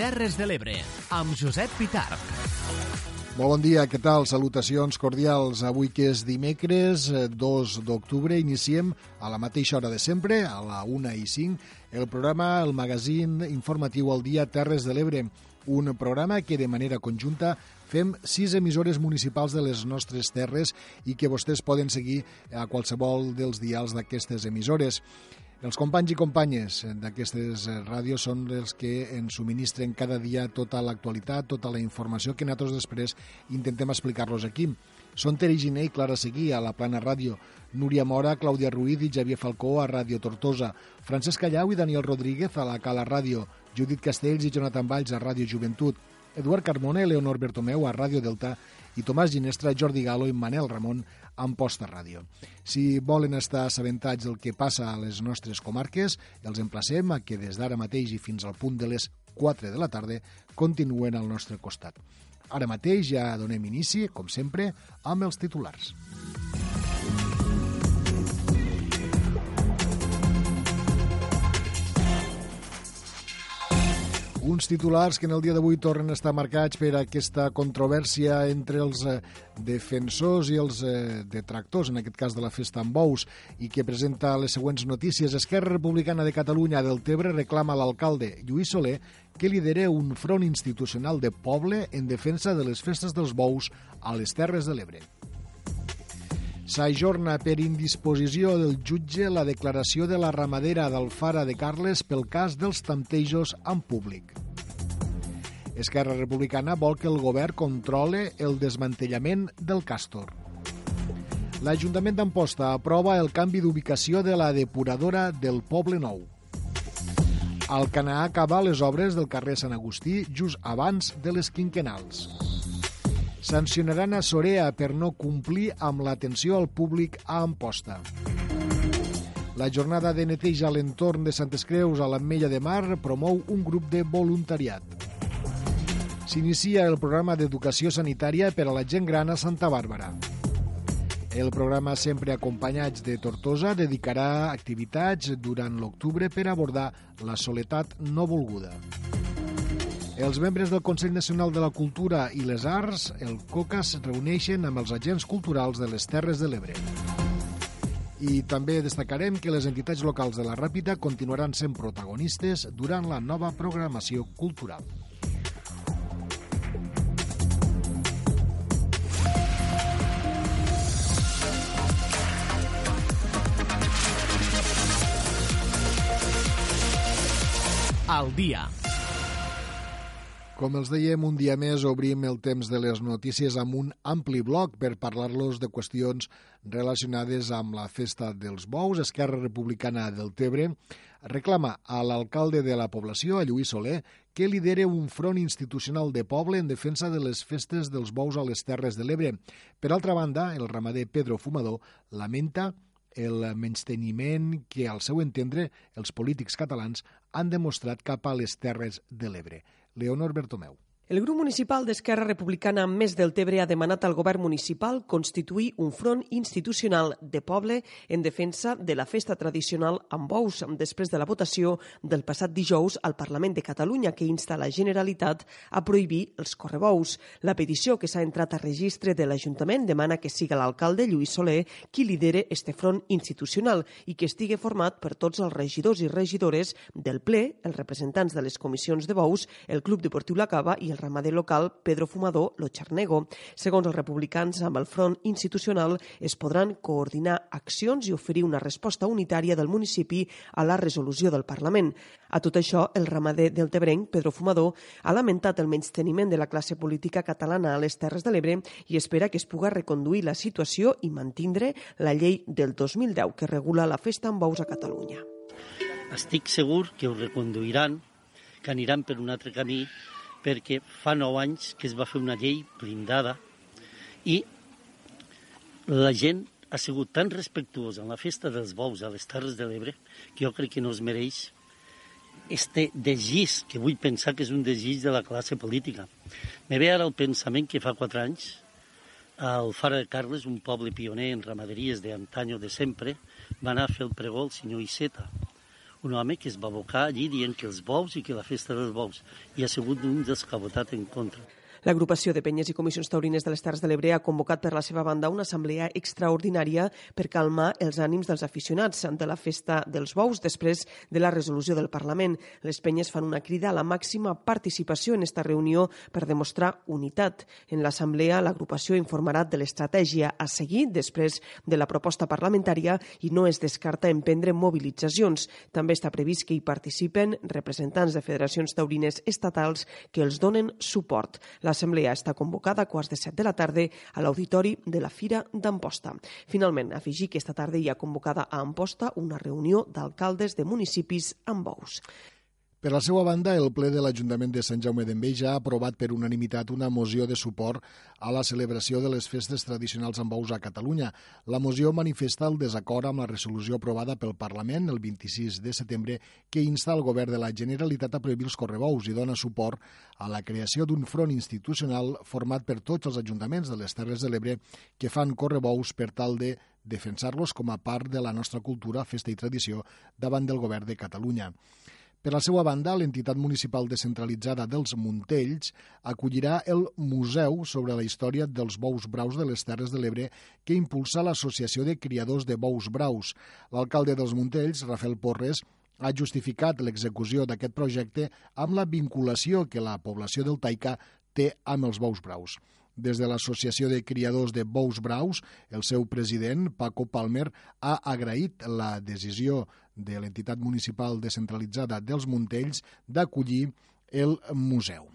Terres de l'Ebre, amb Josep Pitarch. Molt bon dia, què tal? Salutacions cordials. Avui que és dimecres, 2 d'octubre, iniciem a la mateixa hora de sempre, a la 1 i 5, el programa, el magazín informatiu al dia Terres de l'Ebre, un programa que de manera conjunta fem sis emissores municipals de les nostres terres i que vostès poden seguir a qualsevol dels dials d'aquestes emissores. Els companys i companyes d'aquestes ràdios són els que ens subministren cada dia tota l'actualitat, tota la informació que nosaltres després intentem explicar-los aquí. Són Teri Giné i Clara Seguí a la Plana Ràdio, Núria Mora, Clàudia Ruiz i Xavier Falcó a Ràdio Tortosa, Francesc Callau i Daniel Rodríguez a la Cala Ràdio, Judit Castells i Jonathan Valls a Ràdio Joventut, Eduard Carmona i Leonor Bertomeu a Ràdio Delta i Tomàs Ginestra, Jordi Galo i Manel Ramon Amposta Ràdio. Si volen estar assabentats del que passa a les nostres comarques, els emplacem a que des d'ara mateix i fins al punt de les 4 de la tarda continuen al nostre costat. Ara mateix ja donem inici, com sempre, amb els titulars. Uns titulars que en el dia d'avui tornen a estar marcats per aquesta controvèrsia entre els eh, defensors i els eh, detractors, en aquest cas de la festa amb bous, i que presenta les següents notícies. Esquerra Republicana de Catalunya del Tebre reclama a l'alcalde Lluís Soler que lidere un front institucional de poble en defensa de les festes dels bous a les Terres de l'Ebre. S'ajorna per indisposició del jutge la declaració de la ramadera d'Alfara de Carles pel cas dels tantejos en públic. Esquerra Republicana vol que el govern controle el desmantellament del Càstor. L'Ajuntament d'Amposta aprova el canvi d'ubicació de la depuradora del Poble Nou. Al Canà acaba les obres del carrer Sant Agustí just abans de les quinquenals. Sancionaran a Sorea per no complir amb l'atenció al públic a Amposta. La jornada de neteja a l'entorn de Santes Creus a l'Ametlla de Mar promou un grup de voluntariat. S'inicia el programa d'educació sanitària per a la gent gran a Santa Bàrbara. El programa Sempre Acompanyats de Tortosa dedicarà activitats durant l'octubre per abordar la soledat no volguda. Els membres del Consell Nacional de la Cultura i les Arts, el COCAS, reuneixen amb els agents culturals de les Terres de l'Ebre. I també destacarem que les entitats locals de la Ràpita continuaran sent protagonistes durant la nova programació cultural. Al dia com els dèiem, un dia més obrim el temps de les notícies amb un ampli bloc per parlar-los de qüestions relacionades amb la festa dels bous. Esquerra Republicana del Tebre reclama a l'alcalde de la població, a Lluís Soler, que lidere un front institucional de poble en defensa de les festes dels bous a les Terres de l'Ebre. Per altra banda, el ramader Pedro Fumador lamenta el menysteniment que, al seu entendre, els polítics catalans han demostrat cap a les Terres de l'Ebre. Leonor Bertomeu. El grup municipal d'Esquerra Republicana Més del Tebre ha demanat al govern municipal constituir un front institucional de poble en defensa de la festa tradicional amb bous després de la votació del passat dijous al Parlament de Catalunya que insta la Generalitat a prohibir els correbous. La petició que s'ha entrat a registre de l'Ajuntament demana que siga l'alcalde Lluís Soler qui lidere este front institucional i que estigui format per tots els regidors i regidores del ple, els representants de les comissions de bous, el Club Deportiu La Cava i el ramader local Pedro Fumador Lo Charnego. Segons els republicans, amb el front institucional es podran coordinar accions i oferir una resposta unitària del municipi a la resolució del Parlament. A tot això, el ramader del Tebrenc, Pedro Fumador, ha lamentat el menysteniment de la classe política catalana a les Terres de l'Ebre i espera que es puga reconduir la situació i mantindre la llei del 2010 que regula la festa amb bous a Catalunya. Estic segur que ho reconduiran, que aniran per un altre camí perquè fa nou anys que es va fer una llei blindada i la gent ha sigut tan respectuosa en la festa dels bous a les Terres de l'Ebre que jo crec que no es mereix este desig, que vull pensar que és un desig de la classe política. Me ve ara el pensament que fa quatre anys al Fara de Carles, un poble pioner en ramaderies d'antanyo de sempre, va anar a fer el pregó el senyor Iceta, un home que es va abocar allí dient que els bous i que la festa dels bous i ha sigut un votat en contra. L'agrupació de penyes i comissions taurines de les Terres de l'Ebre ha convocat per la seva banda una assemblea extraordinària per calmar els ànims dels aficionats de la festa dels bous després de la resolució del Parlament. Les penyes fan una crida a la màxima participació en esta reunió per demostrar unitat. En l'assemblea, l'agrupació informarà de l'estratègia a seguir després de la proposta parlamentària i no es descarta emprendre mobilitzacions. També està previst que hi participen representants de federacions taurines estatals que els donen suport. La L'assemblea està convocada a quarts de set de la tarda a l'auditori de la Fira d'Amposta. Finalment, afegir que esta tarda hi ha convocada a Amposta una reunió d'alcaldes de municipis amb bous. Per la seva banda, el ple de l'Ajuntament de Sant Jaume d'Enveja ha aprovat per unanimitat una moció de suport a la celebració de les festes tradicionals amb bous a Catalunya. La moció manifesta el desacord amb la resolució aprovada pel Parlament el 26 de setembre que insta el govern de la Generalitat a prohibir els correbous i dona suport a la creació d'un front institucional format per tots els ajuntaments de les Terres de l'Ebre que fan correbous per tal de defensar-los com a part de la nostra cultura, festa i tradició davant del govern de Catalunya. Per la seva banda, l'entitat municipal descentralitzada dels Montells acollirà el Museu sobre la història dels bous braus de les Terres de l'Ebre que impulsa l'Associació de Criadors de Bous Braus. L'alcalde dels Montells, Rafael Porres, ha justificat l'execució d'aquest projecte amb la vinculació que la població del Taica té amb els bous braus. Des de l'Associació de Criadors de Bous Braus, el seu president, Paco Palmer, ha agraït la decisió de l'entitat municipal descentralitzada dels Montells d'acollir el museu.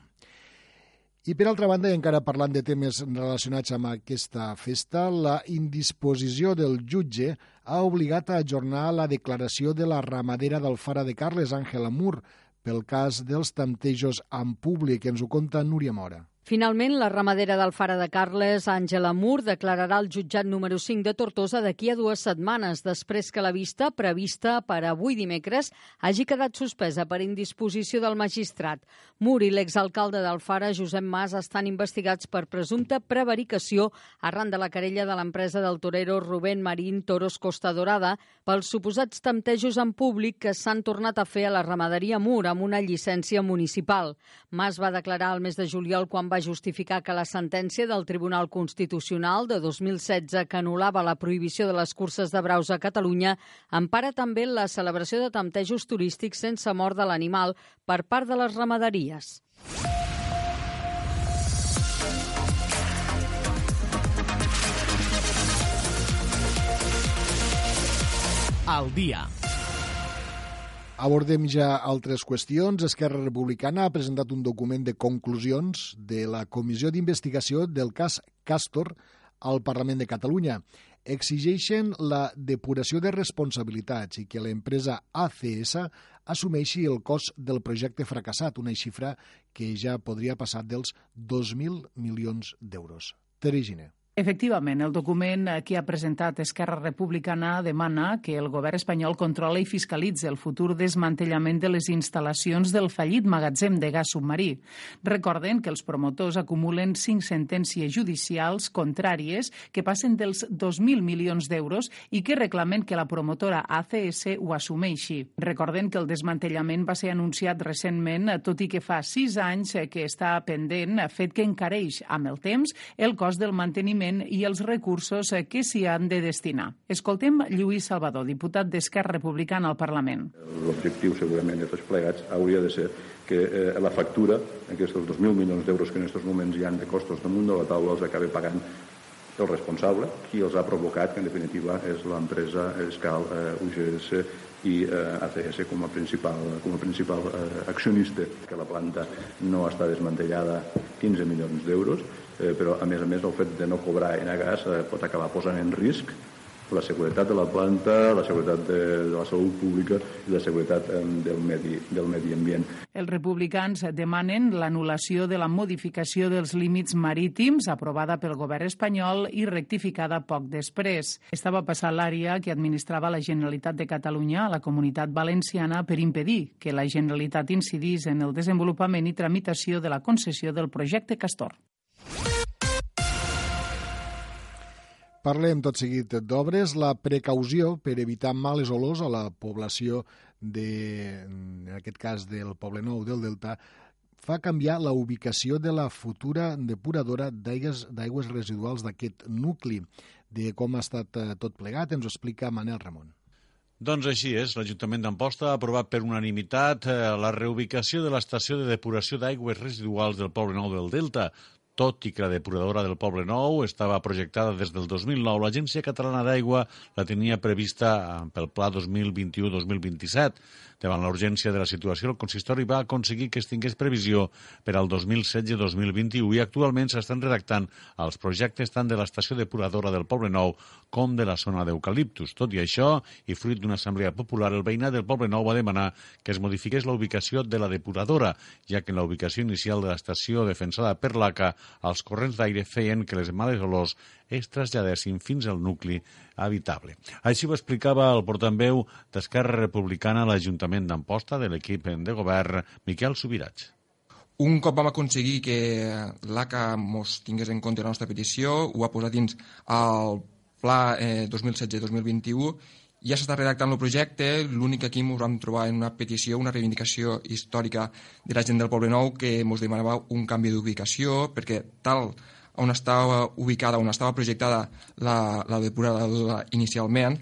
I per altra banda, i encara parlant de temes relacionats amb aquesta festa, la indisposició del jutge ha obligat a ajornar la declaració de la ramadera d'Alfara de Carles, Àngela Mur, pel cas dels tantejos en públic. Ens ho conta Núria Mora. Finalment, la ramadera d'Alfara de Carles, Àngela Mur, declararà al jutjat número 5 de Tortosa d'aquí a dues setmanes, després que la vista, prevista per avui dimecres, hagi quedat suspesa per indisposició del magistrat. Mur i l'exalcalde d'Alfara, Josep Mas, estan investigats per presumpta prevaricació arran de la querella de l'empresa del torero Rubén Marín Toros Costa Dorada pels suposats temptejos en públic que s'han tornat a fer a la ramaderia Mur amb una llicència municipal. Mas va declarar el mes de juliol quan va va justificar que la sentència del Tribunal Constitucional de 2016 que anul·lava la prohibició de les curses de braus a Catalunya empara també la celebració de temptejos turístics sense mort de l'animal per part de les ramaderies. Al dia. Abordem ja altres qüestions. Esquerra Republicana ha presentat un document de conclusions de la Comissió d'Investigació del cas Castor al Parlament de Catalunya. Exigeixen la depuració de responsabilitats i que l'empresa ACS assumeixi el cost del projecte fracassat, una xifra que ja podria passar dels 2.000 milions d'euros. Terigine. Efectivament, el document que ha presentat Esquerra Republicana demana que el govern espanyol controla i fiscalitzi el futur desmantellament de les instal·lacions del fallit magatzem de gas submarí. Recorden que els promotors acumulen cinc sentències judicials contràries que passen dels 2.000 milions d'euros i que reclamen que la promotora ACS ho assumeixi. Recorden que el desmantellament va ser anunciat recentment, tot i que fa sis anys que està pendent, fet que encareix amb el temps el cost del manteniment finançament i els recursos eh, que s'hi han de destinar. Escoltem Lluís Salvador, diputat d'Esquerra Republicana al Parlament. L'objectiu segurament de tots plegats hauria de ser que eh, la factura, aquests 2.000 milions d'euros que en aquests moments hi han de costos damunt de la taula, els acabi pagant el responsable, qui els ha provocat, que en definitiva és l'empresa Escal eh, UGS i eh, ACS com a principal, com a principal eh, accionista, que la planta no està desmantellada 15 milions d'euros, eh, però a més a més el fet de no cobrar gas eh, pot acabar posant en risc la seguretat de la planta, la seguretat de, de la salut pública i la seguretat eh, del, medi, del medi ambient. Els republicans demanen l'anul·lació de la modificació dels límits marítims aprovada pel govern espanyol i rectificada poc després. Estava passant l'àrea que administrava la Generalitat de Catalunya a la comunitat valenciana per impedir que la Generalitat incidís en el desenvolupament i tramitació de la concessió del projecte Castor. Parlem tot seguit d'obres. La precaució per evitar males olors a la població de, en aquest cas del Poble Nou del Delta, fa canviar la ubicació de la futura depuradora d'aigües residuals d'aquest nucli. De com ha estat eh, tot plegat ens ho explica Manel Ramon. Doncs així és, l'Ajuntament d'Amposta ha aprovat per unanimitat eh, la reubicació de l'estació de depuració d'aigües residuals del Poble Nou del Delta, tot i que la depuradora del Poble Nou estava projectada des del 2009, l'Agència Catalana d'Aigua la tenia prevista eh, pel pla 2021-2027. Davant la urgència de la situació, el consistori va aconseguir que es tingués previsió per al 2016-2021 i actualment s'estan redactant els projectes tant de l'estació depuradora del Poble Nou com de la zona d'eucaliptus. Tot i això, i fruit d'una assemblea popular, el veïnat del Poble Nou va demanar que es modifiqués la ubicació de la depuradora, ja que en la ubicació inicial de l'estació defensada per l'ACA, els corrents d'aire feien que les males olors es traslladessin fins al nucli habitable. Així ho explicava el portaveu d'Esquerra Republicana a l'Ajuntament d'Amposta de l'equip de govern, Miquel Subirats. Un cop vam aconseguir que l'ACA mos tingués en compte la nostra petició, ho ha posat dins el pla eh, 2016-2021 ja s'està redactant el projecte, l'únic que aquí ens vam trobar en una petició, una reivindicació històrica de la gent del Poble Nou que ens demanava un canvi d'ubicació perquè tal on estava ubicada, on estava projectada la, la depuradora inicialment,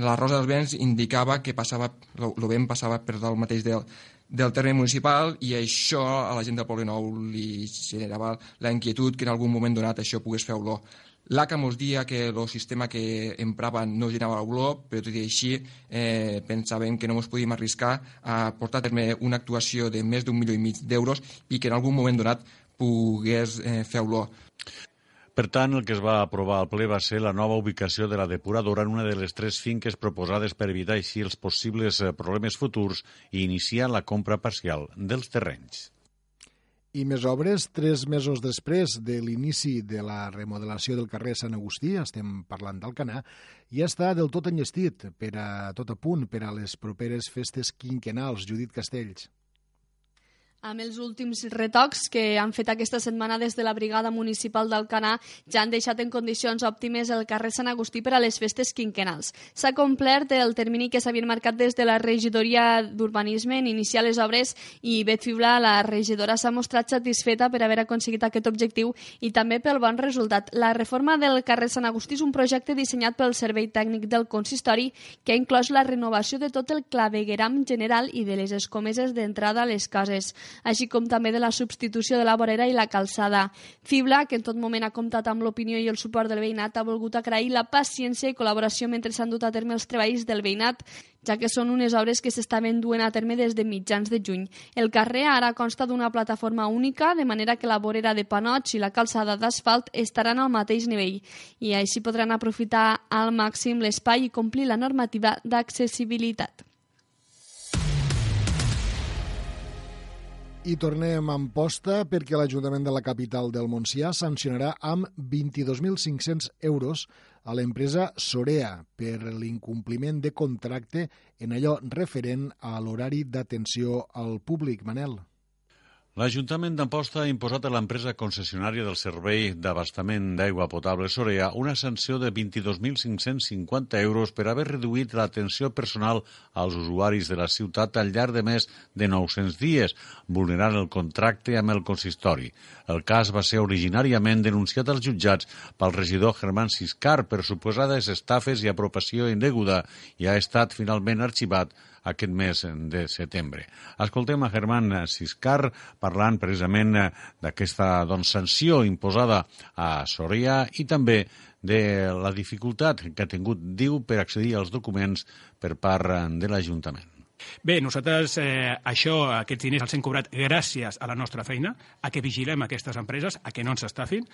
la Rosa dels Vents indicava que passava, el vent passava per dalt mateix del, del terme municipal i això a la gent del Poble Nou li generava la inquietud que en algun moment donat això pogués fer olor. L'ACA mos dia que el sistema que empraven no generava olor, però tot i així eh, pensàvem que no ens podíem arriscar a portar a terme una actuació de més d'un milió i mig d'euros i que en algun moment donat pogués eh, fer olor. Per tant, el que es va aprovar al ple va ser la nova ubicació de la depuradora en una de les tres finques proposades per evitar així els possibles eh, problemes futurs i iniciar la compra parcial dels terrenys. I més obres, tres mesos després de l'inici de la remodelació del carrer Sant Agustí, estem parlant d'Alcanar, ja està del tot enllestit per a tot a punt per a les properes festes quinquenals. Judit Castells amb els últims retocs que han fet aquesta setmana des de la Brigada Municipal d'Alcanar ja han deixat en condicions òptimes el carrer Sant Agustí per a les festes quinquenals. S'ha complert el termini que s'havien marcat des de la regidoria d'Urbanisme en iniciar les obres i Bet Fibla, la regidora, s'ha mostrat satisfeta per haver aconseguit aquest objectiu i també pel bon resultat. La reforma del carrer Sant Agustí és un projecte dissenyat pel Servei Tècnic del Consistori que ha inclòs la renovació de tot el clavegueram general i de les escomeses d'entrada a les cases així com també de la substitució de la vorera i la calçada. Fibla, que en tot moment ha comptat amb l'opinió i el suport del veïnat, ha volgut agrair la paciència i col·laboració mentre s'han dut a terme els treballs del veïnat, ja que són unes obres que s'estaven duent a terme des de mitjans de juny. El carrer ara consta d'una plataforma única, de manera que la vorera de panots i la calçada d'asfalt estaran al mateix nivell i així podran aprofitar al màxim l'espai i complir la normativa d'accessibilitat. I tornem amb posta perquè l'Ajuntament de la capital del Montsià sancionarà amb 22.500 euros a l'empresa Sorea per l'incompliment de contracte en allò referent a l'horari d'atenció al públic. Manel. L'Ajuntament d'Amposta ha imposat a l'empresa concessionària del servei d'abastament d'aigua potable Sorea una sanció de 22.550 euros per haver reduït l'atenció personal als usuaris de la ciutat al llarg de més de 900 dies, vulnerant el contracte amb el consistori. El cas va ser originàriament denunciat als jutjats pel regidor Germán Siscar per suposades estafes i apropació indeguda i ha estat finalment arxivat aquest mes de setembre. Escoltem a Germán Siscar parlant precisament d'aquesta doncs, sanció imposada a Soria i també de la dificultat que ha tingut, diu, per accedir als documents per part de l'Ajuntament. Bé, nosaltres eh, això, aquests diners els hem cobrat gràcies a la nostra feina, a que vigilem aquestes empreses, a que no ens estafin.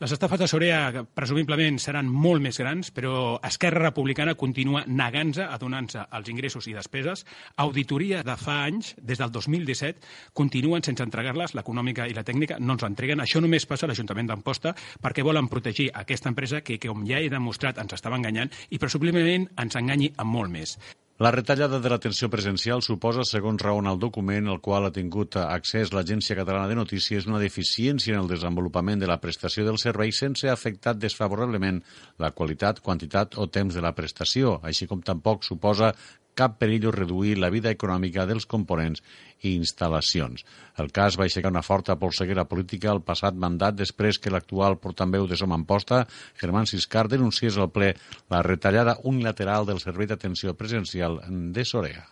Les estafes de Sorea presumiblement seran molt més grans, però Esquerra Republicana continua negant-se a donar-se els ingressos i despeses. Auditoria de fa anys, des del 2017, continuen sense entregar-les, l'econòmica i la tècnica no ens entreguen. Això només passa a l'Ajuntament d'Amposta perquè volen protegir aquesta empresa que, que, com ja he demostrat, ens estava enganyant i presumiblement ens enganyi amb molt més. La retallada de l'atenció presencial suposa, segons raona el document al qual ha tingut accés l'Agència Catalana de Notícies, una deficiència en el desenvolupament de la prestació del servei sense afectar desfavorablement la qualitat, quantitat o temps de la prestació, així com tampoc suposa cap perill o reduir la vida econòmica dels components i instal·lacions. El cas va aixecar una forta polseguera política al passat mandat després que l'actual portaveu de Som Amposta, Germán Siscar, denunciés al ple la retallada unilateral del servei d'atenció presencial de Sorea.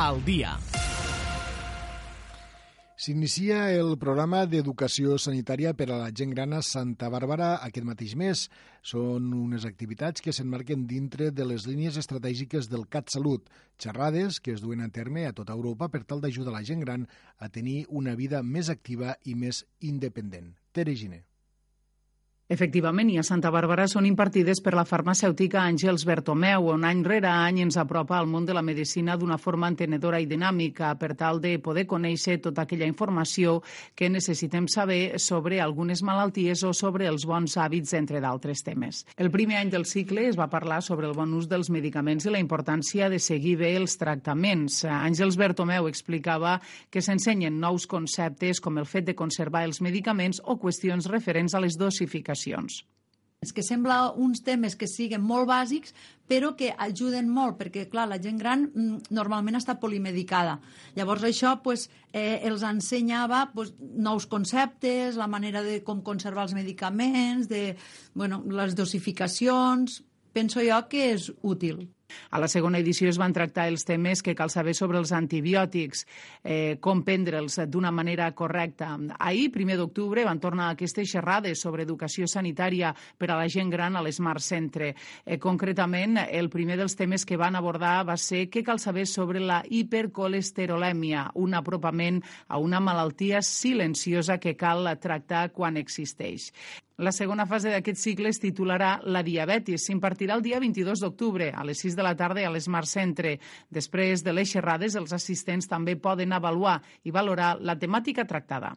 Al dia. S'inicia el programa d'educació sanitària per a la gent gran a Santa Bàrbara aquest mateix mes. Són unes activitats que s'enmarquen dintre de les línies estratègiques del CatSalut, xerrades que es duen a terme a tota Europa per tal d'ajudar la gent gran a tenir una vida més activa i més independent. Tere Giner. Efectivament, i a Santa Bàrbara són impartides per la farmacèutica Àngels Bertomeu, on any rere any ens apropa al món de la medicina d'una forma entenedora i dinàmica per tal de poder conèixer tota aquella informació que necessitem saber sobre algunes malalties o sobre els bons hàbits, entre d'altres temes. El primer any del cicle es va parlar sobre el bon ús dels medicaments i la importància de seguir bé els tractaments. Àngels Bertomeu explicava que s'ensenyen nous conceptes com el fet de conservar els medicaments o qüestions referents a les dosificacions aplicacions. És que sembla uns temes que siguin molt bàsics, però que ajuden molt, perquè, clar, la gent gran mm, normalment està polimedicada. Llavors, això pues, eh, els ensenyava pues, nous conceptes, la manera de com conservar els medicaments, de, bueno, les dosificacions... Penso jo que és útil. A la segona edició es van tractar els temes que cal saber sobre els antibiòtics, eh, com prendre'ls d'una manera correcta. Ahir, primer d'octubre, van tornar aquestes xerrades sobre educació sanitària per a la gent gran a l'Smart Centre. Eh, concretament, el primer dels temes que van abordar va ser què cal saber sobre la hipercolesterolèmia, un apropament a una malaltia silenciosa que cal tractar quan existeix. La segona fase d'aquest cicle es titularà La diabetis. S'impartirà el dia 22 d'octubre a les 6 de la tarda a l'Smart Centre. Després de les xerrades, els assistents també poden avaluar i valorar la temàtica tractada.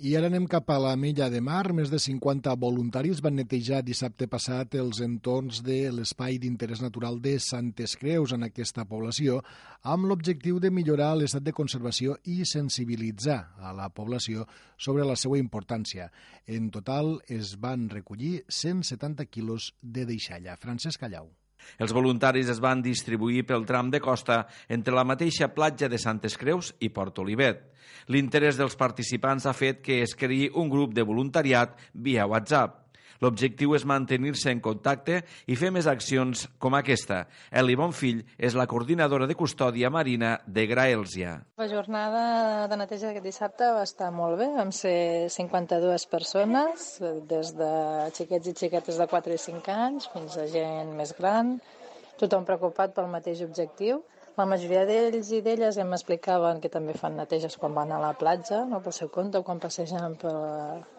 I ara anem cap a la Mella de Mar. Més de 50 voluntaris van netejar dissabte passat els entorns de l'espai d'interès natural de Santes Creus en aquesta població amb l'objectiu de millorar l'estat de conservació i sensibilitzar a la població sobre la seva importància. En total es van recollir 170 quilos de deixalla. Francesc Callau. Els voluntaris es van distribuir pel tram de costa entre la mateixa platja de Santes Creus i Port Olivet. L'interès dels participants ha fet que es creï un grup de voluntariat via WhatsApp. L'objectiu és mantenir-se en contacte i fer més accions com aquesta. Eli Bonfill és la coordinadora de custòdia marina de Graelsia. La jornada de neteja d'aquest dissabte va estar molt bé. Vam ser 52 persones, des de xiquets i xiquetes de 4 i 5 anys fins a gent més gran, tothom preocupat pel mateix objectiu. La majoria d'ells i d'elles ja m'explicaven que també fan neteges quan van a la platja, no, pel seu compte, o quan passegen per,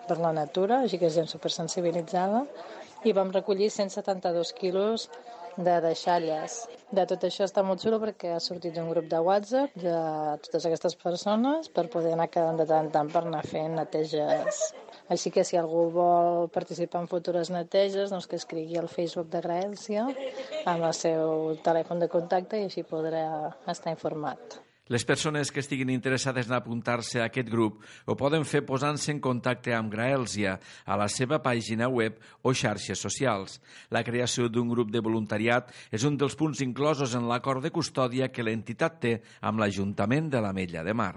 per la natura, així que és gent supersensibilitzada. I vam recollir 172 quilos de deixalles. De tot això està molt xulo perquè ha sortit un grup de WhatsApp de totes aquestes persones per poder anar quedant de tant en tant per anar fent neteges així que si algú vol participar en futures neteges, doncs que escrigui al Facebook de Graèlcia amb el seu telèfon de contacte i així podrà estar informat. Les persones que estiguin interessades en apuntar-se a aquest grup ho poden fer posant-se en contacte amb Graelsia a la seva pàgina web o xarxes socials. La creació d'un grup de voluntariat és un dels punts inclosos en l'acord de custòdia que l'entitat té amb l'Ajuntament de la Mella de Mar.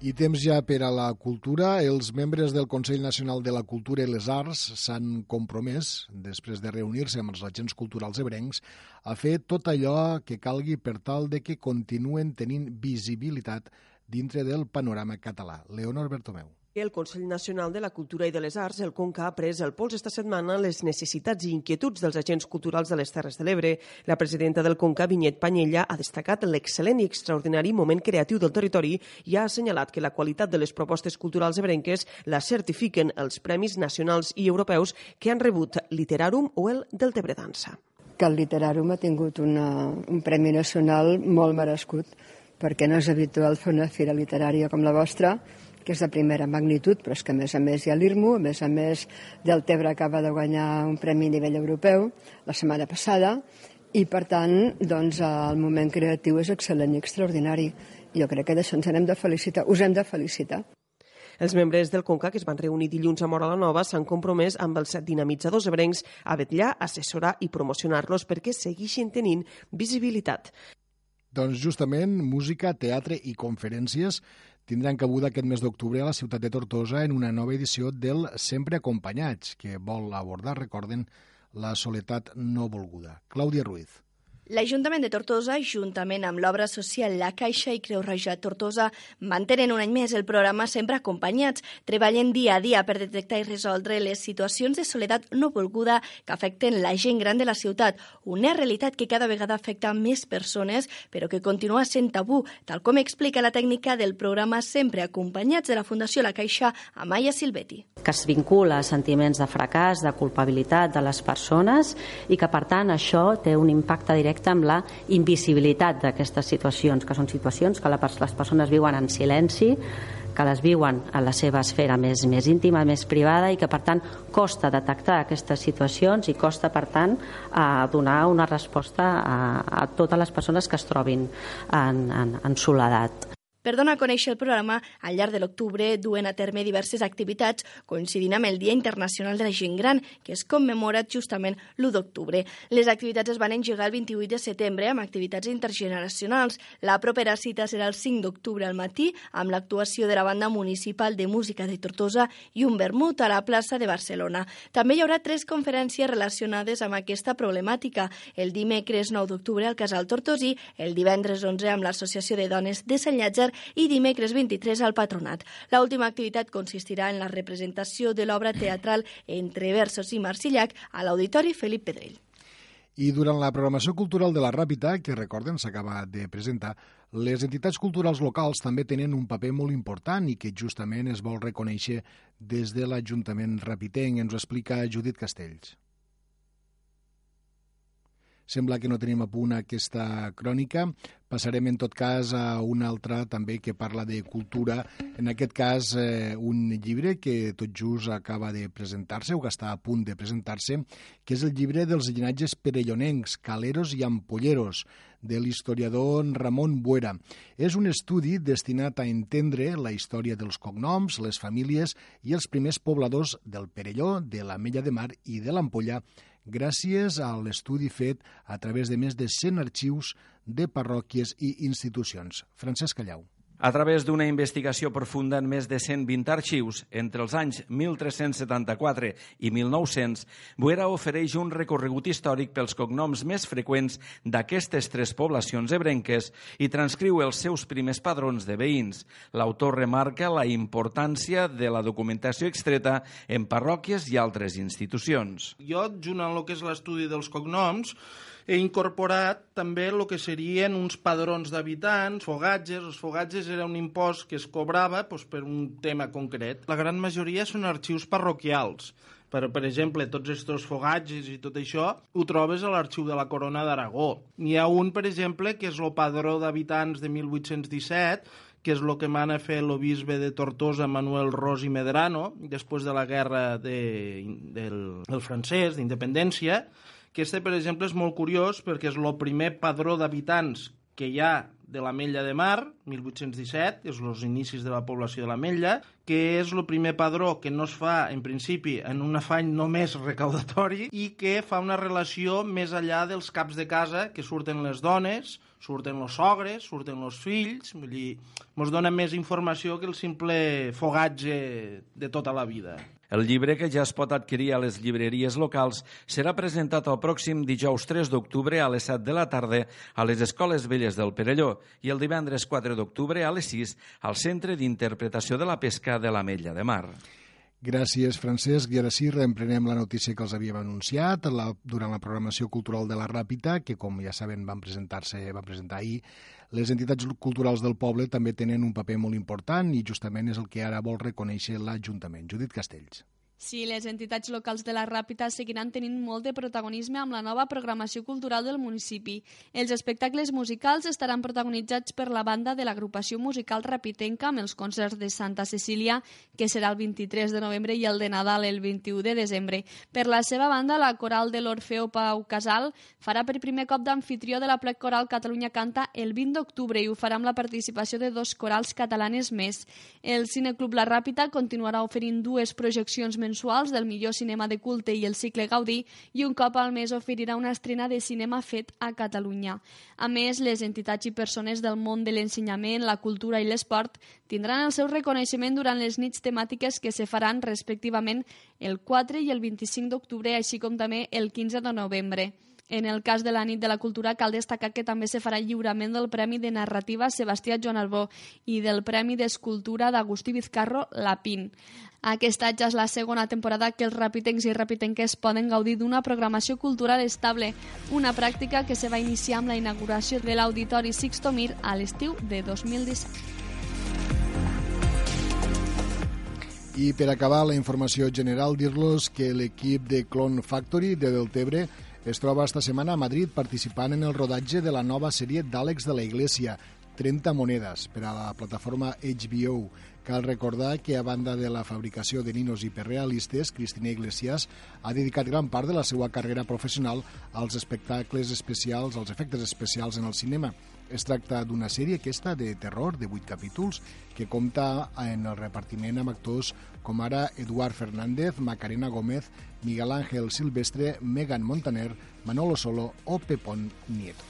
I temps ja per a la cultura. Els membres del Consell Nacional de la Cultura i les Arts s'han compromès, després de reunir-se amb els agents culturals ebrencs, a fer tot allò que calgui per tal de que continuen tenint visibilitat dintre del panorama català. Leonor Bertomeu. El Consell Nacional de la Cultura i de les Arts, el CONCA, ha pres el pols esta setmana les necessitats i inquietuds dels agents culturals de les Terres de l'Ebre. La presidenta del CONCA, Vinyet Panyella, ha destacat l'excel·lent i extraordinari moment creatiu del territori i ha assenyalat que la qualitat de les propostes culturals ebrenques la certifiquen els premis nacionals i europeus que han rebut Literarum o el del Tebre Dansa. Que el Literarum ha tingut una, un premi nacional molt merescut perquè no és habitual fer una fira literària com la vostra, que és de primera magnitud, però és que a més a més hi ha l'IRMU, a més a més Deltebre acaba de guanyar un premi a nivell europeu la setmana passada, i per tant doncs, el moment creatiu és excel·lent i extraordinari. Jo crec que d'això ens hem de felicitar, us hem de felicitar. Els membres del CONCA, que es van reunir dilluns a Mora la Nova, s'han compromès amb els dinamitzadors ebrencs a vetllar, assessorar i promocionar-los perquè segueixin tenint visibilitat. Doncs justament música, teatre i conferències tindran cabuda aquest mes d'octubre a la ciutat de Tortosa en una nova edició del Sempre Acompanyats, que vol abordar, recorden, la soledat no volguda. Clàudia Ruiz. L'Ajuntament de Tortosa, juntament amb l'obra social La Caixa i Creu Roja Tortosa, mantenen un any més el programa Sempre Acompanyats, treballen dia a dia per detectar i resoldre les situacions de soledat no volguda que afecten la gent gran de la ciutat, una realitat que cada vegada afecta més persones, però que continua sent tabú, tal com explica la tècnica del programa Sempre Acompanyats de la Fundació La Caixa, Amaya Silvetti. Que es vincula a sentiments de fracàs, de culpabilitat de les persones i que, per tant, això té un impacte directe directe amb la invisibilitat d'aquestes situacions, que són situacions que les persones viuen en silenci, que les viuen a la seva esfera més, més íntima, més privada i que per tant costa detectar aquestes situacions i costa per tant a donar una resposta a, a totes les persones que es trobin en, en, en soledat. Per donar a conèixer el programa, al llarg de l'octubre duen a terme diverses activitats coincidint amb el Dia Internacional de la Gent Gran, que es commemora justament l'1 d'octubre. Les activitats es van engegar el 28 de setembre amb activitats intergeneracionals. La propera cita serà el 5 d'octubre al matí amb l'actuació de la Banda Municipal de Música de Tortosa i un vermut a la plaça de Barcelona. També hi haurà tres conferències relacionades amb aquesta problemàtica. El dimecres 9 d'octubre al Casal Tortosí, el divendres 11 amb l'Associació de Dones de Sant Llàtzer i dimecres 23 al Patronat. L última activitat consistirà en la representació de l'obra teatral Entre versos i Marcillac a l'Auditori Felip Pedrell. I durant la programació cultural de la Ràpita, que recorden s'acaba de presentar, les entitats culturals locals també tenen un paper molt important i que justament es vol reconèixer des de l'Ajuntament rapitenc. Ens ho explica Judit Castells. Sembla que no tenim a punt aquesta crònica. Passarem en tot cas a una altra també que parla de cultura. En aquest cas, eh, un llibre que tot just acaba de presentar-se o que està a punt de presentar-se, que és el llibre dels llinatges perellonencs, caleros i ampolleros, de l'historiador Ramon Buera. És un estudi destinat a entendre la història dels cognoms, les famílies i els primers pobladors del Perelló, de la Mella de Mar i de l'Ampolla, gràcies a l'estudi fet a través de més de 100 arxius de parròquies i institucions. Francesc Callau. A través d'una investigació profunda en més de 120 arxius, entre els anys 1374 i 1900, Buera ofereix un recorregut històric pels cognoms més freqüents d'aquestes tres poblacions ebrenques i transcriu els seus primers padrons de veïns. L'autor remarca la importància de la documentació extreta en parròquies i altres institucions. Jo, junt amb el que és l'estudi dels cognoms, he incorporat també el que serien uns padrons d'habitants, fogatges. Els fogatges era un impost que es cobrava doncs, per un tema concret. La gran majoria són arxius parroquials. Per, per exemple, tots aquests fogatges i tot això ho trobes a l'arxiu de la Corona d'Aragó. N'hi ha un, per exemple, que és el padró d'habitants de 1817, que és el que mana fer l'obisbe de Tortosa, Manuel Ros i Medrano, després de la guerra de, del, del francès, d'independència, este, per exemple, és molt curiós perquè és el primer padró d'habitants que hi ha de la Mella de Mar, 1817, és els inicis de la població de la Mella, que és el primer padró que no es fa, en principi, en un afany només recaudatori i que fa una relació més enllà dels caps de casa que surten les dones, surten els sogres, surten els fills, vull dir, ens dona més informació que el simple fogatge de tota la vida. El llibre, que ja es pot adquirir a les llibreries locals, serà presentat el pròxim dijous 3 d'octubre a les 7 de la tarda a les Escoles Velles del Perelló i el divendres 4 d'octubre a les 6 al Centre d'Interpretació de la Pesca de l'Ametlla de Mar. Gràcies, Francesc. I ara sí, reemprenem la notícia que els havíem anunciat la, durant la programació cultural de la Ràpita, que, com ja saben, van presentar-se van presentar ahir. Les entitats culturals del poble també tenen un paper molt important i justament és el que ara vol reconèixer l'Ajuntament. Judit Castells. Sí, les entitats locals de la Ràpita seguiran tenint molt de protagonisme amb la nova programació cultural del municipi. Els espectacles musicals estaran protagonitzats per la banda de l'agrupació musical rapitenca amb els concerts de Santa Cecília, que serà el 23 de novembre, i el de Nadal el 21 de desembre. Per la seva banda, la coral de l'Orfeo Pau Casal farà per primer cop d'anfitrió de la plec coral Catalunya Canta el 20 d'octubre i ho farà amb la participació de dos corals catalanes més. El Cineclub La Ràpita continuarà oferint dues projeccions mensuals mensuals del millor cinema de culte i el cicle Gaudí i un cop al mes oferirà una estrena de cinema fet a Catalunya. A més, les entitats i persones del món de l'ensenyament, la cultura i l'esport tindran el seu reconeixement durant les nits temàtiques que se faran respectivament el 4 i el 25 d'octubre, així com també el 15 de novembre. En el cas de la nit de la cultura cal destacar que també se farà lliurament del Premi de Narrativa Sebastià Joan Arbó i del Premi d'Escultura d'Agustí Vizcarro Lapín. Aquesta ja és la segona temporada que els rapitencs i rapitenques poden gaudir d'una programació cultural estable, una pràctica que se va iniciar amb la inauguració de l'Auditori Sixto Mir a l'estiu de 2017. I per acabar la informació general, dir-los que l'equip de Clone Factory de Deltebre es troba esta setmana a Madrid participant en el rodatge de la nova sèrie d'Àlex de la Iglesia, 30 monedes, per a la plataforma HBO. Cal recordar que, a banda de la fabricació de ninos hiperrealistes, Cristina Iglesias ha dedicat gran part de la seva carrera professional als espectacles especials, als efectes especials en el cinema. Es tracta d'una sèrie aquesta de terror de 8 capítols que compta en el repartiment amb actors com ara Eduard Fernández, Macarena Gómez, Miguel Ángel Silvestre, Megan Montaner, Manolo Solo o Pepón Nieto.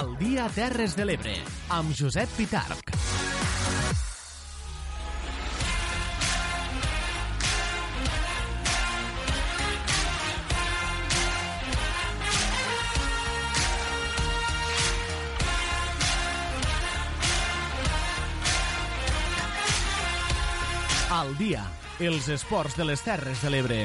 El dia Terres de l'Ebre, amb Josep Pitarc. Al dia, els esports de les Terres de l'Ebre.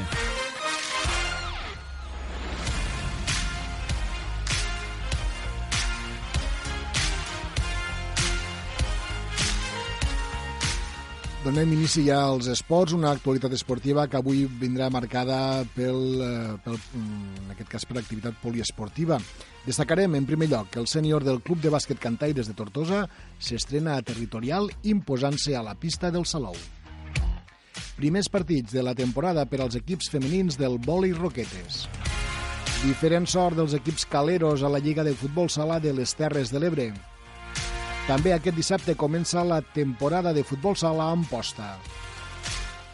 Donem inici ja als esports, una actualitat esportiva que avui vindrà marcada pel, eh, pel, mm, en aquest cas per l'activitat poliesportiva. Destacarem, en primer lloc, que el sènior del Club de Bàsquet Cantaires de Tortosa s'estrena a territorial imposant-se a la pista del Salou. Primers partits de la temporada per als equips femenins del vòlei Roquetes. Diferent sort dels equips caleros a la Lliga de Futbol Sala de les Terres de l'Ebre. També aquest dissabte comença la temporada de futbol sala a Amposta.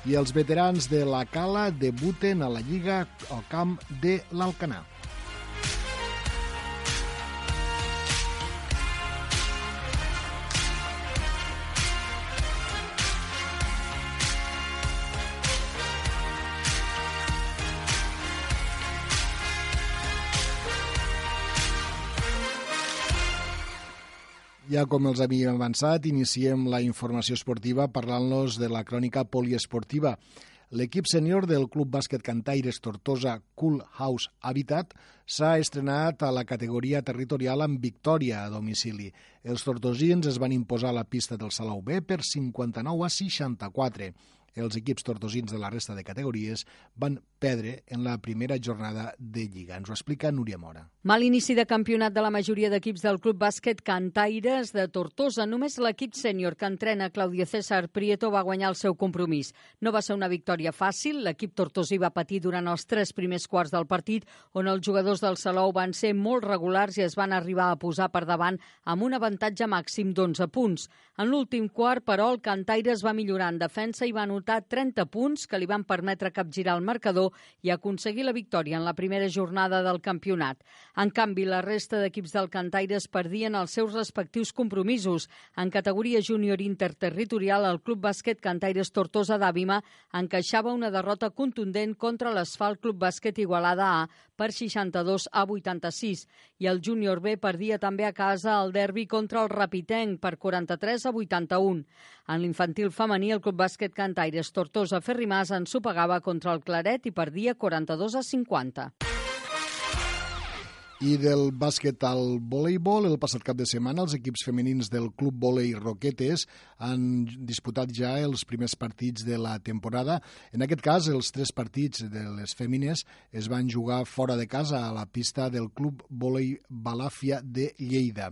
I els veterans de la Cala debuten a la Lliga al camp de l'Alcanar. Ja com els havíem avançat, iniciem la informació esportiva parlant-los de la crònica poliesportiva. L'equip sènior del Club Bàsquet Cantaires Tortosa Cool House Habitat s'ha estrenat a la categoria territorial amb victòria a domicili. Els tortosins es van imposar a la pista del Salau B per 59 a 64. Els equips tortosins de la resta de categories van perdre en la primera jornada de Lliga. Ens ho explica Núria Mora. Mal inici de campionat de la majoria d'equips del Club Bàsquet Cantaires de Tortosa. Només l'equip sènior que entrena Claudio César Prieto va guanyar el seu compromís. No va ser una victòria fàcil. L'equip tortosí va patir durant els tres primers quarts del partit, on els jugadors del Salou van ser molt regulars i es van arribar a posar per davant amb un avantatge màxim d'11 punts. En l'últim quart, però, el Cantaires va millorar en defensa i va anotar 30 punts que li van permetre capgirar el marcador i aconseguir la victòria en la primera jornada del campionat. En canvi, la resta d'equips del Cantaires perdien els seus respectius compromisos. En categoria júnior interterritorial, el Club Bàsquet Cantaires Tortosa d'Àvima encaixava una derrota contundent contra l'Asfalt Club Bàsquet Igualada A per 62 a 86 i el júnior B perdia també a casa el derbi contra el Rapitenc per 43 a 81. En l'infantil femení, el Club Bàsquet Cantaires Tortosa Ferrimàs ensopegava contra el Claret i perdia 42 a 50. I del bàsquet al voleibol, el passat cap de setmana els equips femenins del Club Volei Roquetes han disputat ja els primers partits de la temporada. En aquest cas, els tres partits de les fèmines es van jugar fora de casa a la pista del Club Volei Balàfia de Lleida.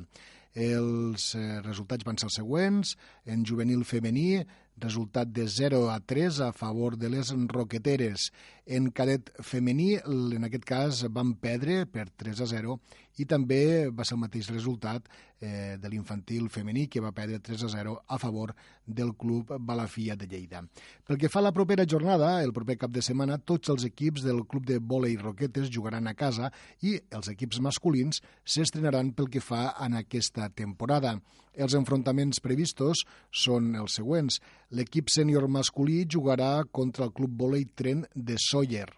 Els eh, resultats van ser els següents. En juvenil femení, resultat de 0 a 3 a favor de les roqueteres. En cadet femení, en aquest cas, van perdre per 3 a 0 i també va ser el mateix resultat eh, de l'infantil femení que va perdre 3 a 0 a favor del club Balafia de Lleida. Pel que fa a la propera jornada, el proper cap de setmana, tots els equips del club de vòlei Roquetes jugaran a casa i els equips masculins s'estrenaran pel que fa en aquesta temporada. Els enfrontaments previstos són els següents. L'equip sènior masculí jugarà contra el club vòlei Tren de Sóller.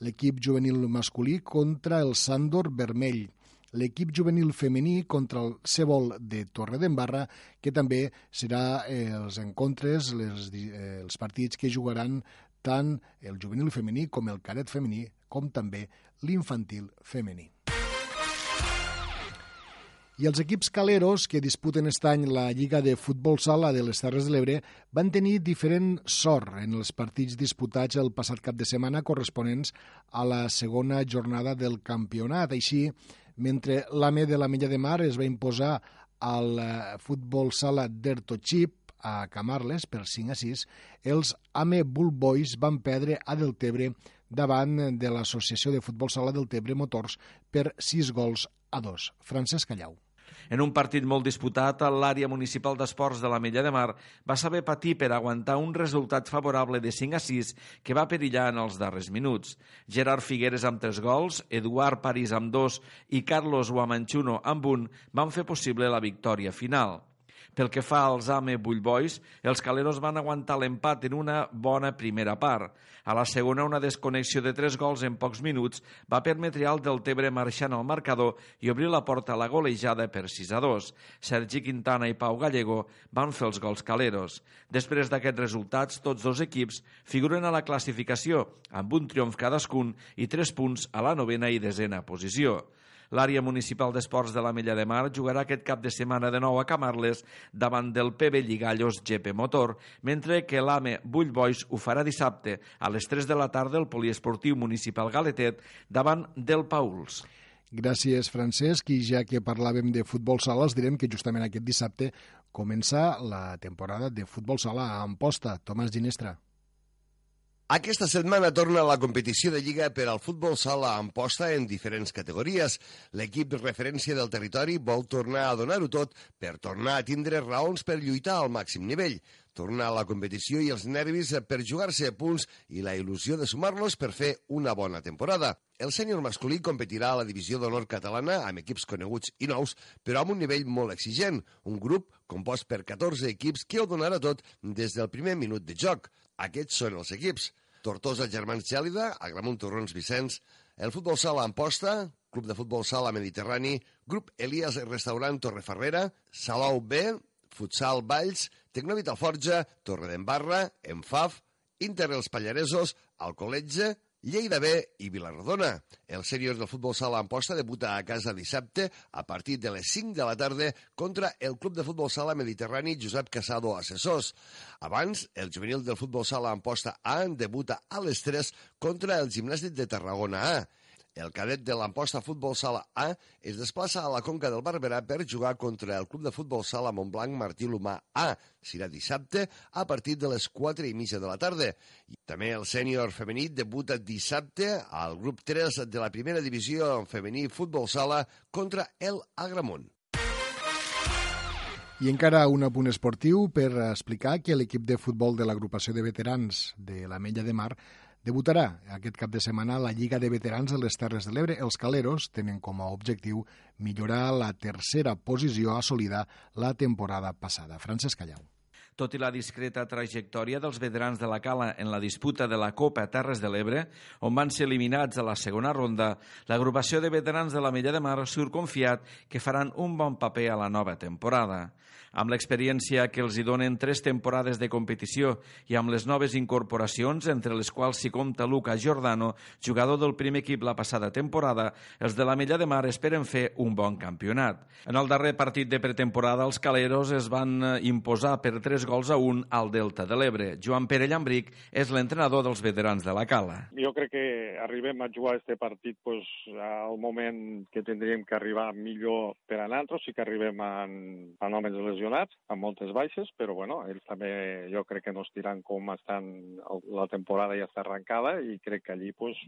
L'equip juvenil masculí contra el Sàndor Vermell l'equip juvenil femení contra el Cebol de Torredembarra, que també serà eh, els encontres, les, eh, els partits que jugaran tant el juvenil femení com el cadet femení, com també l'infantil femení. I els equips caleros que disputen aquest any la Lliga de Futbol Sala de les Terres de l'Ebre van tenir diferent sort en els partits disputats el passat cap de setmana corresponents a la segona jornada del campionat. Així, mentre l'AME de la Mella de Mar es va imposar al eh, Futbol Sala d'Ertochip a Camarles per 5 a 6, els AME Bull Boys van perdre a Deltebre davant de l'Associació de Futbol Sala del Tebre Motors per 6 gols a 2. Francesc Callau. En un partit molt disputat, l'àrea municipal d'esports de la Mella de Mar va saber patir per aguantar un resultat favorable de 5 a 6 que va perillar en els darrers minuts. Gerard Figueres amb 3 gols, Eduard París amb 2 i Carlos Guamanchuno amb 1 van fer possible la victòria final. Pel que fa als AME Bull Boys, els caleros van aguantar l'empat en una bona primera part. A la segona, una desconnexió de tres gols en pocs minuts va permetre al Deltebre marxant al marcador i obrir la porta a la golejada per 6 a 2. Sergi Quintana i Pau Gallego van fer els gols caleros. Després d'aquests resultats, tots dos equips figuren a la classificació, amb un triomf cadascun i tres punts a la novena i desena posició. L'àrea municipal d'esports de la Mella de Mar jugarà aquest cap de setmana de nou a Camarles davant del PB Lligallos GP Motor, mentre que l'AME Bull Boys ho farà dissabte a les 3 de la tarda al Poliesportiu Municipal Galetet davant del Pauls. Gràcies, Francesc. I ja que parlàvem de futbol sala, els direm que justament aquest dissabte comença la temporada de futbol sala a Amposta. Tomàs Ginestra. Aquesta setmana torna la competició de Lliga per al futbol sala a Amposta en diferents categories. L'equip referència del territori vol tornar a donar-ho tot per tornar a tindre raons per lluitar al màxim nivell. Tornar a la competició i els nervis per jugar-se a punts i la il·lusió de sumar-los per fer una bona temporada. El sènior masculí competirà a la divisió d'honor catalana amb equips coneguts i nous, però amb un nivell molt exigent, un grup compost per 14 equips que ho donarà tot des del primer minut de joc. Aquests són els equips. Tortosa Germans Gèlida, Agramunt Torrons Vicenç, el Futbol Sala Amposta, Club de Futbol Sala Mediterrani, Grup Elias Restaurant Torreferrera, Salou B, Futsal Valls, Tecnòvit Alforja, Torredembarra, Enfaf, Inter els Pallaresos, Alcoletge, Lleida B i Vilarrodona. El sènior del futbol sala Amposta debuta a casa dissabte a partir de les 5 de la tarda contra el club de futbol sala mediterrani Josep Casado Assessors. Abans, el juvenil del futbol sala Amposta A debuta a les 3 contra el gimnàstic de Tarragona A. El cadet de l'Amposta Futbol Sala A es desplaça a la Conca del Barberà per jugar contra el Club de Futbol Sala Montblanc Martí Lomà A. Serà dissabte a partir de les 4 i mitja de la tarda. I també el sènior femení debuta dissabte al grup 3 de la primera divisió en femení Futbol Sala contra el Agramunt. I encara un apunt esportiu per explicar que l'equip de futbol de l'agrupació de veterans de la Mella de Mar Debutarà aquest cap de setmana la Lliga de Veterans de les Terres de l'Ebre. Els caleros tenen com a objectiu millorar la tercera posició assolida la temporada passada. Francesc Callau. Tot i la discreta trajectòria dels veterans de la Cala en la disputa de la Copa Terres de l'Ebre, on van ser eliminats a la segona ronda, l'agrupació de veterans de la Mella de Mar surt confiat que faran un bon paper a la nova temporada. Amb l'experiència que els hi donen tres temporades de competició i amb les noves incorporacions, entre les quals s'hi compta Luca Giordano, jugador del primer equip la passada temporada, els de la Mella de Mar esperen fer un bon campionat. En el darrer partit de pretemporada, els caleros es van eh, imposar per 3 gols a 1 al Delta de l'Ebre. Joan Pere Llambric és l'entrenador dels veterans de la Cala. Jo crec que arribem a jugar aquest partit pues, al moment que tindríem que arribar millor per a nosaltres, sí que arribem en, en homes lesionats lesionats, amb moltes baixes, però bueno, ells també jo crec que no estiran com estan, la temporada ja està arrencada i crec que allí pues,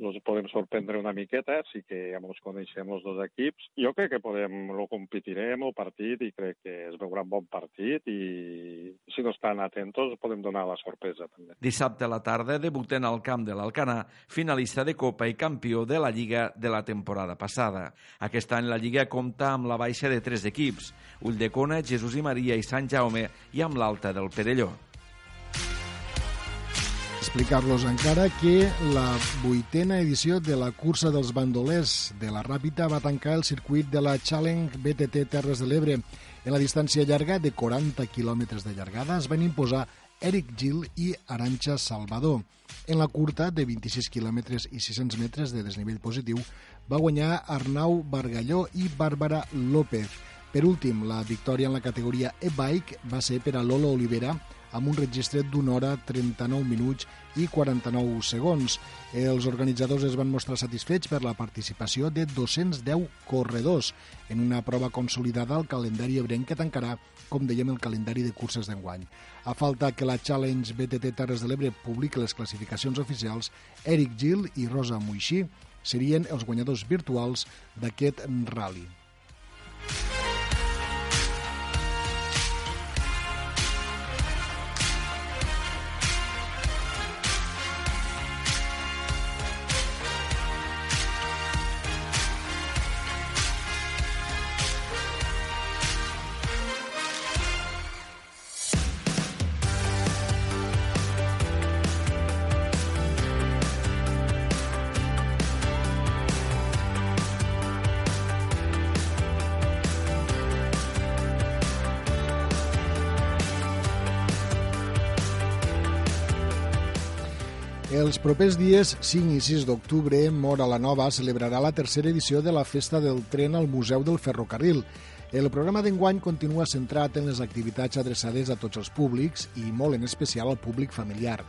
els podem sorprendre una miqueta, sí que ja ens coneixem els dos equips. Jo crec que podem, lo competirem el partit i crec que es veurà un bon partit i si no estan atentos podem donar la sorpresa també. Dissabte a la tarda debuten al camp de l'Alcanar, finalista de Copa i campió de la Lliga de la temporada passada. Aquest any la Lliga compta amb la baixa de tres equips, Ulldecona, Jesús i Maria i Sant Jaume i amb l'Alta del Perelló. Explicar-los encara que la vuitena edició de la cursa dels bandolers de la Ràpita va tancar el circuit de la Challenge BTT Terres de l'Ebre. En la distància llarga de 40 quilòmetres de llargada es van imposar Eric Gil i Aranxa Salvador. En la curta, de 26 quilòmetres i 600 metres de desnivell positiu, va guanyar Arnau Bargalló i Bàrbara López. Per últim, la victòria en la categoria e-bike va ser per a Lolo Olivera amb un registre d'una hora 39 minuts i 49 segons. Els organitzadors es van mostrar satisfets per la participació de 210 corredors en una prova consolidada al calendari ebrenc que tancarà, com dèiem, el calendari de curses d'enguany. A falta que la Challenge BTT Terres de l'Ebre publiqui les classificacions oficials, Eric Gil i Rosa Moixí serien els guanyadors virtuals d'aquest rally. Els propers dies 5 i 6 d'octubre, Mora la Nova celebrarà la tercera edició de la Festa del Tren al Museu del Ferrocarril. El programa d'enguany continua centrat en les activitats adreçades a tots els públics i molt en especial al públic familiar.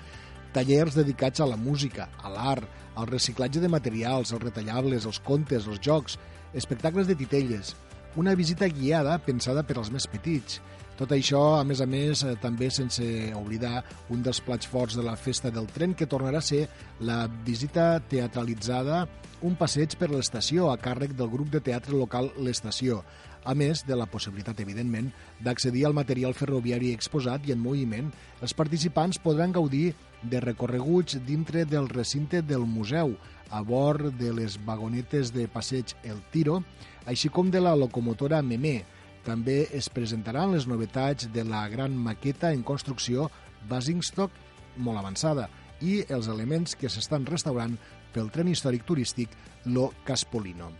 Tallers dedicats a la música, a l'art, al reciclatge de materials, els retallables, els contes, els jocs, espectacles de titelles, una visita guiada pensada per als més petits, tot això, a més a més, eh, també sense oblidar un dels plats forts de la festa del tren, que tornarà a ser la visita teatralitzada, un passeig per l'estació a càrrec del grup de teatre local L'Estació, a més de la possibilitat, evidentment, d'accedir al material ferroviari exposat i en moviment, els participants podran gaudir de recorreguts dintre del recinte del museu, a bord de les vagonetes de passeig El Tiro, així com de la locomotora Memé, també es presentaran les novetats de la gran maqueta en construcció Basingstock molt avançada i els elements que s'estan restaurant pel tren històric turístic Lo Caspolino.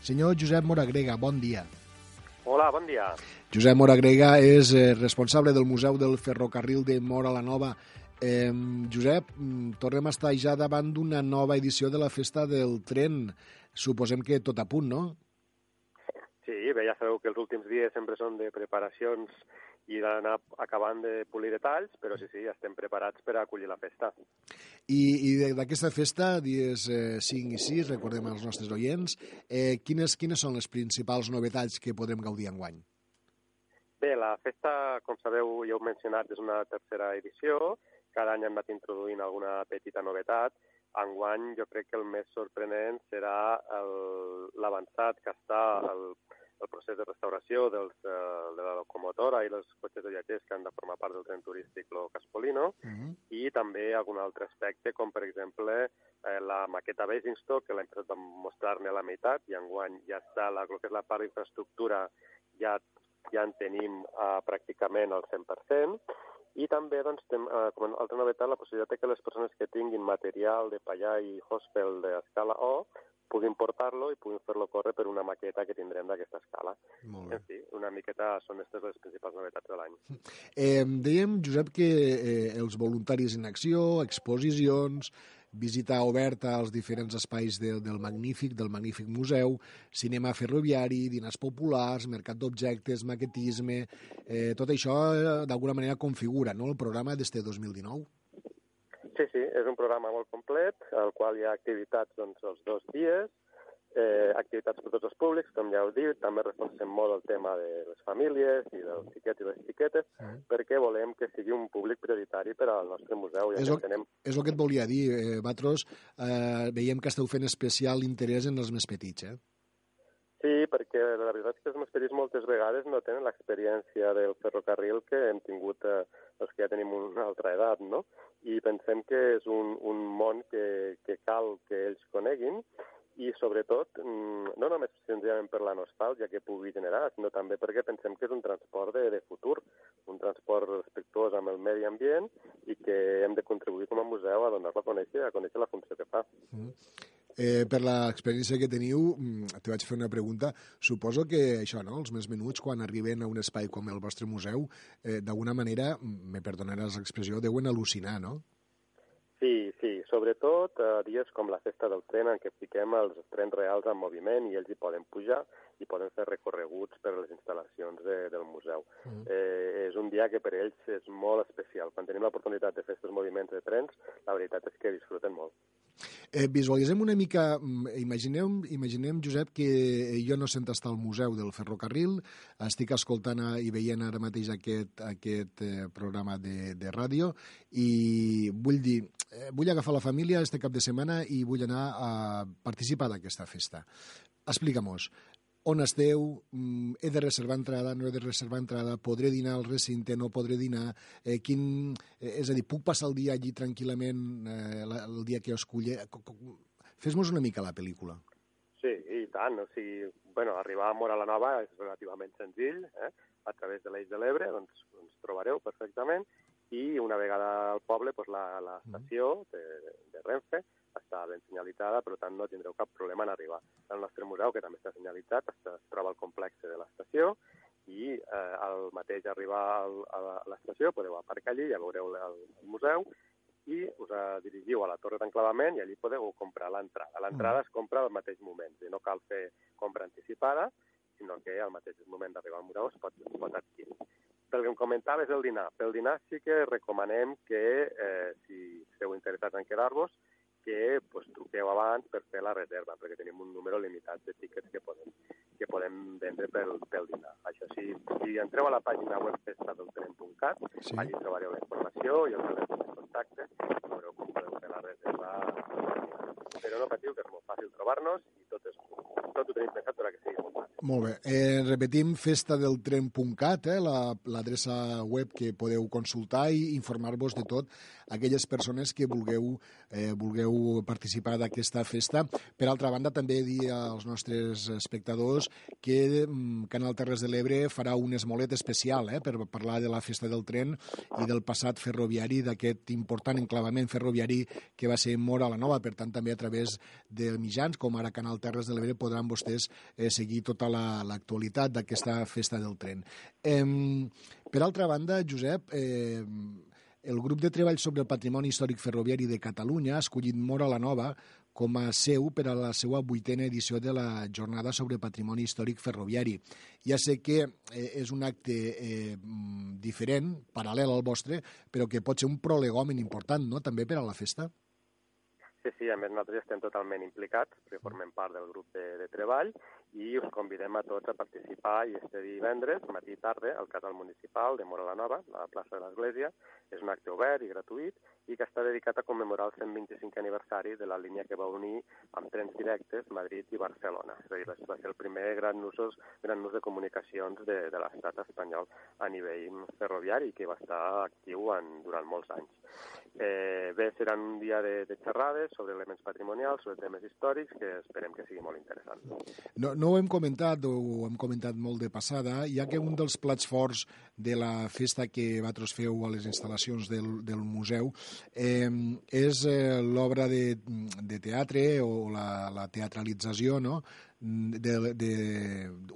Senyor Josep Moragrega, bon dia. Hola, bon dia. Josep Moragrega és eh, responsable del Museu del Ferrocarril de Mora la Nova. Eh, Josep, mm, tornem a estar ja davant d'una nova edició de la Festa del Tren. Suposem que tot a punt, no? Sí, bé, ja sabeu que els últims dies sempre són de preparacions i d'anar acabant de polir detalls, però sí, sí, estem preparats per acollir la festa. I, i d'aquesta festa, dies eh, 5 i 6, recordem als nostres oients, eh, quines, quines són les principals novetats que podrem gaudir enguany? Bé, la festa, com sabeu, ja heu mencionat, és una tercera edició. Cada any hem anat introduint alguna petita novetat enguany jo crec que el més sorprenent serà l'avançat que està el, el procés de restauració dels, eh, de la locomotora i els cotxes de viatgers que han de formar part del tren turístic Lo Caspolino uh -huh. i també algun altre aspecte com per exemple eh, la maqueta Basingstock que l'any passat vam mostrar-ne a la meitat i enguany ja està la, el que és la part d'infraestructura ja ja en tenim eh, pràcticament al 100%, i també, doncs, tem, eh, com a altra novetat, la possibilitat que les persones que tinguin material de pallar i hospel d'escala O puguin portar-lo i puguin fer-lo córrer per una maqueta que tindrem d'aquesta escala. Molt bé. En fi, una miqueta són aquestes les principals novetats de l'any. Eh, dèiem, Josep, que eh, els voluntaris en acció, exposicions, visita oberta als diferents espais de, del magnífic, del magnífic museu, cinema ferroviari, dinars populars, mercat d'objectes, maquetisme... Eh, tot això, eh, d'alguna manera, configura no, el programa d'este 2019. Sí, sí, és un programa molt complet, al qual hi ha activitats doncs, els dos dies, eh, activitats per tots els públics, com ja heu dit, també reforcem molt el tema de les famílies i dels xiquets i les xiquetes, perquè volem que sigui un públic prioritari per al nostre museu. I És el, entenem és el que et volia dir, eh, Batros. Eh, veiem que esteu fent especial interès en els més petits, eh? Sí, perquè la veritat és que els meus petits moltes vegades no tenen l'experiència del ferrocarril que hem tingut eh, els que ja tenim una altra edat, no? I pensem que és un, un món que, que cal que ells coneguin i sobretot, mm, no només senzillament per la nostàlgia que pugui generar, sinó també perquè pensem que és un transport de, de futur, un transport respectuós amb el medi ambient i que hem de contribuir com a museu a donar-lo a conèixer, a conèixer la funció que fa. Eh, per l'experiència que teniu, mm, te vaig fer una pregunta. Suposo que això, no? els més menuts, quan arriben a un espai com el vostre museu, eh, d'alguna manera, mm, me perdonaràs l'expressió, deuen al·lucinar, no? Sí, sí, sobretot eh, dies com la festa del tren en què fiquem els trens reals en moviment i ells hi poden pujar i poden fer recorreguts per les instal·lacions de, del museu. Mm. Eh, és un dia que per ells és molt especial. Quan tenim l'oportunitat de fer aquests moviments de trens, la veritat és que disfruten molt. Eh, visualitzem una mica, mm, imaginem, imaginem, Josep, que jo no sent estar al Museu del Ferrocarril, estic escoltant i veient ara mateix aquest, aquest eh, programa de, de ràdio i vull dir, eh, vull agafar la família este cap de setmana i vull anar a participar d'aquesta festa. Explica-mos, on esteu, mm, he de reservar entrada, no he de reservar entrada, podré dinar al recinte, no podré dinar, eh, quin, eh, és a dir, puc passar el dia allí tranquil·lament, eh, la- el dia que esculli... Fes-nos una mica la pel·lícula. Sí, i tant. O sigui, bueno, arribar a Mora la Nova és relativament senzill. Eh? A través de l'Eix de l'Ebre doncs, ens trobareu perfectament i una vegada al poble doncs, la- l'estació de, de Renfe està ben senyalitzada, per tant no tindreu cap problema en arribar. El nostre museu, que també està senyalitzat, es troba al complex de l'estació i eh, al mateix arribar al, a l'estació podeu aparcar allí, ja veureu el, el museu i us dirigiu a la torre d'enclavament i allí podeu comprar l'entrada. L'entrada es compra al mateix moment, no cal fer compra anticipada, sinó que al mateix moment d'arribar al museu es pot, es pot adquirir. Pel que em comentaves el dinar. Pel dinar sí que recomanem que, eh, si esteu interessats en quedar-vos, que pues, truqueu abans per fer la reserva, perquè tenim un número limitat de tiquets que podem, que podem vendre pel, pel dinar. Això sí, si entreu a la pàgina web festadeltren.cat, sí. allí trobareu la informació i el telèfon de contacte, veureu com podeu fer la reserva. Però no patiu, que és molt fàcil trobar-nos tot, és, tot ho tenim pensat perquè sigui molt fàcil. Molt bé. Eh, repetim festadeltren.cat, eh, la- l'adreça la, web que podeu consultar i informar-vos de tot aquelles persones que vulgueu, eh, vulgueu participar d'aquesta festa. Per altra banda, també dir als nostres espectadors que mm, Canal Terres de l'Ebre farà un esmolet especial eh, per parlar de la festa del tren i del passat ferroviari, d'aquest important enclavament ferroviari que va ser Mora la Nova. Per tant, també a través de mitjans, com ara Canal Terres de l'Ebre, podran vostès eh, seguir tota la- l'actualitat d'aquesta festa del tren. Eh, per altra banda, Josep, eh, el grup de treball sobre el patrimoni històric ferroviari de Catalunya ha escollit Mora la Nova com a seu per a la seva vuitena edició de la jornada sobre patrimoni històric ferroviari. Ja sé que eh, és un acte eh, diferent, paral·lel al vostre, però que pot ser un prolegomen important, no?, també per a la festa. Sí, sí, a més nosaltres estem totalment implicats, perquè formem part del grup de, de treball i us convidem a tots a participar i este divendres, matí i tarda, al casal municipal de Mora la Nova, la plaça de l'Església. És un acte obert i gratuït i que està dedicat a commemorar el 125 aniversari de la línia que va unir amb trens directes Madrid i Barcelona. És a dir, va ser el primer gran, usos, gran ús de comunicacions de, de l'estat espanyol a nivell ferroviari que va estar actiu en, durant molts anys. Eh, bé, serà un dia de, de xerrades sobre elements patrimonials, sobre temes històrics, que esperem que sigui molt interessant. No, no ho hem comentat, o ho hem comentat molt de passada, ja que un dels plats forts de la festa que vosaltres feu a les instal·lacions del, del museu eh, és eh, l'obra de, de teatre o la, la teatralització no? de, de,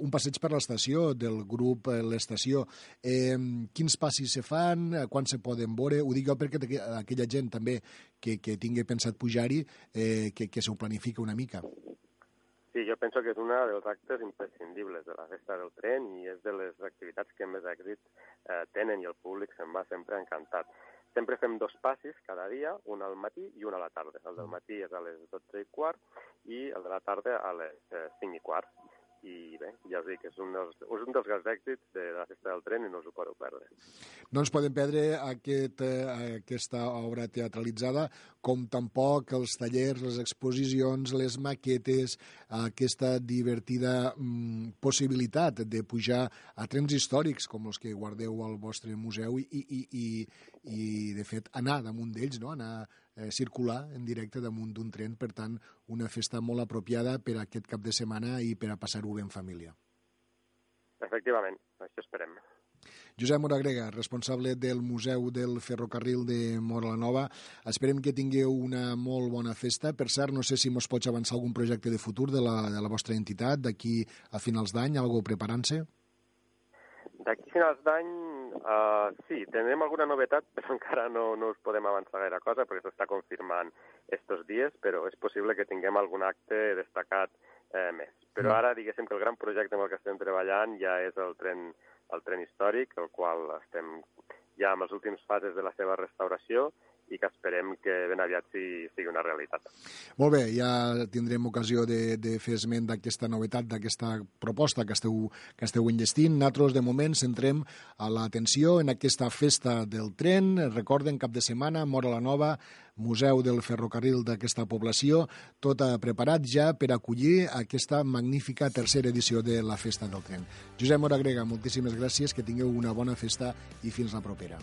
un passeig per l'estació del grup eh, L'Estació. Eh, quins passis se fan, quan se poden veure? Ho dic jo perquè aquella gent també que, que tingui pensat pujar-hi, eh, que, que s'ho planifica una mica. Sí, jo penso que és una dels actes imprescindibles de la festa del tren i és de les activitats que més èxit eh, tenen i el públic se'n va sempre encantat. Sempre fem dos passis cada dia, un al matí i un a la tarda. El del matí és a les 12 i quart i el de la tarda a les eh, 5 i quart i bé, ja us dic, és un dels, és un dels grans èxits de la festa del tren i no us ho podeu perdre. No ens podem perdre aquest, eh, aquesta obra teatralitzada, com tampoc els tallers, les exposicions, les maquetes, aquesta divertida mm, possibilitat de pujar a trens històrics com els que guardeu al vostre museu i, i, i, i de fet, anar damunt d'ells, no? anar eh, circular en directe damunt d'un tren, per tant, una festa molt apropiada per a aquest cap de setmana i per a passar-ho bé en família. Efectivament, això esperem. Josep Moragrega, responsable del Museu del Ferrocarril de Mora la Nova. Esperem que tingueu una molt bona festa. Per cert, no sé si mos pots avançar algun projecte de futur de la, de la vostra entitat d'aquí a finals d'any, algo preparant-se? D'aquí a finals d'any, uh, sí, tindrem alguna novetat, però encara no, no us podem avançar gaire cosa perquè s'està confirmant estos dies, però és possible que tinguem algun acte destacat eh, més. Però mm. ara, diguéssim que el gran projecte amb el que estem treballant ja és el tren, el tren històric, el qual estem ja en les últimes fases de la seva restauració i que esperem que ben aviat sigui, sigui una realitat. Molt bé, ja tindrem ocasió de, de fer esment d'aquesta novetat, d'aquesta proposta que esteu, que esteu enllestint. Nosaltres, de moment, centrem a l'atenció en aquesta festa del tren. Recorden, cap de setmana, Mora la Nova, Museu del Ferrocarril d'aquesta població, tot preparat ja per acollir aquesta magnífica tercera edició de la Festa del Tren. Josep Moragrega, moltíssimes gràcies, que tingueu una bona festa i fins la propera.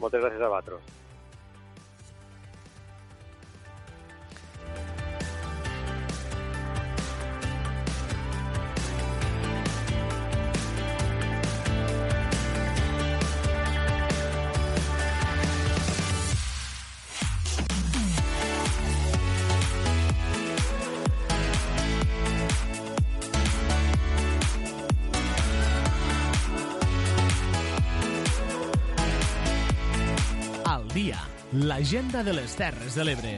Moltes gràcies a vosaltres. L'agenda de les Terres de l'Ebre.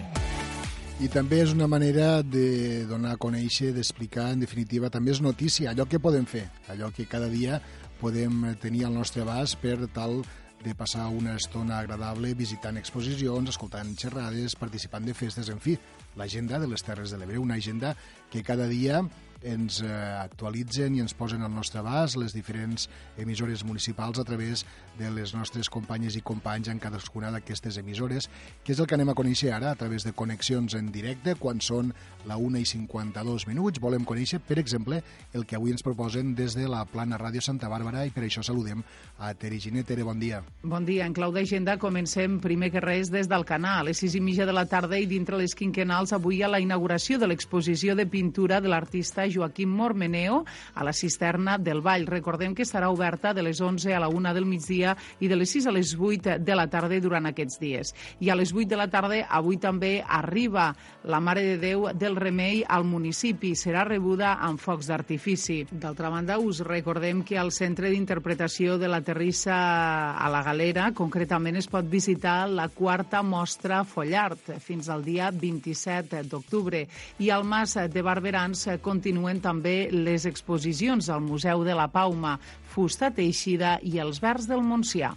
I també és una manera de donar a conèixer, d'explicar, en definitiva, també és notícia, allò que podem fer, allò que cada dia podem tenir al nostre abast per tal de passar una estona agradable visitant exposicions, escoltant xerrades, participant de festes, en fi, l'agenda de les Terres de l'Ebre, una agenda que cada dia ens eh, actualitzen i ens posen al nostre abast les diferents emissores municipals a través de les nostres companyes i companys en cadascuna d'aquestes emissores, que és el que anem a conèixer ara a través de connexions en directe, quan són la 1 i 52 minuts. Volem conèixer, per exemple, el que avui ens proposen des de la Plana Ràdio Santa Bàrbara i per això saludem a Tere Giné. Tere, bon dia. Bon dia. En clau d'agenda comencem primer que res des del canal. A les 6 i mitja de la tarda i dintre les quinquenals avui a la inauguració de l'exposició de pintura de l'artista Joaquim Mormeneo a la cisterna del Vall. Recordem que estarà oberta de les 11 a la 1 del migdia i de les 6 a les 8 de la tarda durant aquests dies. I a les 8 de la tarda avui també arriba la Mare de Déu del Remei al municipi. Serà rebuda amb focs d'artifici. D'altra banda, us recordem que al Centre d'Interpretació de la Terrissa a la Galera, concretament es pot visitar la quarta mostra Follart fins al dia 27 d'octubre. I al Mas de Barberans continuen també les exposicions al Museu de la Pauma, Fusta Teixida i els Verds del Montsià.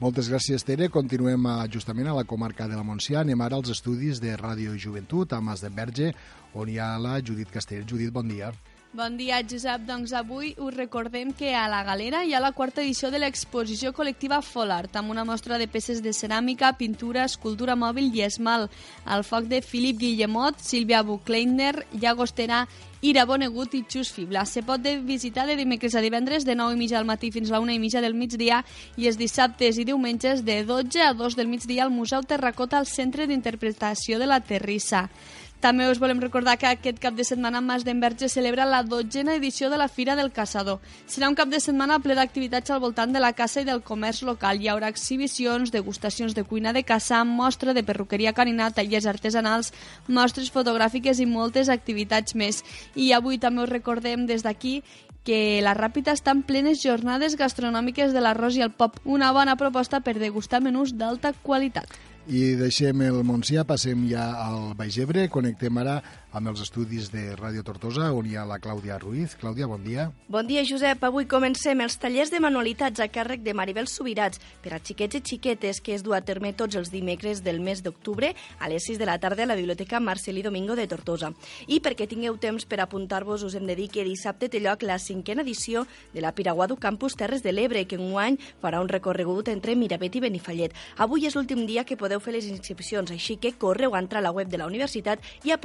Moltes gràcies, Tere. Continuem a, justament a la comarca de la Montsià. Anem ara als estudis de Ràdio Joventut, a Mas de Verge, on hi ha la Judit Castell. Judit, bon dia. Bon dia, Josep. Doncs avui us recordem que a la Galera hi ha la quarta edició de l'exposició col·lectiva Folart, amb una mostra de peces de ceràmica, pintura, escultura mòbil i esmal. Al foc de Filip Guillemot, Sílvia Buchleiner, Llagostera Ira Bonegut i Xus Fibla. Se pot visitar de dimecres a divendres de 9 i mitja al matí fins a la 1 i mitja del migdia i els dissabtes i diumenges de 12 a 2 del migdia al Museu Terracota al Centre d'Interpretació de la Terrissa. També us volem recordar que aquest cap de setmana Mas d'Enverge celebra la dotzena edició de la Fira del Caçador. Serà un cap de setmana ple d'activitats al voltant de la caça i del comerç local. Hi haurà exhibicions, degustacions de cuina de caça, mostra de perruqueria canina, tallers artesanals, mostres fotogràfiques i moltes activitats més. I avui també us recordem des d'aquí que la Ràpita està en plenes jornades gastronòmiques de l'arròs i el pop, una bona proposta per degustar menús d'alta qualitat. I deixem el Montsià, passem ja al Baix Ebre, connectem ara amb els estudis de Ràdio Tortosa, on hi ha la Clàudia Ruiz. Clàudia, bon dia. Bon dia, Josep. Avui comencem els tallers de manualitats a càrrec de Maribel Subirats per a xiquets i xiquetes que es du a terme tots els dimecres del mes d'octubre a les 6 de la tarda a la Biblioteca Marcelí Domingo de Tortosa. I perquè tingueu temps per apuntar-vos, us hem de dir que dissabte té lloc la cinquena edició de la Piraguado Campus Terres de l'Ebre, que enguany farà un recorregut entre Miravet i Benifallet. Avui és l'últim dia que podeu fer les inscripcions, així que correu a entrar a la web de la universitat i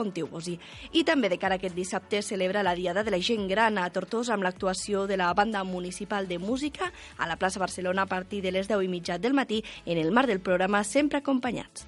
I també de cara a aquest dissabte celebra la Diada de la Gent Gran a Tortosa amb l'actuació de la Banda Municipal de Música a la plaça Barcelona a partir de les 10 i mitja del matí en el marc del programa Sempre Acompanyats.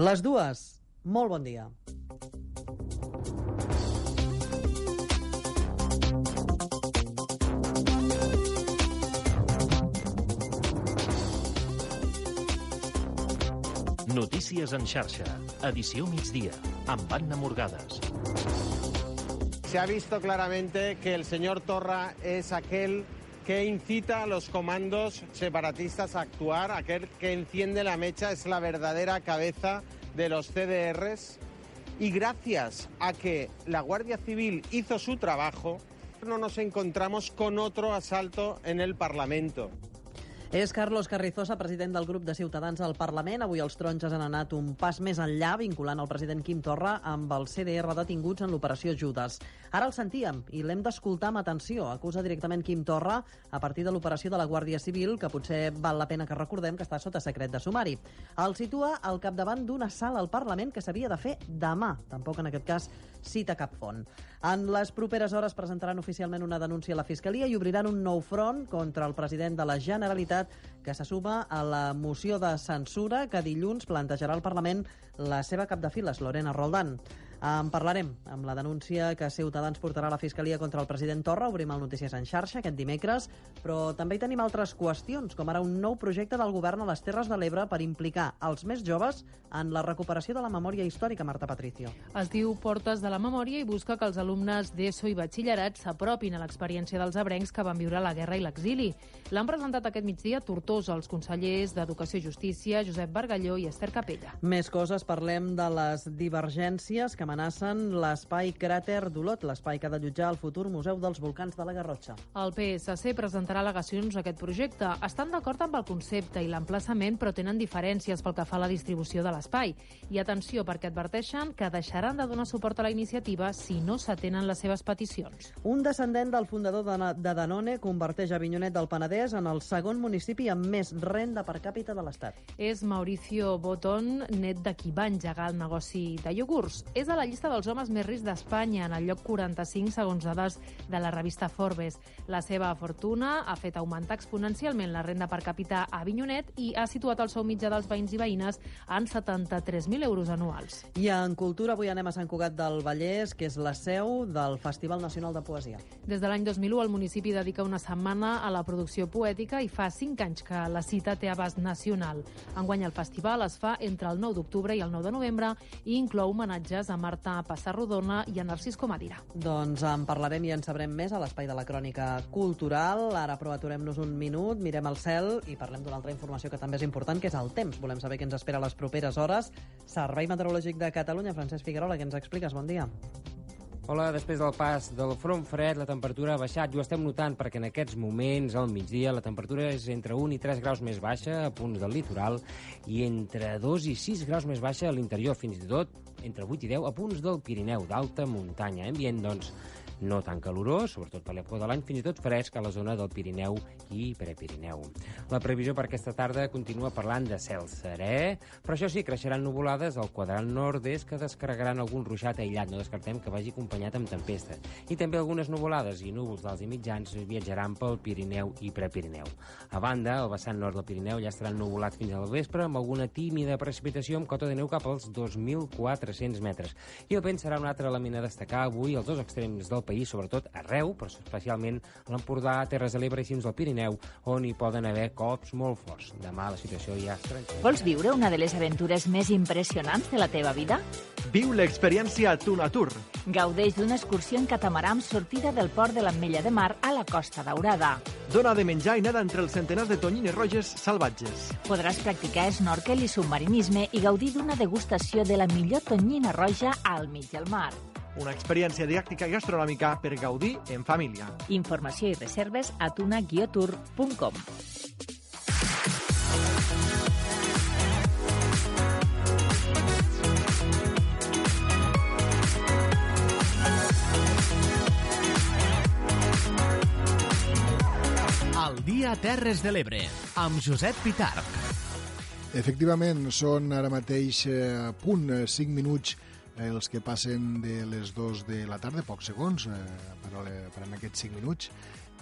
Les dues. Molt bon dia. Notícies en xarxa. Edició migdia. Amb Anna Morgades. Se ha visto claramente que el señor Torra es aquel que incita a los comandos separatistas a actuar, aquel que enciende la mecha, es la verdadera cabeza de los CDRs. Y gracias a que la Guardia Civil hizo su trabajo, no nos encontramos con otro asalto en el Parlamento. És Carlos Carrizosa, president del grup de Ciutadans al Parlament. Avui els taronges han anat un pas més enllà, vinculant el president Quim Torra amb el CDR detinguts en l'operació Judes. Ara el sentíem i l'hem d'escoltar amb atenció. Acusa directament Quim Torra a partir de l'operació de la Guàrdia Civil, que potser val la pena que recordem que està sota secret de sumari. El situa al capdavant d'una sala al Parlament que s'havia de fer demà. Tampoc en aquest cas cita cap font. En les properes hores presentaran oficialment una denúncia a la Fiscalia i obriran un nou front contra el president de la Generalitat que se suma a la moció de censura que dilluns plantejarà al Parlament la seva cap de files, Lorena Roldán. En parlarem amb la denúncia que Ciutadans portarà a la Fiscalia contra el president Torra. Obrim el Notícies en xarxa aquest dimecres, però també hi tenim altres qüestions, com ara un nou projecte del govern a les Terres de l'Ebre per implicar els més joves en la recuperació de la memòria històrica, Marta Patricio. Es diu Portes de la Memòria i busca que els alumnes d'ESO i batxillerat s'apropin a l'experiència dels abrencs que van viure la guerra i l'exili. L'han presentat aquest migdia a Tortosa els consellers d'Educació i Justícia, Josep Bargalló i Esther Capella. Més coses, parlem de les divergències que amenacen l'espai cràter d'Olot, l'espai que ha de jutjar el futur Museu dels Volcans de la Garrotxa. El PSC presentarà al·legacions a aquest projecte. Estan d'acord amb el concepte i l'emplaçament, però tenen diferències pel que fa a la distribució de l'espai. I atenció, perquè adverteixen que deixaran de donar suport a la iniciativa si no s'atenen les seves peticions. Un descendent del fundador de Danone converteix Avinyonet del Penedès en el segon municipi amb més renda per càpita de l'Estat. És Mauricio Boton, net de qui va engegar el negoci de iogurts. És a la llista dels homes més rics d'Espanya, en el lloc 45, segons dades de la revista Forbes. La seva fortuna ha fet augmentar exponencialment la renda per càpita a Avinyonet i ha situat el sou mitjà dels veïns i veïnes en 73.000 euros anuals. I en cultura avui anem a Sant Cugat del Vallès, que és la seu del Festival Nacional de Poesia. Des de l'any 2001, el municipi dedica una setmana a la producció poètica i fa 5 anys que la cita té abast nacional. Enguany el festival es fa entre el 9 d'octubre i el 9 de novembre i inclou homenatges a Marta Passarrodona i a Narcís Comadira. Doncs en parlarem i en sabrem més a l'espai de la crònica cultural. Ara però aturem-nos un minut, mirem el cel i parlem d'una altra informació que també és important, que és el temps. Volem saber què ens espera a les properes hores. Servei Meteorològic de Catalunya, Francesc Figuerola, què ens expliques? Bon dia. Hola, després del pas del front fred, la temperatura ha baixat. I ho estem notant perquè en aquests moments, al migdia, la temperatura és entre 1 i 3 graus més baixa a punts del litoral i entre 2 i 6 graus més baixa a l'interior, fins i tot entre 8 i 10 a punts del Pirineu, d'alta muntanya. Ambient, doncs, no tan calorós, sobretot per l'època de l'any, fins i tot fresc a la zona del Pirineu i Prepirineu. La previsió per aquesta tarda continua parlant de cel serè, però això sí, creixeran nuvolades al quadrant nord-est que descarregaran algun ruixat aïllat. No descartem que vagi acompanyat amb tempesta. I també algunes nuvolades i núvols d'alts i mitjans viatjaran pel Pirineu i Prepirineu. A banda, el vessant nord del Pirineu ja estarà nuvolat fins al vespre amb alguna tímida precipitació amb cota de neu cap als 2.400 metres. I el vent serà un altre element a destacar avui als dos extrems del país, sobretot arreu, però especialment a l'Empordà, Terres de l'Ebre i cims del Pirineu, on hi poden haver cops molt forts. Demà la situació ja és tranquil·la. Vols viure una de les aventures més impressionants de la teva vida? Viu l'experiència Tuna Tour. Gaudeix d'una excursió en catamarà amb sortida del port de l'Ametlla de Mar a la Costa Daurada. Dona de menjar i nada entre els centenars de tonyines roges salvatges. Podràs practicar snorkel i submarinisme i gaudir d'una degustació de la millor tonyina roja al mig del mar. Una experiència didàctica i gastronòmica per gaudir en família. Informació i reserves a tuna-tour.com. Al dia Terres de l'Ebre, amb Josep Pitarc. Efectivament, són ara mateix eh, punt eh, 5 minuts eh, els que passen de les 2 de la tarda, pocs segons, eh, per, per en aquests 5 minuts.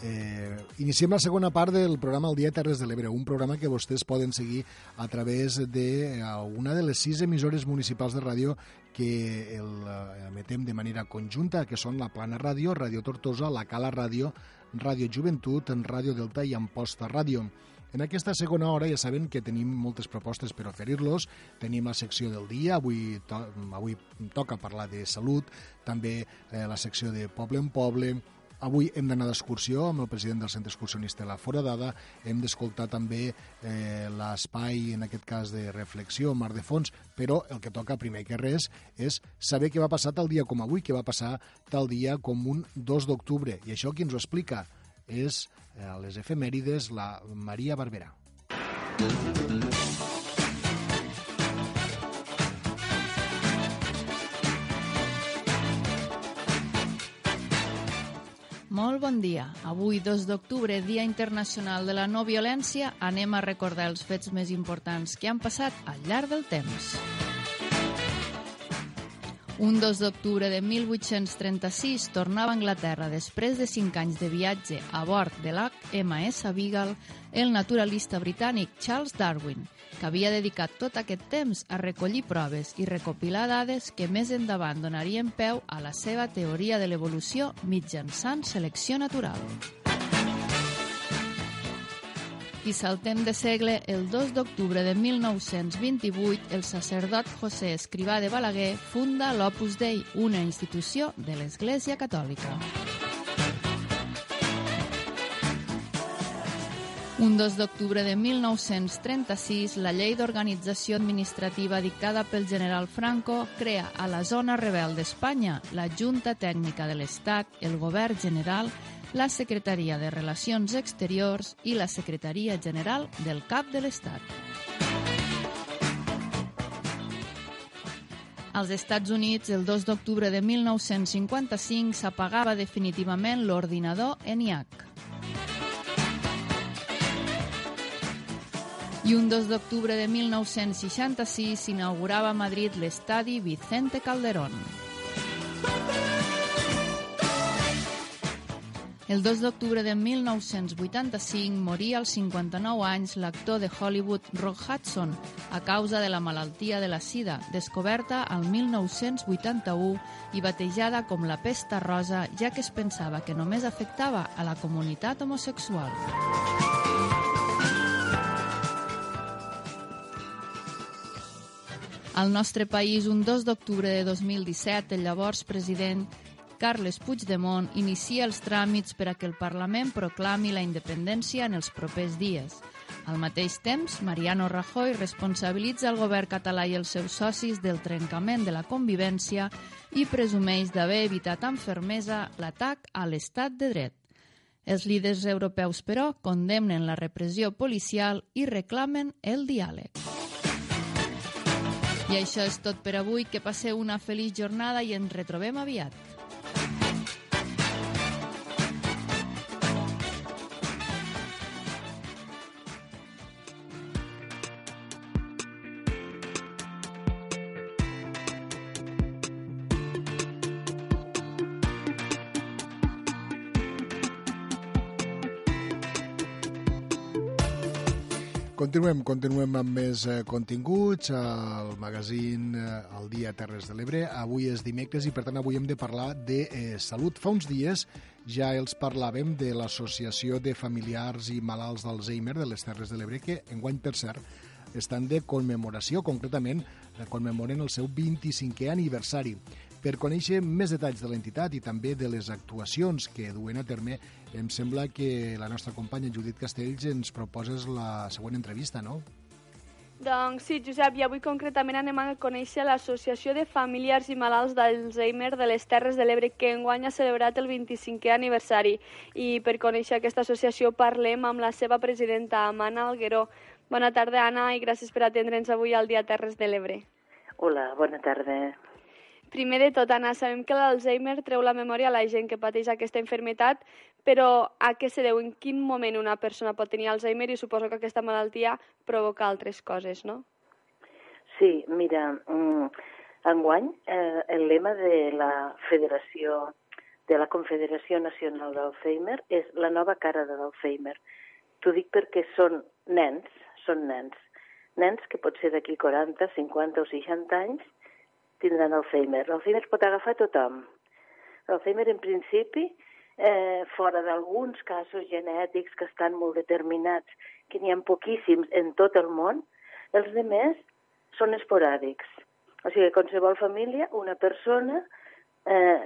Eh, iniciem la segona part del programa El Dia Terres de l'Ebre, un programa que vostès poden seguir a través de eh, de les sis emissores municipals de ràdio que el, eh, emetem de manera conjunta, que són la Plana Ràdio, Ràdio Tortosa, la Cala Ràdio, Ràdio Joventut, en Ràdio Delta i Amposta Ràdio. En aquesta segona hora ja saben que tenim moltes propostes per oferir-los. Tenim la secció del dia, avui, to avui toca parlar de salut, també eh, la secció de Poble en Poble, Avui hem d'anar d'excursió amb el president del centre excursionista La Foradada. Hem d'escoltar també eh, l'espai, en aquest cas, de reflexió, Mar de Fons, però el que toca primer que res és saber què va passar tal dia com avui, què va passar tal dia com un 2 d'octubre. I això qui ens ho explica és a les efemèrides la Maria Barberà. Molt bon dia. Avui, 2 d'octubre, Dia Internacional de la No Violència, anem a recordar els fets més importants que han passat al llarg del temps. Un 2 d'octubre de 1836 tornava a Anglaterra després de 5 anys de viatge a bord de l'HMS Beagle el naturalista britànic Charles Darwin, que havia dedicat tot aquest temps a recollir proves i recopilar dades que més endavant donarien peu a la seva teoria de l'evolució mitjançant selecció natural. I saltem de segle, el 2 d'octubre de 1928, el sacerdot José Escrivà de Balaguer funda l'Opus Dei, una institució de l'Església Catòlica. Un 2 d'octubre de 1936, la llei d'organització administrativa dictada pel general Franco crea a la zona rebel d'Espanya la Junta Tècnica de l'Estat, el Govern General, la Secretaria de Relacions Exteriors i la Secretaria General del Cap de l'Estat. Als Estats Units, el 2 d'octubre de 1955, s'apagava definitivament l'ordinador ENIAC. I un 2 d'octubre de 1966 s'inaugurava a Madrid l'estadi Vicente Calderón. El 2 d'octubre de 1985 moria als 59 anys l'actor de Hollywood Rock Hudson a causa de la malaltia de la sida, descoberta al 1981 i batejada com la pesta rosa, ja que es pensava que només afectava a la comunitat homosexual. Al nostre país, un 2 d'octubre de 2017, el llavors president Carles Puigdemont inicia els tràmits per a que el Parlament proclami la independència en els propers dies. Al mateix temps, Mariano Rajoy responsabilitza el govern català i els seus socis del trencament de la convivència i presumeix d'haver evitat amb fermesa l'atac a l'estat de dret. Els líders europeus, però, condemnen la repressió policial i reclamen el diàleg. I això és tot per avui. Que passeu una feliç jornada i ens retrobem aviat. Continuem, continuem amb més eh, continguts al magazín eh, El dia Terres de l'Ebre. Avui és dimecres i per tant avui hem de parlar de eh, salut. Fa uns dies ja els parlàvem de l'Associació de Familiars i Malalts d'Alzheimer de les Terres de l'Ebre que enguany, per cert, estan de commemoració, concretament eh, commemoren el seu 25è aniversari. Per conèixer més detalls de l'entitat i també de les actuacions que duen a terme, em sembla que la nostra companya Judit Castells ens proposes la següent entrevista, no? Doncs sí, Josep, i avui concretament anem a conèixer l'Associació de Familiars i Malalts d'Alzheimer de les Terres de l'Ebre, que enguany ha celebrat el 25è aniversari. I per conèixer aquesta associació parlem amb la seva presidenta, Amana Algueró. Bona tarda, Anna, i gràcies per atendre'ns avui al Dia Terres de l'Ebre. Hola, bona tarda. Primer de tot, Anna, sabem que l'Alzheimer treu la memòria a la gent que pateix aquesta enfermetat, però a què se deu? En quin moment una persona pot tenir Alzheimer i suposo que aquesta malaltia provoca altres coses, no? Sí, mira, mm, enguany eh, el lema de la Federació de la Confederació Nacional d'Alzheimer és la nova cara de l'Alzheimer. T'ho dic perquè són nens, són nens. Nens que pot ser d'aquí 40, 50 o 60 anys tindran Alzheimer. L'Alzheimer pot agafar tothom. L'Alzheimer, en principi, eh, fora d'alguns casos genètics que estan molt determinats, que n'hi ha poquíssims en tot el món, els demés són esporàdics. O sigui, qualsevol família, una persona eh,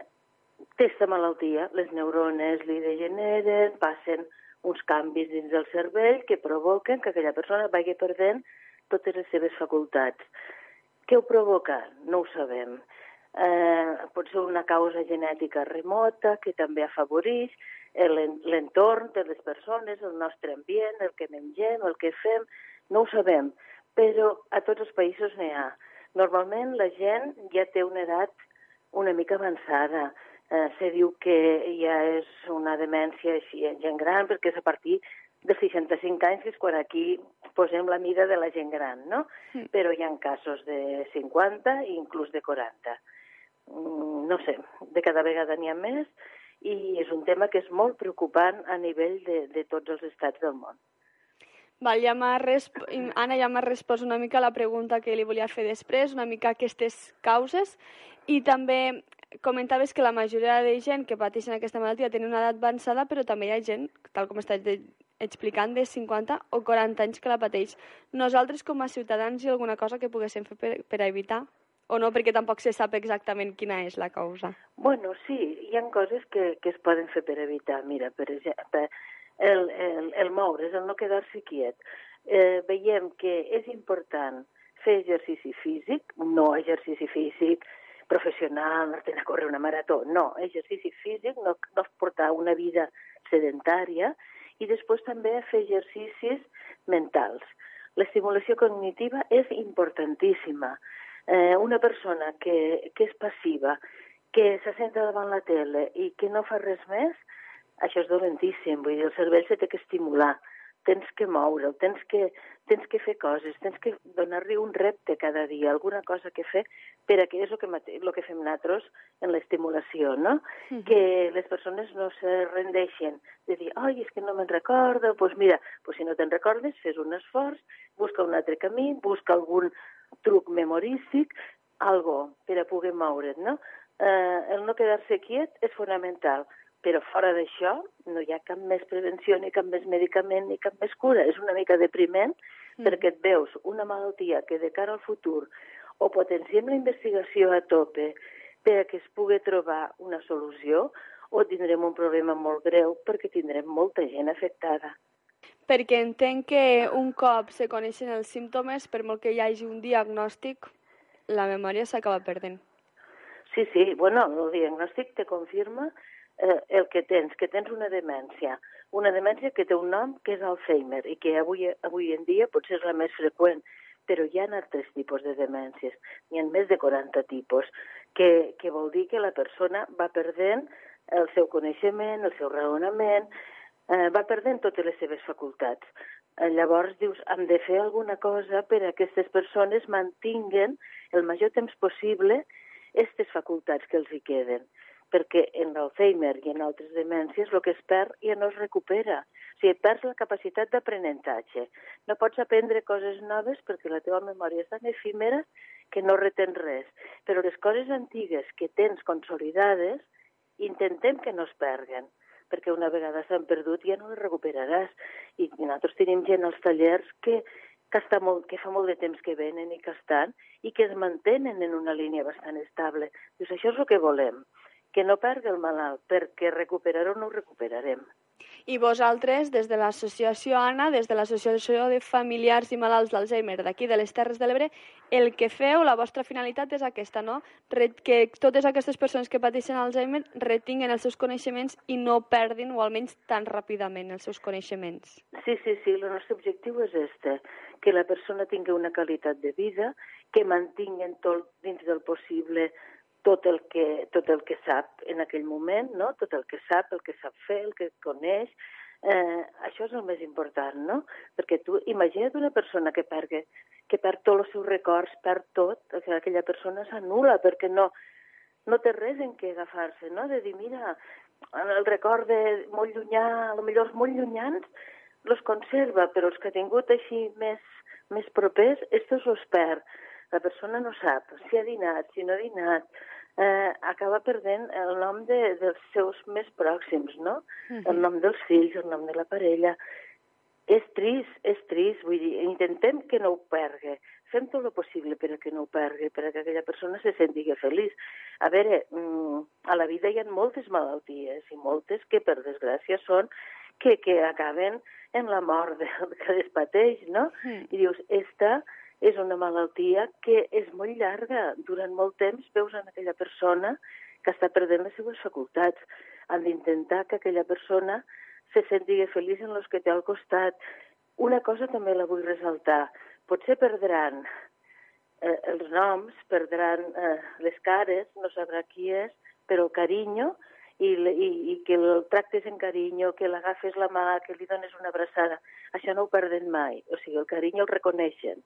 té aquesta malaltia, les neurones li degeneren, passen uns canvis dins del cervell que provoquen que aquella persona vagi perdent totes les seves facultats. Què ho provoca? No ho sabem. Eh, pot ser una causa genètica remota que també afavoreix el- l'entorn de les persones, el nostre ambient, el que mengem, el que fem, no ho sabem, però a tots els països n'hi ha. Normalment la gent ja té una edat una mica avançada. Eh, se diu que ja és una demència així en gent gran, perquè és a partir de 65 anys que és quan aquí posem la mida de la gent gran, no? Mm. Però hi ha casos de 50 i inclús de 40. Mm, No sé, de cada vegada n'hi ha més i és un tema que és molt preocupant a nivell de, de tots els estats del món. Val, ja resp... Anna ja m'ha respost una mica la pregunta que li volia fer després, una mica aquestes causes, i també comentaves que la majoria de gent que pateixen aquesta malaltia tenen una edat avançada, però també hi ha gent, tal com estàs de- explicant, de 50 o 40 anys que la pateix. Nosaltres, com a ciutadans, hi ha alguna cosa que poguéssim fer per, per evitar? O no, perquè tampoc se sap exactament quina és la causa. Bueno, sí, hi ha coses que, que es poden fer per evitar. Mira, per exemple, el, el, el moure's, el no quedar-se quiet. Eh, veiem que és important fer exercici físic, no exercici físic professional, anar a córrer una marató, no, exercici físic, no, no portar una vida sedentària i després també fer exercicis mentals. L'estimulació cognitiva és importantíssima. Eh, una persona que, que és passiva, que se senta davant la tele i que no fa res més, això és dolentíssim. Vull dir, el cervell se té que estimular, tens que moure'l, tens que, tens que fer coses, tens que donar-li un repte cada dia, alguna cosa que fer, per a que és el que, el que fem nosaltres en l'estimulació, no? Mhm. Que les persones no se rendeixen de dir, ai, és que no me'n recordo, doncs pues mira, pues si no te'n recordes, fes un esforç, busca un altre camí, busca algun truc memorístic, algo per a poder moure't, no? Eh, el no quedar-se quiet és fonamental, però fora d'això no hi ha cap més prevenció, ni cap més medicament, ni cap més cura. És una mica depriment Mm. perquè et veus una malaltia que de cara al futur o potenciem la investigació a tope per a que es pugui trobar una solució o tindrem un problema molt greu perquè tindrem molta gent afectada. Perquè entenc que un cop se coneixen els símptomes, per molt que hi hagi un diagnòstic, la memòria s'acaba perdent. Sí, sí, bueno, el diagnòstic te confirma eh, el que tens, que tens una demència. Una demència que té un nom que és Alzheimer i que avui, avui en dia potser és la més freqüent, però hi ha altres tipus de demències. N'hi ha més de 40 tipus, que, que vol dir que la persona va perdent el seu coneixement, el seu raonament, eh, va perdent totes les seves facultats. Eh, llavors dius, hem de fer alguna cosa per a que aquestes persones mantinguen el major temps possible aquestes facultats que els hi queden perquè en l'Alzheimer i en altres demències el que es perd ja no es recupera. O sigui, perds la capacitat d'aprenentatge. No pots aprendre coses noves perquè la teva memòria és tan efímera que no retens res. Però les coses antigues que tens consolidades, intentem que no es perguen perquè una vegada s'han perdut ja no les recuperaràs. I nosaltres tenim gent als tallers que, que, està molt, que fa molt de temps que venen i que estan i que es mantenen en una línia bastant estable. Dius, això és el que volem, que no perdi el malalt, perquè recuperar-ho no ho recuperarem. I vosaltres, des de l'associació ANA, des de l'Associació de Familiars i Malalts d'Alzheimer d'aquí de les Terres de l'Ebre, el que feu, la vostra finalitat és aquesta, no? Que totes aquestes persones que pateixen Alzheimer retinguen els seus coneixements i no perdin, o almenys tan ràpidament, els seus coneixements. Sí, sí, sí, el nostre objectiu és este, que la persona tingui una qualitat de vida, que mantinguen tot dins del possible tot el que, tot el que sap en aquell moment, no? tot el que sap, el que sap fer, el que coneix. Eh, això és el més important, no? Perquè tu, imagina't una persona que perdi, que perd tots els seus records, perd tot, que aquella persona s'anula perquè no, no té res en què agafar-se, no? De dir, mira, el record de molt llunyà, potser els molt llunyans, los conserva, però els que ha tingut així més, més propers, estos los perd. La persona no sap si ha dinat, si no ha dinat, eh, acaba perdent el nom de, dels seus més pròxims, no? Mhm. El nom dels fills, el nom de la parella. És trist, és trist, vull dir, intentem que no ho pergui. Fem tot el possible per a que no ho pergui, per a que aquella persona se senti feliç. A veure, mm, a la vida hi ha moltes malalties i moltes que, per desgràcia, són que, que acaben en la mort de, que es pateix, no? Mm. I dius, esta és una malaltia que és molt llarga. Durant molt temps veus en aquella persona que està perdent les seves facultats. Han d'intentar que aquella persona se senti feliç en els que té al costat. Una cosa també la vull ressaltar. Potser perdran eh, els noms, perdran eh, les cares, no sabrà qui és, però el carinyo i, i, i que el tractes en carinyo, que l'agafes la mà, que li dones una abraçada, això no ho perden mai. O sigui, el carinyo el reconeixen.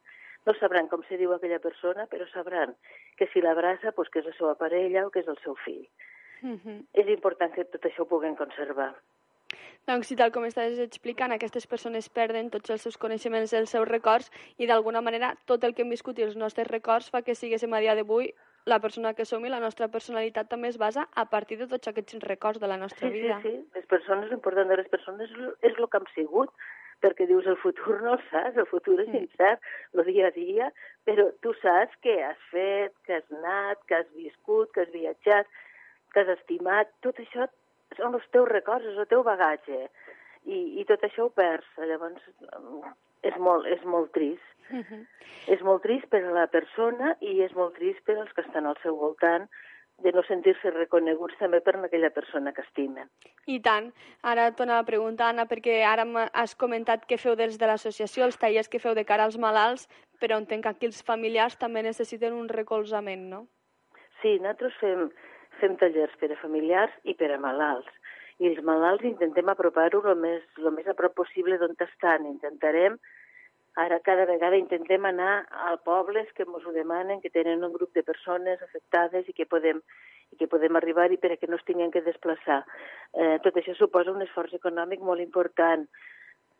No sabran com se diu aquella persona, però sabran que si l'abraça, pues, que és la seva parella o que és el seu fill. Mhm. És important que tot això ho puguem conservar. Doncs, si tal com estàs explicant, aquestes persones perden tots els seus coneixements, els seus records, i d'alguna manera tot el que hem viscut i els nostres records fa que siguéssim a dia d'avui la persona que som i la nostra personalitat també es basa a partir de tots aquests records de la nostra Sí, sí, vida. sí. Les persones, l'important de les persones és, és el que hem sigut, perquè dius el futur no el saps, el futur és incert, el dia a dia, però tu saps què has fet, que has anat, que has viscut, que has viatjat, que has estimat, tot això són els teus records, és el teu bagatge, i, i tot això ho perds. Llavors, mm, és molt, és molt trist. Mhm. És molt trist per a la persona i és molt trist per als que estan al seu voltant de no sentir-se reconeguts també per aquella persona que estimen. I tant. Ara et tornava a preguntar, Anna, perquè ara has comentat que feu des de l'associació, els tallers que feu de cara als malalts, però entenc que aquí els familiars també necessiten un recolzament, no? Sí, nosaltres fem, fem tallers per a familiars i per a malalts. I els malalts intentem apropar-ho el més, el més a prop possible d'on estan. Intentarem, ara cada vegada intentem anar a pobles que ens ho demanen, que tenen un grup de persones afectades i que podem, i que podem arribar i per a que no es tinguin que desplaçar. Eh, tot això suposa un esforç econòmic molt important.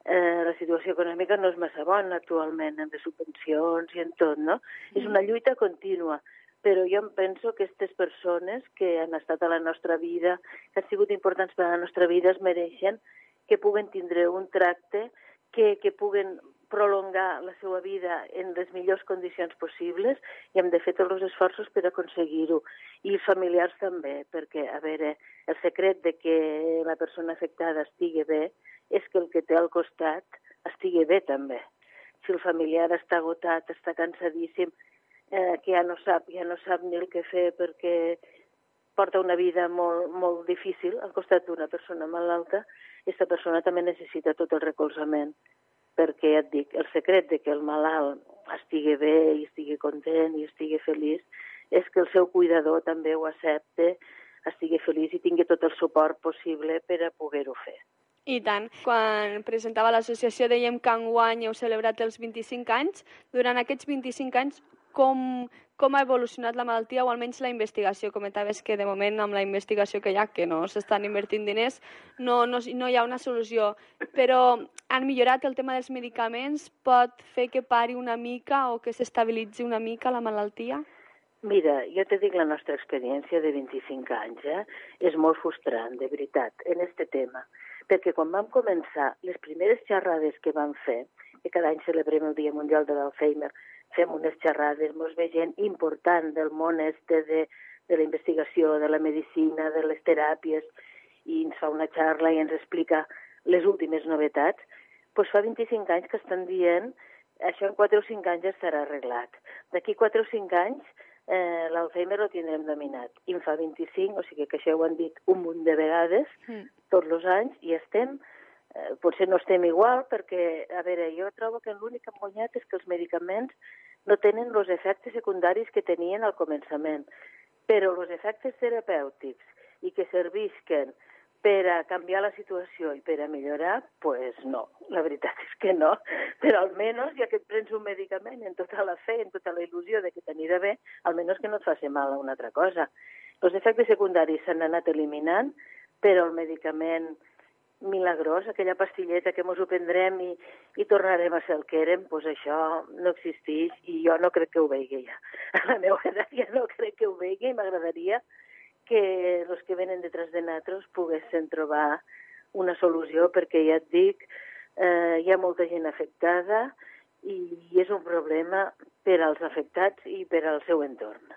Eh, la situació econòmica no és massa bona actualment, en les subvencions i en tot, no? És una lluita contínua però jo em penso que aquestes persones que han estat a la nostra vida, que han sigut importants per a la nostra vida, es mereixen que puguen tindre un tracte, que, que puguen prolongar la seva vida en les millors condicions possibles i hem de fer tots els esforços per aconseguir-ho. I els familiars també, perquè, a veure, el secret de que la persona afectada estigui bé és que el que té al costat estigui bé també. Si el familiar està agotat, està cansadíssim, eh, que ja no sap, ja no sap ni el que fer perquè porta una vida molt, molt difícil al costat d'una persona malalta, aquesta persona també necessita tot el recolzament perquè ja et dic, el secret de que el malalt estigui bé i estigui content i estigui feliç és que el seu cuidador també ho accepte, estigui feliç i tingui tot el suport possible per a poder-ho fer. I tant. Quan presentava l'associació dèiem que enguany heu celebrat els 25 anys. Durant aquests 25 anys, com, com ha evolucionat la malaltia o almenys la investigació? Comentaves que de moment amb la investigació que hi ha, que no s'estan invertint diners, no, no, no hi ha una solució. Però han millorat el tema dels medicaments? Pot fer que pari una mica o que s'estabilitzi una mica la malaltia? Mira, jo te dic la nostra experiència de 25 anys, eh? és molt frustrant, de veritat, en este tema. Perquè quan vam començar, les primeres xerrades que vam fer, que cada any celebrem el Dia Mundial de l'Alzheimer, fem unes xerrades, mos ve gent important del món este de, de la investigació, de la medicina, de les teràpies, i ens fa una xarra i ens explica les últimes novetats, doncs fa 25 anys que estan dient això en 4 o 5 anys ja estarà arreglat. D'aquí 4 o 5 anys eh, l'Alzheimer lo tindrem dominat. I en fa 25, o sigui que això ho han dit un munt de vegades, Mm. tots els anys, i estem, eh, potser no estem igual, perquè, a veure, jo trobo que l'únic que han guanyat és que els medicaments no tenen els efectes secundaris que tenien al començament, però els efectes terapèutics i que servisquen per a canviar la situació i per a millorar, pues no, la veritat és que no. Però almenys, ja que et prens un medicament en tota la fe, en tota la il·lusió de que t'anirà bé, almenys que no et faci mal a una altra cosa. Els efectes secundaris s'han anat eliminant, però el medicament milagrós, aquella pastilleta que mos ho prendrem i, i tornarem a ser el que érem, doncs això no existeix i jo no crec que ho vegi ja. A la meva edat ja no crec que ho vegi i m'agradaria que els que venen detrás de nosaltres poguessin trobar una solució, perquè ja et dic, eh, hi ha molta gent afectada i és un problema per als afectats i per al seu entorn.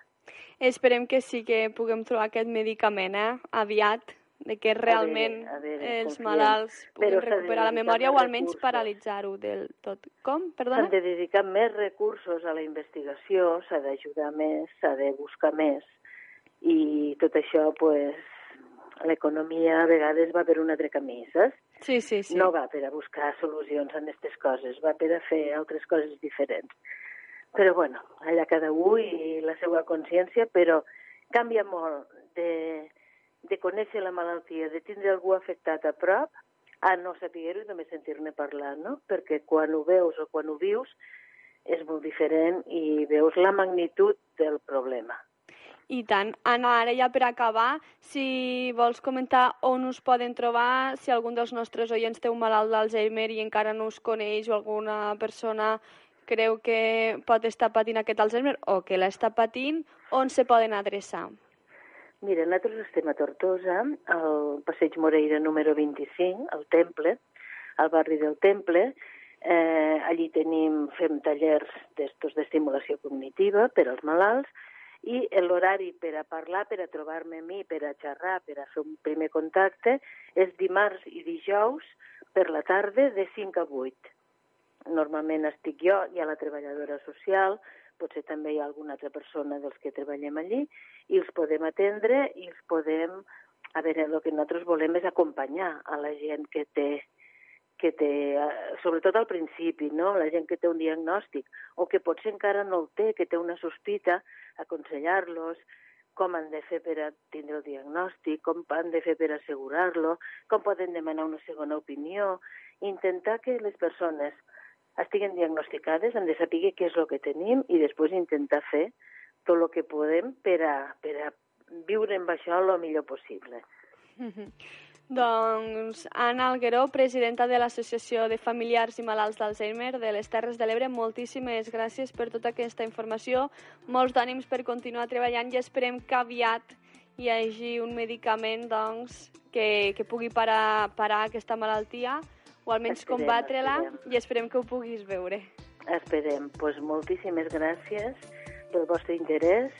Esperem que sí que puguem trobar aquest medicament eh, aviat, de que realment a veure, els confiem. malalts puguin Però recuperar la memòria o almenys paralitzar-ho del tot. Com? Perdona? S'han de dedicar més recursos a la investigació, s'ha d'ajudar més, s'ha de buscar més i tot això, pues, l'economia a vegades va per un altre camí, saps? Sí, sí, sí. No va per a buscar solucions en aquestes coses, va per a fer altres coses diferents. Però, bueno, allà cada un i la seva consciència, però canvia molt de, de conèixer la malaltia, de tindre algú afectat a prop, a no saber-ho i només sentir-ne parlar, no? Perquè quan ho veus o quan ho vius és molt diferent i veus la magnitud del problema. I tant. Anna, ara ja per acabar, si vols comentar on us poden trobar, si algun dels nostres oients té un malalt d'Alzheimer i encara no us coneix o alguna persona creu que pot estar patint aquest Alzheimer o que l'està patint, on se poden adreçar? Mira, nosaltres estem a Tortosa, al passeig Moreira número 25, al Temple, al barri del Temple. Eh, allí tenim, fem tallers d'estimulació cognitiva per als malalts i l'horari per a parlar, per a trobar-me a mi, per a xerrar, per a fer un primer contacte, és dimarts i dijous per la tarda de 5 a 8. Normalment estic jo, hi ha la treballadora social, potser també hi ha alguna altra persona dels que treballem allí, i els podem atendre i els podem... A veure, el que nosaltres volem és acompanyar a la gent que té, que té, eh, sobretot al principi, no? la gent que té un diagnòstic, o que potser encara no el té, que té una sospita, aconsellar-los com han de fer per a tindre el diagnòstic, com han de fer per assegurar-lo, com poden demanar una segona opinió, intentar que les persones estiguen diagnosticades, han de saber què és el que tenim i després intentar fer tot el que podem per a, per a viure amb això el millor possible. Doncs Anna Algueró, presidenta de l'Associació de Familiars i Malalts d'Alzheimer de les Terres de l'Ebre, moltíssimes gràcies per tota aquesta informació. Molts d'ànims per continuar treballant i esperem que aviat hi hagi un medicament doncs, que, que pugui parar, parar aquesta malaltia o almenys Esperem, combatre-la esperem. i esperem que ho puguis veure. Esperem. Pues moltíssimes gràcies pel vostre interès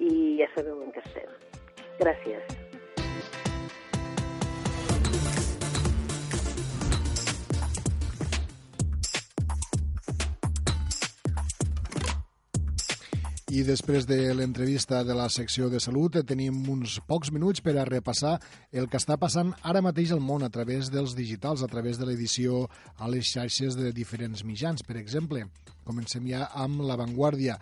i ja sabeu en què estem. Gràcies. I després de l'entrevista de la secció de salut eh, tenim uns pocs minuts per a repassar el que està passant ara mateix al món a través dels digitals, a través de l'edició a les xarxes de diferents mitjans. Per exemple, comencem ja amb l'avantguàrdia.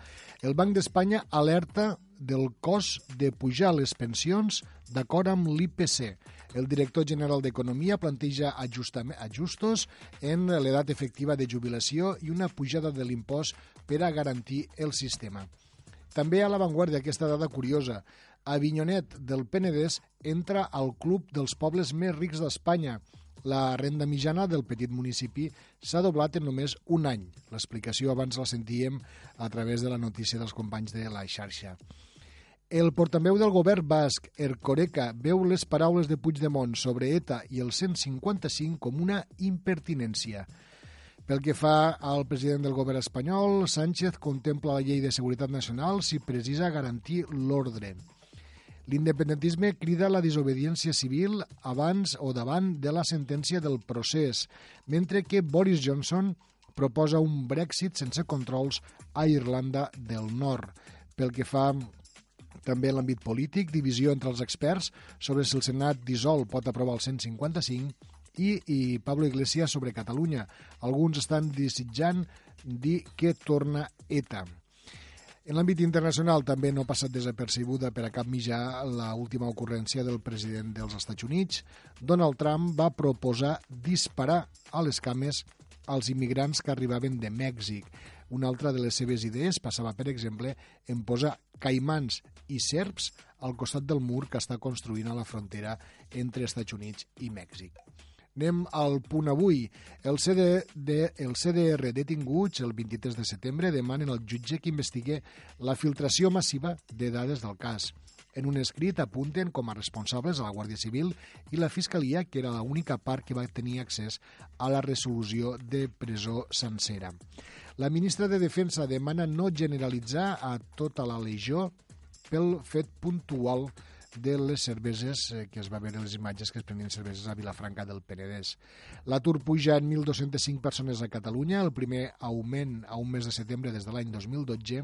El Banc d'Espanya alerta del cost de pujar les pensions d'acord amb l'IPC. El director general d'Economia planteja ajustos en l'edat efectiva de jubilació i una pujada de l'impost per a garantir el sistema. També a l'avantguàrdia aquesta dada curiosa. Avinyonet del Penedès entra al club dels pobles més rics d'Espanya. La renda mitjana del petit municipi s'ha doblat en només un any. L'explicació abans la sentíem a través de la notícia dels companys de la xarxa. El portaveu del govern basc, Ercoreca, veu les paraules de Puigdemont sobre ETA i el 155 com una impertinència. Pel que fa al president del govern espanyol, Sánchez contempla la llei de seguretat nacional si precisa garantir l'ordre. L'independentisme crida la desobediència civil abans o davant de la sentència del procés, mentre que Boris Johnson proposa un Brexit sense controls a Irlanda del Nord. Pel que fa també en l'àmbit polític, divisió entre els experts sobre si el Senat dissol pot aprovar el 155 i, i Pablo Iglesias sobre Catalunya. Alguns estan desitjant dir que torna ETA. En l'àmbit internacional també no ha passat desapercebuda per a cap mitjà la última ocurrència del president dels Estats Units. Donald Trump va proposar disparar a les cames als immigrants que arribaven de Mèxic. Una altra de les seves idees passava, per exemple, en posar caimans i serps al costat del mur que està construint a la frontera entre Estats Units i Mèxic. Anem al punt avui. El, CD de, el CDR detinguts el 23 de setembre demanen al jutge que investigue la filtració massiva de dades del cas. En un escrit apunten com a responsables a la Guàrdia Civil i la Fiscalia, que era l'única part que va tenir accés a la resolució de presó sencera. La ministra de Defensa demana no generalitzar a tota la legió pel fet puntual de les cerveses eh, que es va veure les imatges que es prenien cerveses a Vilafranca del Penedès. L'atur puja en 1.205 persones a Catalunya, el primer augment a un mes de setembre des de l'any 2012,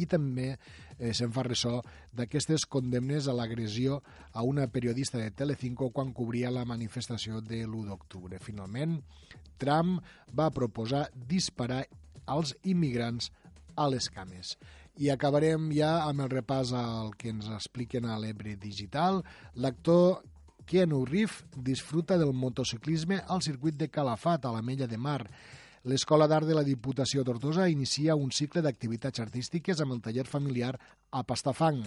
i també eh, se'n fa ressò d'aquestes condemnes a l'agressió a una periodista de Telecinco quan cobria la manifestació de l'1 d'octubre. Finalment, Trump va proposar disparar als immigrants a les cames. I acabarem ja amb el repàs al que ens expliquen a l'Ebre Digital. L'actor Keanu Reeves disfruta del motociclisme al circuit de Calafat, a la Mella de Mar. L'Escola d'Art de la Diputació Tortosa inicia un cicle d'activitats artístiques amb el taller familiar a Pastafang.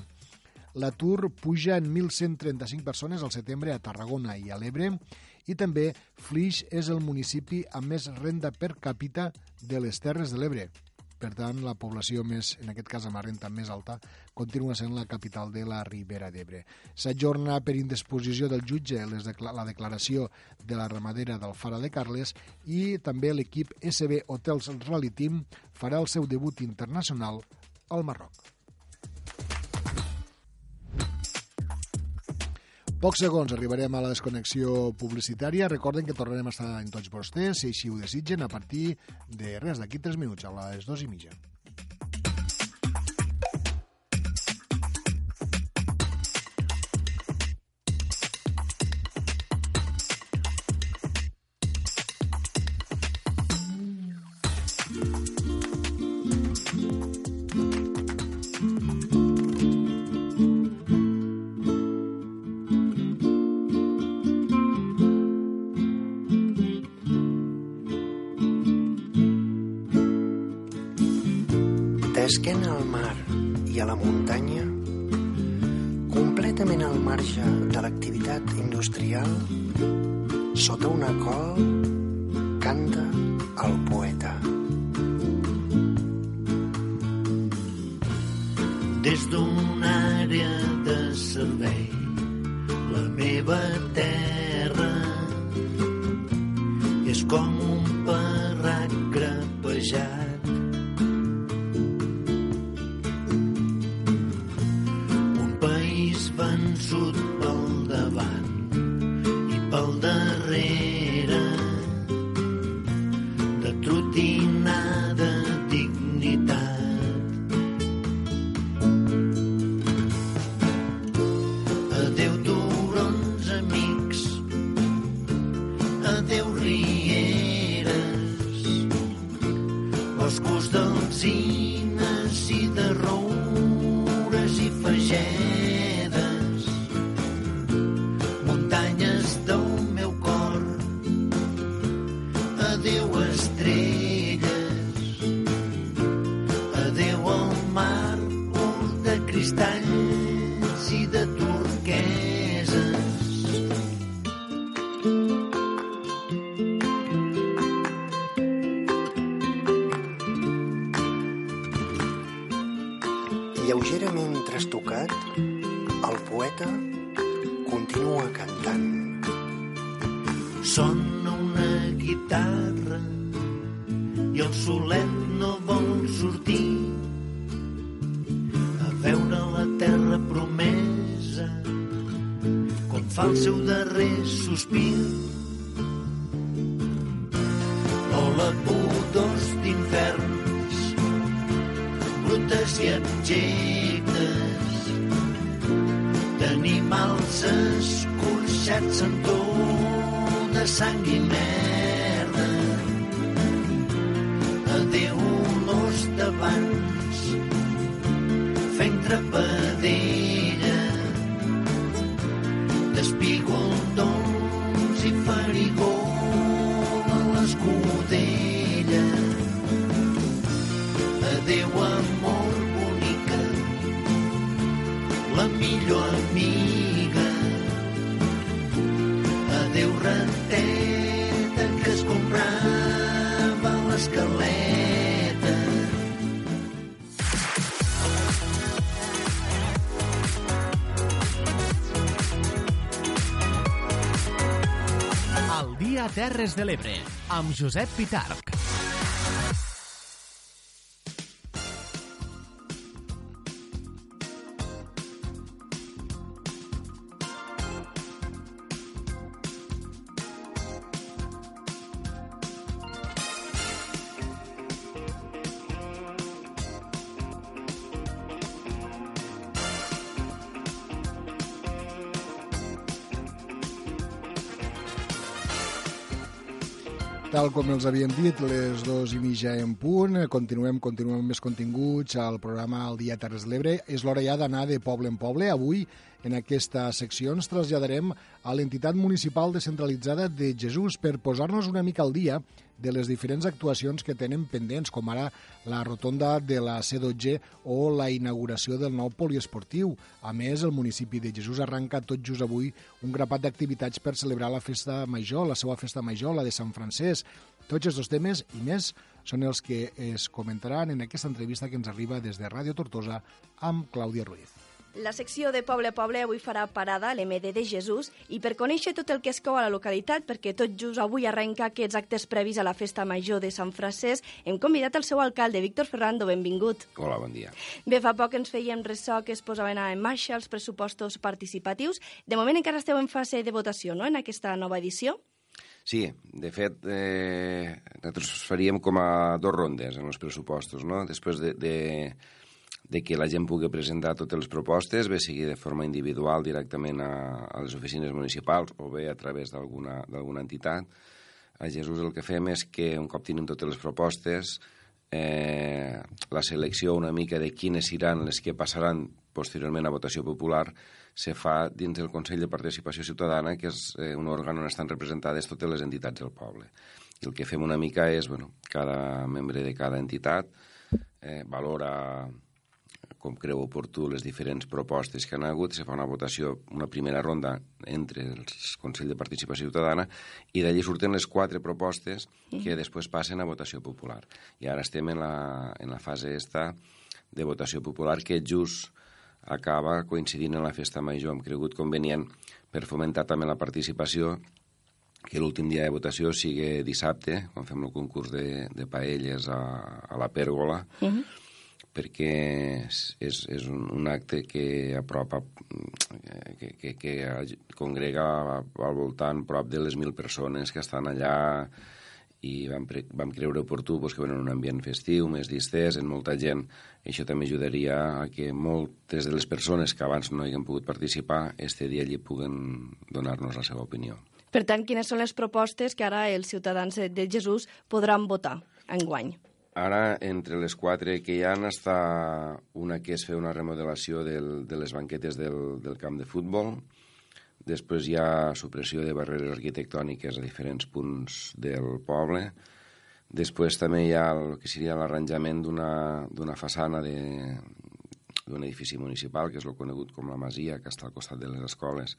L'atur puja en 1.135 persones al setembre a Tarragona i a l'Ebre i també Flix és el municipi amb més renda per càpita de les Terres de l'Ebre. Per tant, la població més, en aquest cas amb la renta més alta, continua sent la capital de la Ribera d'Ebre. S'ajorna per indisposició del jutge les la declaració de la ramadera del Fara de Carles i també l'equip SB Hotels Rally Team farà el seu debut internacional al Marroc. Pocs segons arribarem a la desconnexió publicitària. Recorden que tornarem a estar en tots vostès, si així ho desitgen, a partir de res, d'aquí 3 minuts, a les 2 i mitja. Al mar i a la muntanya, completament al marge de l'activitat industrial, sota una col, canta el poeta. Des d'una àrea de servei, la meva terra és com un parrac grapejat fent Terres de l'Ebre, amb Josep Pitarc. Com els havíem dit, les dos i mitja en punt. Continuem, continuem amb més continguts al programa El Dia Terres de l'Ebre. És l'hora ja d'anar de poble en poble. Avui, en aquesta secció, ens traslladarem a l'entitat municipal descentralitzada de Jesús per posar-nos una mica al dia de les diferents actuacions que tenen pendents, com ara la rotonda de la C12 o la inauguració del nou poliesportiu. A més, el municipi de Jesús arranca tot just avui un grapat d'activitats per celebrar la festa major, la seva festa major, la de Sant Francesc. Tots aquests temes i més són els que es comentaran en aquesta entrevista que ens arriba des de Ràdio Tortosa amb Clàudia Ruiz. La secció de Poble a Poble avui farà parada a l'MD de Jesús i per conèixer tot el que es cou a la localitat, perquè tot just avui arrenca aquests actes previs a la festa major de Sant Francesc, hem convidat el seu alcalde, Víctor Ferrando. Benvingut. Hola, bon dia. Bé, fa poc ens fèiem ressò que es posaven en marxa els pressupostos participatius. De moment encara esteu en fase de votació, no?, en aquesta nova edició. Sí, de fet, eh, nosaltres faríem com a dos rondes en els pressupostos, no? Després de, de, de que la gent pugui presentar totes les propostes, bé sigui de forma individual directament a, a les oficines municipals o bé a través d'alguna entitat. A Jesús el que fem és que un cop tenim totes les propostes, eh, la selecció una mica de quines seran les que passaran posteriorment a votació popular se fa dins del Consell de Participació Ciutadana, que és eh, un òrgan on estan representades totes les entitats del poble. I el que fem una mica és, bueno, cada membre de cada entitat eh, valora com creu oportú les diferents propostes que han hagut, se fa una votació, una primera ronda entre els Consell de Participació Ciutadana i d'allí surten les quatre propostes que després passen a votació popular. I ara estem en la, en la fase esta de votació popular que just acaba coincidint en la festa major. Hem cregut convenient per fomentar també la participació que l'últim dia de votació sigui dissabte, quan fem el concurs de, de paelles a, a la pèrgola, Uh -huh. Perquè és, és, és un, acte que apropa, que, que, que congrega al voltant prop de les mil persones que estan allà i vam, vam creure oportú pues, que en un ambient festiu, més distès, en molta gent. Això també ajudaria a que moltes de les persones que abans no han pogut participar, este dia allí puguen donar-nos la seva opinió. Per tant, quines són les propostes que ara els ciutadans de Jesús podran votar enguany? Ara, entre les quatre que hi ha, està una que és fer una remodelació del, de les banquetes del, del camp de futbol, després hi ha supressió de barreres arquitectòniques a diferents punts del poble, després també hi ha el que seria l'arranjament d'una façana de- d'un edifici municipal, que és el conegut com la Masia, que està al costat de les escoles,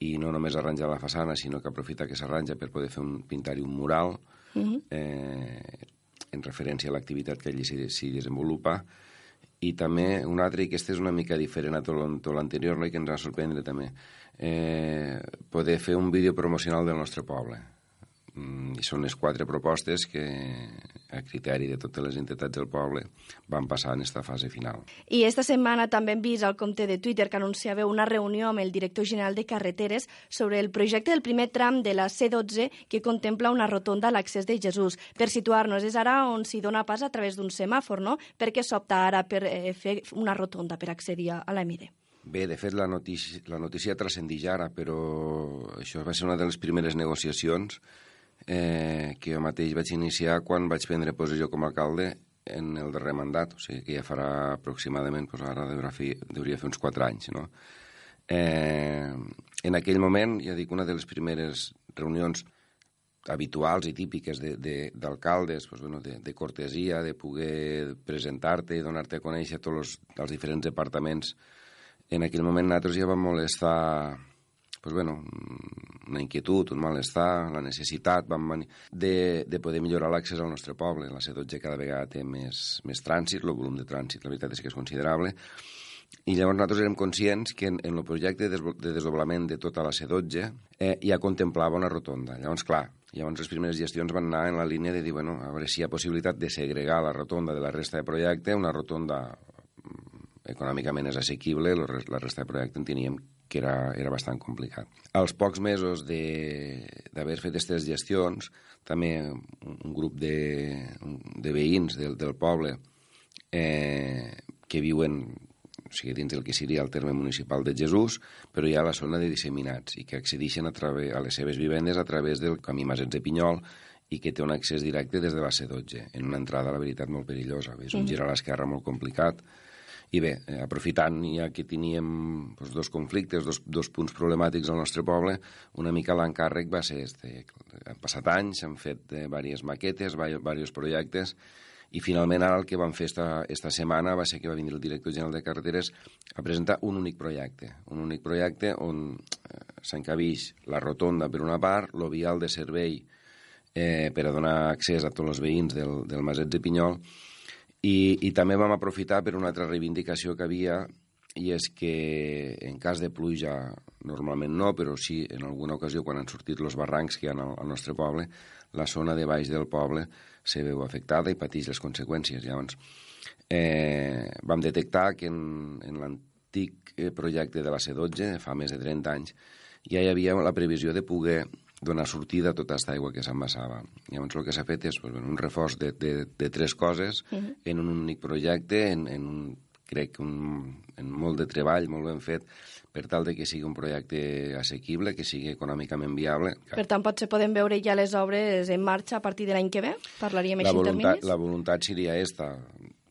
i no només arranjar la façana, sinó que aprofita que s'arranja per poder fer un, pintar-hi un mural, Uh -huh. eh, en referència a l'activitat que allí s'hi desenvolupa. I també un altre, i aquest és una mica diferent a tot l'an- tot l'anterior, i que ens va sorprendre també, eh, poder fer un vídeo promocional del nostre poble. Mm, I són les quatre propostes que, a criteri de totes les entitats del poble, van passar en aquesta fase final. I esta setmana també hem vist al compte de Twitter que anunciava una reunió amb el director general de Carreteres sobre el projecte del primer tram de la C12 que contempla una rotonda a l'accés de Jesús. Per situar-nos, és ara on s'hi dona pas a través d'un semàfor, no? Per què s'opta ara per eh, fer una rotonda per accedir a la MD? Bé, de fet, la notícia, la notícia transcendix ara, però això va ser una de les primeres negociacions eh, que jo mateix vaig iniciar quan vaig prendre posició com a alcalde en el darrer mandat, o sigui que ja farà aproximadament, doncs ara deurà fer, deuria fer uns 4 anys, no? Eh, en aquell moment, ja dic, una de les primeres reunions habituals i típiques d'alcaldes, doncs, bueno, de, de cortesia, de poder presentar-te i donar-te a conèixer tots els, els diferents departaments. En aquell moment nosaltres ja vam molestar pues bueno, una inquietud, un malestar, la necessitat vam venir de, de poder millorar l'accés al nostre poble. La C12 cada vegada té més, més trànsit, el volum de trànsit, la veritat és que és considerable, i llavors nosaltres érem conscients que en, en el projecte de, de desdoblament de tota la C12 eh, ja contemplava una rotonda. Llavors, clar, llavors les primeres gestions van anar en la línia de dir, bueno, a veure si hi ha possibilitat de segregar la rotonda de la resta de projecte, una rotonda mm, econòmicament és assequible, la resta de projecte enteníem que era, era bastant complicat. Als pocs mesos d'haver fet aquestes gestions, també un, un grup de, de veïns del, del poble eh, que viuen o sigui, dins del que seria el terme municipal de Jesús, però hi ha la zona de disseminats i que accedeixen a, través, a les seves vivendes a través del camí Masets de Pinyol i que té un accés directe des de la C12, en una entrada, la veritat, molt perillosa. És un gir a l'esquerra molt complicat, i bé, eh, aprofitant ja que teníem doncs, dos conflictes, dos, dos punts problemàtics al nostre poble, una mica l'encàrrec va ser este. Han passat anys, s'han fet eh, diverses maquetes, diversos projectes, i finalment ara el que vam fer esta, esta setmana va ser que va venir el director general de carreteres a presentar un únic projecte, un únic projecte on eh, s'encabix la rotonda per una part, el vial de servei eh, per a donar accés a tots els veïns del, del Maset de Pinyol, i, I també vam aprofitar per una altra reivindicació que havia, i és que en cas de pluja, normalment no, però sí en alguna ocasió quan han sortit els barrancs que hi ha al, al nostre poble, la zona de baix del poble se veu afectada i pateix les conseqüències. Llavors, eh, vam detectar que en, en l'antic eh, projecte de la C12, fa més de 30 anys, ja hi havia la previsió de poder donar sortida a tota aquesta aigua que s'embassava. Llavors el que s'ha fet és pues, un reforç de, de, de tres coses uh -huh. en un únic projecte, en, en un, crec que un, en molt de treball, molt ben fet, per tal de que sigui un projecte assequible, que sigui econòmicament viable. Per tant, potser podem veure ja les obres en marxa a partir de l'any que ve? Parlaríem la així voluntat, en terminis? La voluntat seria esta,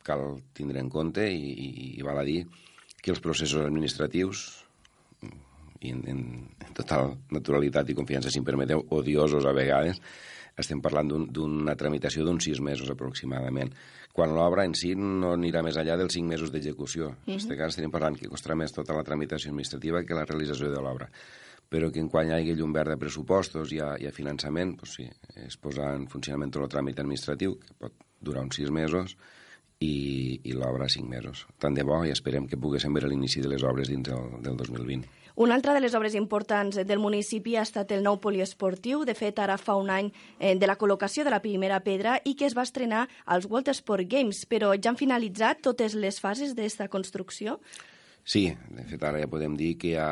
cal tindre en compte i, i, i val a dir que els processos administratius i en, en, en total naturalitat i confiança, si em permeteu, odiosos a vegades, estem parlant d'una un, tramitació d'uns sis mesos aproximadament, quan l'obra en si no anirà més enllà dels cinc mesos d'execució. En Mhm. aquest cas estem parlant que costarà més tota la tramitació administrativa que la realització de l'obra però que en quan hi hagi llum verd de pressupostos i a, i a finançament, doncs sí, es posa en funcionament tot el tràmit administratiu, que pot durar uns sis mesos, i, i l'obra cinc mesos. Tant de bo i esperem que poguéssim veure l'inici de les obres dins del, del 2020. Una altra de les obres importants del municipi ha estat el nou poliesportiu. De fet, ara fa un any eh, de la col·locació de la primera pedra i que es va estrenar als World Sport Games, però ja han finalitzat totes les fases d'esta construcció? Sí, de fet ara ja podem dir que ja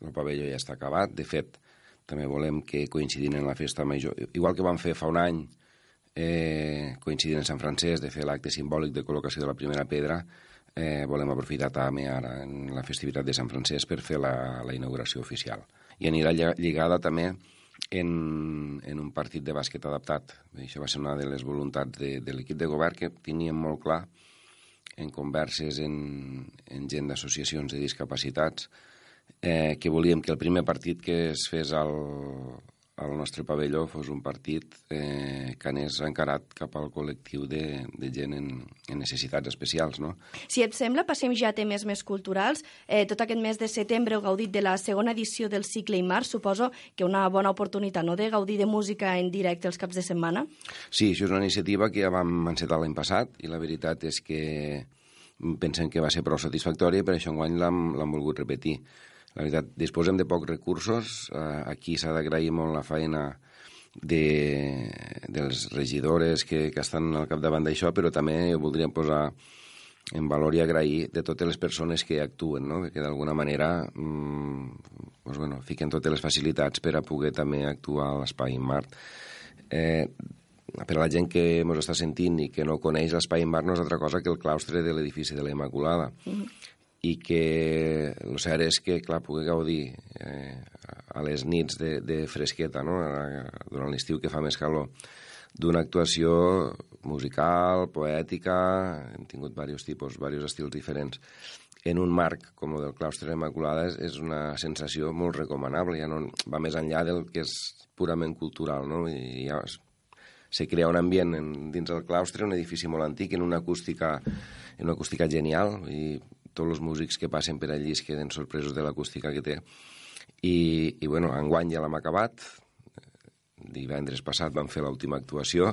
el pavelló ja està acabat. De fet, també volem que coincidint en la festa major, igual que vam fer fa un any, eh, coincidint en Sant Francesc, de fer l'acte simbòlic de col·locació de la primera pedra, eh, volem aprofitar també ara en la festivitat de Sant Francesc per fer la, la inauguració oficial. I anirà lligada també en, en un partit de bàsquet adaptat. Això va ser una de les voluntats de, de l'equip de govern que teníem molt clar en converses en, en gent d'associacions de discapacitats eh, que volíem que el primer partit que es fes al, al nostre pavelló fos un partit eh, que anés encarat cap al col·lectiu de, de gent en, en necessitats especials, no? Si et sembla, passem ja a temes més culturals. Eh, tot aquest mes de setembre heu gaudit de la segona edició del cicle Imar. Suposo que una bona oportunitat no, de gaudir de música en directe els caps de setmana. Sí, això és una iniciativa que ja vam encetar l'any passat i la veritat és que pensem que va ser prou satisfactòria i per això enguany l'hem volgut repetir. La veritat, disposem de pocs recursos, eh, aquí s'ha d'agrair molt la feina de, de les regidores que, que estan al capdavant d'això, però també voldríem posar en valor i agrair de totes les persones que actuen, no? que d'alguna manera mm, pues, bueno, fiquen totes les facilitats per a poder també actuar a l'Espai Mart. Eh, per a la gent que ens està sentint i que no coneix l'Espai Mart no és altra cosa que el claustre de l'edifici de la Immaculada. Mm -hmm. I que el cert és que, clar, pugui gaudir eh, a les nits de, de fresqueta, no? durant l'estiu que fa més calor, d'una actuació musical, poètica, hem tingut diversos tipus, diversos estils diferents, en un marc com el del claustre Immaculada és, és una sensació molt recomanable, ja no va més enllà del que és purament cultural, no? I ja se crea un ambient en, dins del claustre, un edifici molt antic, en una acústica, en una acústica genial, i tots els músics que passen per allí es queden sorpresos de l'acústica que té. I, i bueno, enguany ja l'hem acabat, divendres passat vam fer l'última actuació,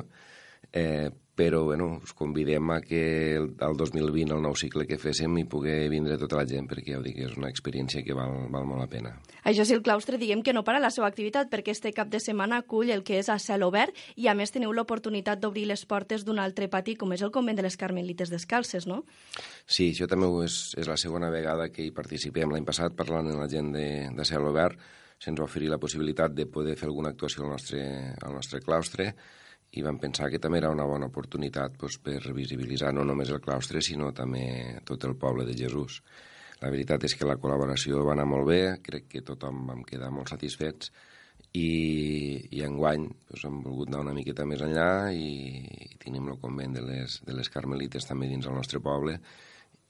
eh, però bueno, us convidem a que el, el 2020, el nou cicle que féssim, hi pugui vindre tota la gent, perquè ja ho dic, és una experiència que val, val molt la pena. Això sí, el claustre diguem que no para la seva activitat perquè este cap de setmana acull el que és a cel obert i a més teniu l'oportunitat d'obrir les portes d'un altre pati com és el convent de les Carmelites Descalces, no? Sí, això també és, és la segona vegada que hi participem. L'any passat, parlant amb la gent de, de cel obert, se'ns va oferir la possibilitat de poder fer alguna actuació al nostre, al nostre claustre i vam pensar que també era una bona oportunitat doncs, per visibilitzar no només el claustre, sinó també tot el poble de Jesús. La veritat és que la col·laboració va anar molt bé, crec que tothom vam quedar molt satisfets i, i enguany doncs, hem volgut anar una miqueta més enllà i, i tenim el convent de les, de les Carmelites també dins el nostre poble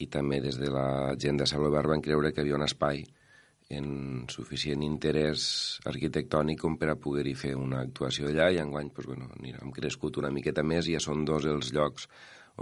i també des de la gent de Salobert van creure que hi havia un espai en suficient interès arquitectònic com per a poder-hi fer una actuació allà i enguany doncs, bueno, hem crescut una miqueta més i ja són dos els llocs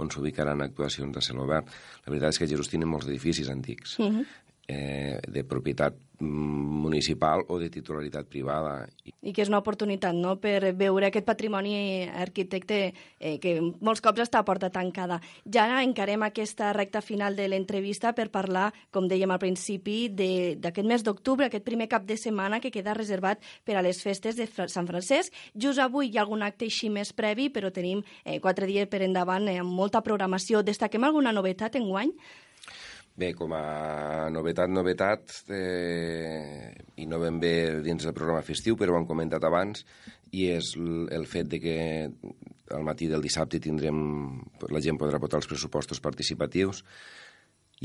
on s'ubicaran actuacions de cel obert. La veritat és que Jesús tiene molts edificis antics. Uh -huh eh, de propietat municipal o de titularitat privada. I que és una oportunitat no? per veure aquest patrimoni arquitecte eh, que molts cops està a porta tancada. Ja encarem aquesta recta final de l'entrevista per parlar, com dèiem al principi, d'aquest mes d'octubre, aquest primer cap de setmana que queda reservat per a les festes de Sant Francesc. Just avui hi ha algun acte així més previ, però tenim eh, quatre dies per endavant eh, amb molta programació. Destaquem alguna novetat en guany? Bé, com a novetat, novetat, eh, i no ben bé dins del programa festiu, però ho hem comentat abans, i és el fet de que al matí del dissabte tindrem, la gent podrà votar els pressupostos participatius,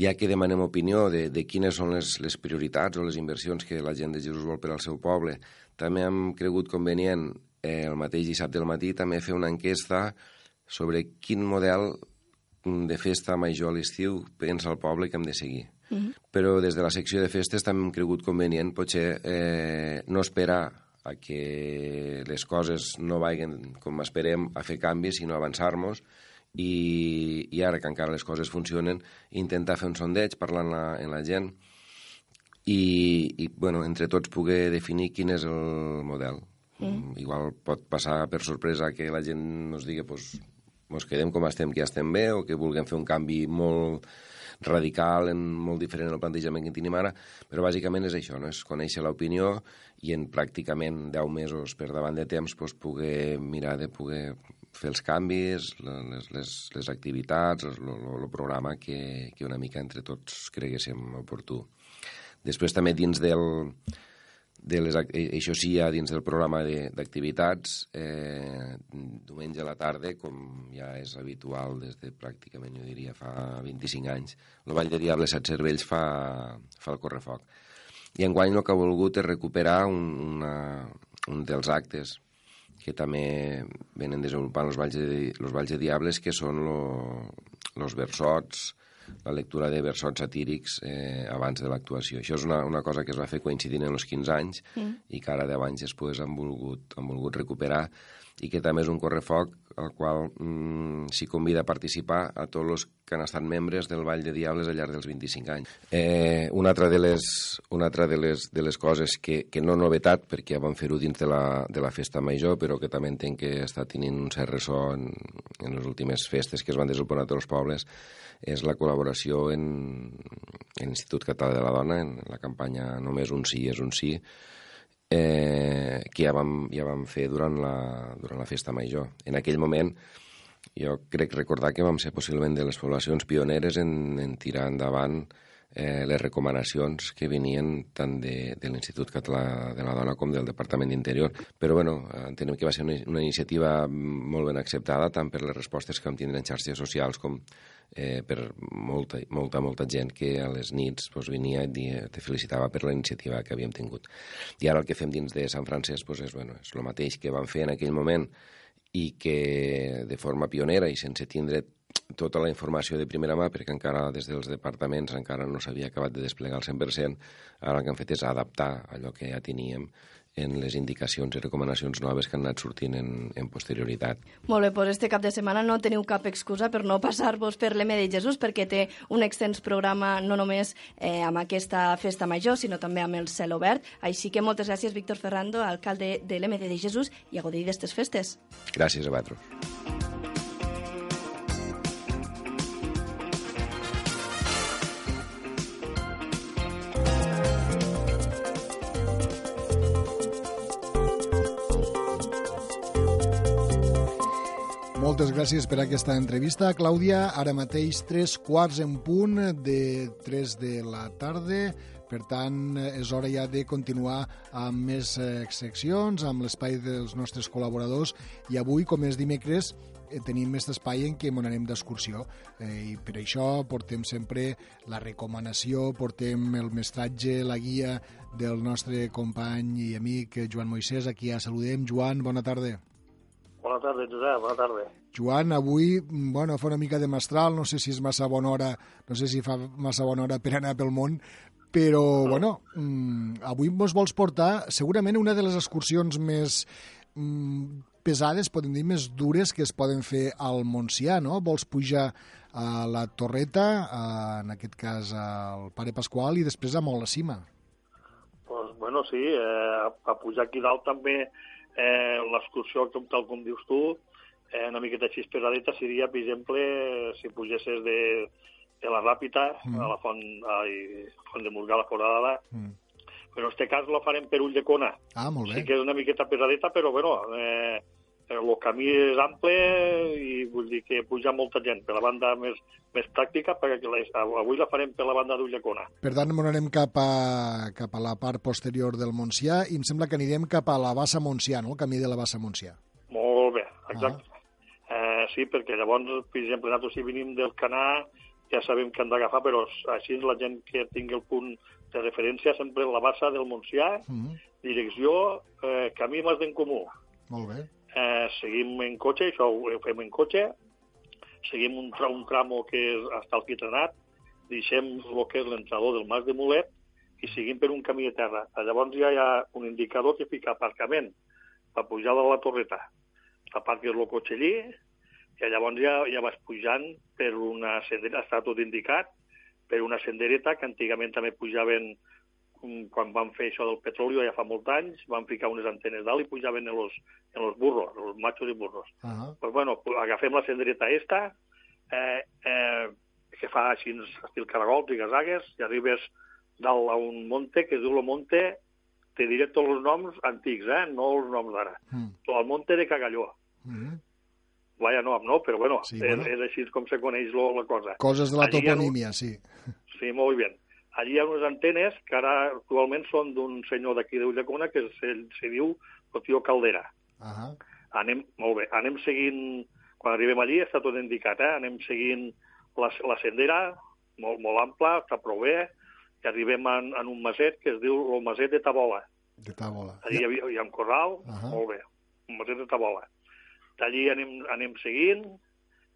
ja que demanem opinió de, de quines són les, les prioritats o les inversions que la gent de Jesús vol per al seu poble. També hem cregut convenient eh, el mateix dissabte al matí també fer una enquesta sobre quin model de festa major a l'estiu pensa el poble que hem de seguir. Uh -huh. Però des de la secció de festes també hem cregut convenient potser eh, no esperar a que les coses no vagin com esperem a fer canvis, sinó avançar-nos i, i ara que encara les coses funcionen, intentar fer un sondeig parlant la, en la gent i, i bueno, entre tots poder definir quin és el model. Mm. Igual pot passar per sorpresa que la gent ens digui pues, ens quedem com estem, que ja estem bé, o que vulguem fer un canvi molt radical, en, molt diferent del plantejament que tenim ara, però bàsicament és això, no? és conèixer l'opinió i en pràcticament 10 mesos per davant de temps pues, poder mirar de poder fer els canvis, les, les, les activitats, el programa que, que una mica entre tots creguéssim oportú. Després també dins del, de les, eh, això sí, ja dins del programa d'activitats, eh, diumenge a la tarda, com ja és habitual des de pràcticament, jo diria, fa 25 anys, el Vall de Diable Set Cervells fa, fa el correfoc. I enguany el que ha volgut és recuperar un, una, un dels actes que també venen desenvolupant els Valls de, los Valls de Diables, que són els versots, la lectura de versots satírics eh, abans de l'actuació. Això és una, una cosa que es va fer coincidint en els 15 anys mm. i que ara 10 anys després han volgut, han volgut recuperar i que també és un correfoc al qual mm, s'hi convida a participar a tots els que han estat membres del Vall de Diables al llarg dels 25 anys. Eh, una altra de les, una altra de les, de les coses que, que no novetat, perquè ja vam fer-ho dins de la, de la festa major, però que també entenc que està tenint un cert ressò en, en les últimes festes que es van desenvolupar a tots els pobles, és la col·laboració en, en l'Institut Català de la Dona, en la campanya Només un sí és un sí, eh, que ja vam, ja vam fer durant la, durant la festa major. En aquell moment, jo crec recordar que vam ser possiblement de les poblacions pioneres en, en tirar endavant eh, les recomanacions que venien tant de, de l'Institut Català de la Dona com del Departament d'Interior. Però bueno, entenem que va ser una, una iniciativa molt ben acceptada tant per les respostes que vam tindre en xarxes socials com eh, per molta, molta, molta gent que a les nits pues, venia i te felicitava per la iniciativa que havíem tingut. I ara el que fem dins de Sant Francesc pues, és, bueno, és el mateix que vam fer en aquell moment i que de forma pionera i sense tindre tota la informació de primera mà, perquè encara des dels departaments encara no s'havia acabat de desplegar al 100%, ara el que han fet és adaptar allò que ja teníem en les indicacions i recomanacions noves que han anat sortint en, en posterioritat. Molt bé, doncs este cap de setmana no teniu cap excusa per no passar-vos per l'M de Jesús, perquè té un extens programa no només eh, amb aquesta festa major, sinó també amb el cel obert. Així que moltes gràcies, Víctor Ferrando, alcalde de l'M de Jesús, i a gaudir d'estes festes. Gràcies a vosaltres. Moltes gràcies per aquesta entrevista, Clàudia. Ara mateix tres quarts en punt de 3 de la tarda. Per tant, és hora ja de continuar amb més eh, seccions, amb l'espai dels nostres col·laboradors. I avui, com és dimecres, eh, tenim aquest espai en què anem d'excursió eh, i per això portem sempre la recomanació, portem el mestratge, la guia del nostre company i amic Joan Moisès, aquí ja saludem. Joan, bona tarda. Bona tarda, Josep, bona tarda. Joan, avui, bueno, fa una mica de mestral, no sé si és massa bona hora, no sé si fa massa bona hora per anar pel món, però, bueno, mm, avui mos vols portar segurament una de les excursions més mm, pesades, podem dir, més dures que es poden fer al Montsià, no? Vols pujar a la Torreta, a, en aquest cas al Pare Pasqual, i després a molt la cima. Pues, bueno, sí, eh, a pujar aquí dalt també eh, l'excursió, com, tal com dius tu, eh, una miqueta així pesadeta seria, per exemple, si pugesses de, de la Ràpita mm. a la Font, ai, Font de Murgà, la Foradada, mm. però en este cas la farem per Ulldecona. Ah, molt bé. Sí que és una miqueta pesadeta, però bueno, eh, el camí és ample i vull dir que puja molta gent per la banda més, més pràctica, perquè la, avui la farem per la banda d'Ulldecona. Per tant, anem cap a, cap a la part posterior del Montsià i em sembla que anirem cap a la Bassa Montsià, no? el camí de la Bassa Montsià. Molt bé, exacte. Ah. Eh, sí, perquè llavors, per exemple, nosaltres si venim del Canà ja sabem que hem d'agafar, però així la gent que tingui el punt de referència sempre la bassa del Montsià, Mm -hmm. direcció eh, camí Mas d'en Comú. Molt bé. Eh, seguim en cotxe, això ho fem en cotxe, seguim un, tra un tramo que és hasta el Quitrenat, deixem el que és l'entrador del Mas de Mulet i seguim per un camí de terra. Llavors ja hi ha un indicador que fica aparcament per pujar de la torreta. Aparques el cotxe allí i llavors ja, ja vas pujant per una sendera, està tot indicat, per una sendereta que antigament també pujaven quan van fer això del petroli ja fa molts anys, van ficar unes antenes dalt i pujaven en los, en los burros, en los machos i burros. Uh -huh. pues bueno, agafem la sendereta esta, eh, eh, que fa així estil caragols i gasagues, i arribes dalt a un monte que es diu el monte, te diré tots els noms antics, eh? no els noms d'ara. Mm. El monte de Cagalló. Mm. Vaya nom, no? Però bueno, Sí, és, bueno. és així com se coneix lo, la cosa. Coses de la Allí ha toponímia, sí. Sí, molt bé. Allí hi ha unes antenes que ara actualment són d'un senyor d'aquí de Ulldecona que se, se diu el tio Caldera. Uh -huh. Anem, molt bé, anem seguint, quan arribem allí està tot indicat, eh? anem seguint la, la sendera, molt, molt ampla, està prou bé, i arribem en, en un maset que es diu el maset de Tabola. De tàbola. Allí hi, havia, hi ha un corral, Ahà. molt bé, un maset de Tabola. D'allí anem, anem seguint,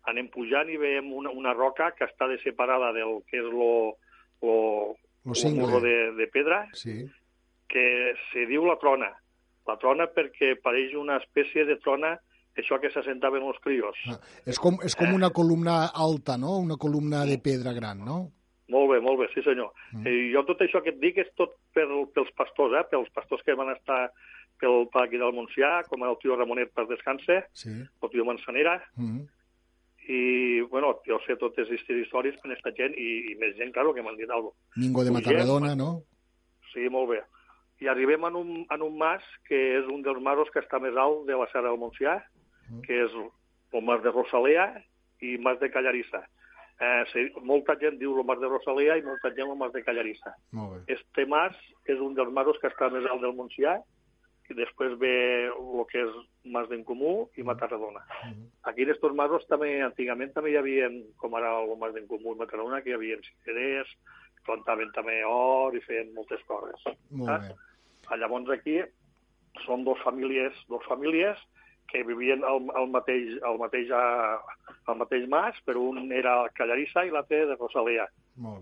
anem pujant i veiem una, una roca que està de separada del que és lo, lo, Lo cingle. muro de, de pedra, Sí. que se diu la trona. La trona perquè pareix una espècie de trona, això que s'assentaven els crios. Ah, és com, és com una columna alta, no? Una columna de pedra gran, no? Molt bé, molt bé, sí senyor. Mm. I jo tot això que et dic és tot per, pels pastors, eh? pels pastors que van estar pel, per aquí del Montsià, com el tio Ramonet per descanse, Sí. el tio Manzanera, Mm. I, bueno, jo sé totes aquestes històries per aquesta gent i, i més gent, claro, que m'han dit alguna cosa. Mingo de Pugem, Matardona, no? Sí, molt bé. i arribem en un, en un mas que és un dels masos que està més alt de la Serra del Montsià, que és el mas de Rosalea i mas de Callarissa. Eh, se, molta gent diu el mas de Rosalea i molta gent el mas de Callarissa. Molt bé. Este mas és un dels masos que està més alt del Montsià, i després ve el que és Mas d'en Comú i Matarredona. Aquí en estos masos també, antigament també hi havia, com ara el Mas d'en Comú i Matarredona, que hi havia cicerers, plantaven també or i feien moltes coses. Molt bé. Ah, Llavors aquí són dos famílies, dos famílies que vivien al, al mateix, al mateix, a, al mateix mas, però un era Callarissa i l'altre de Rosalea.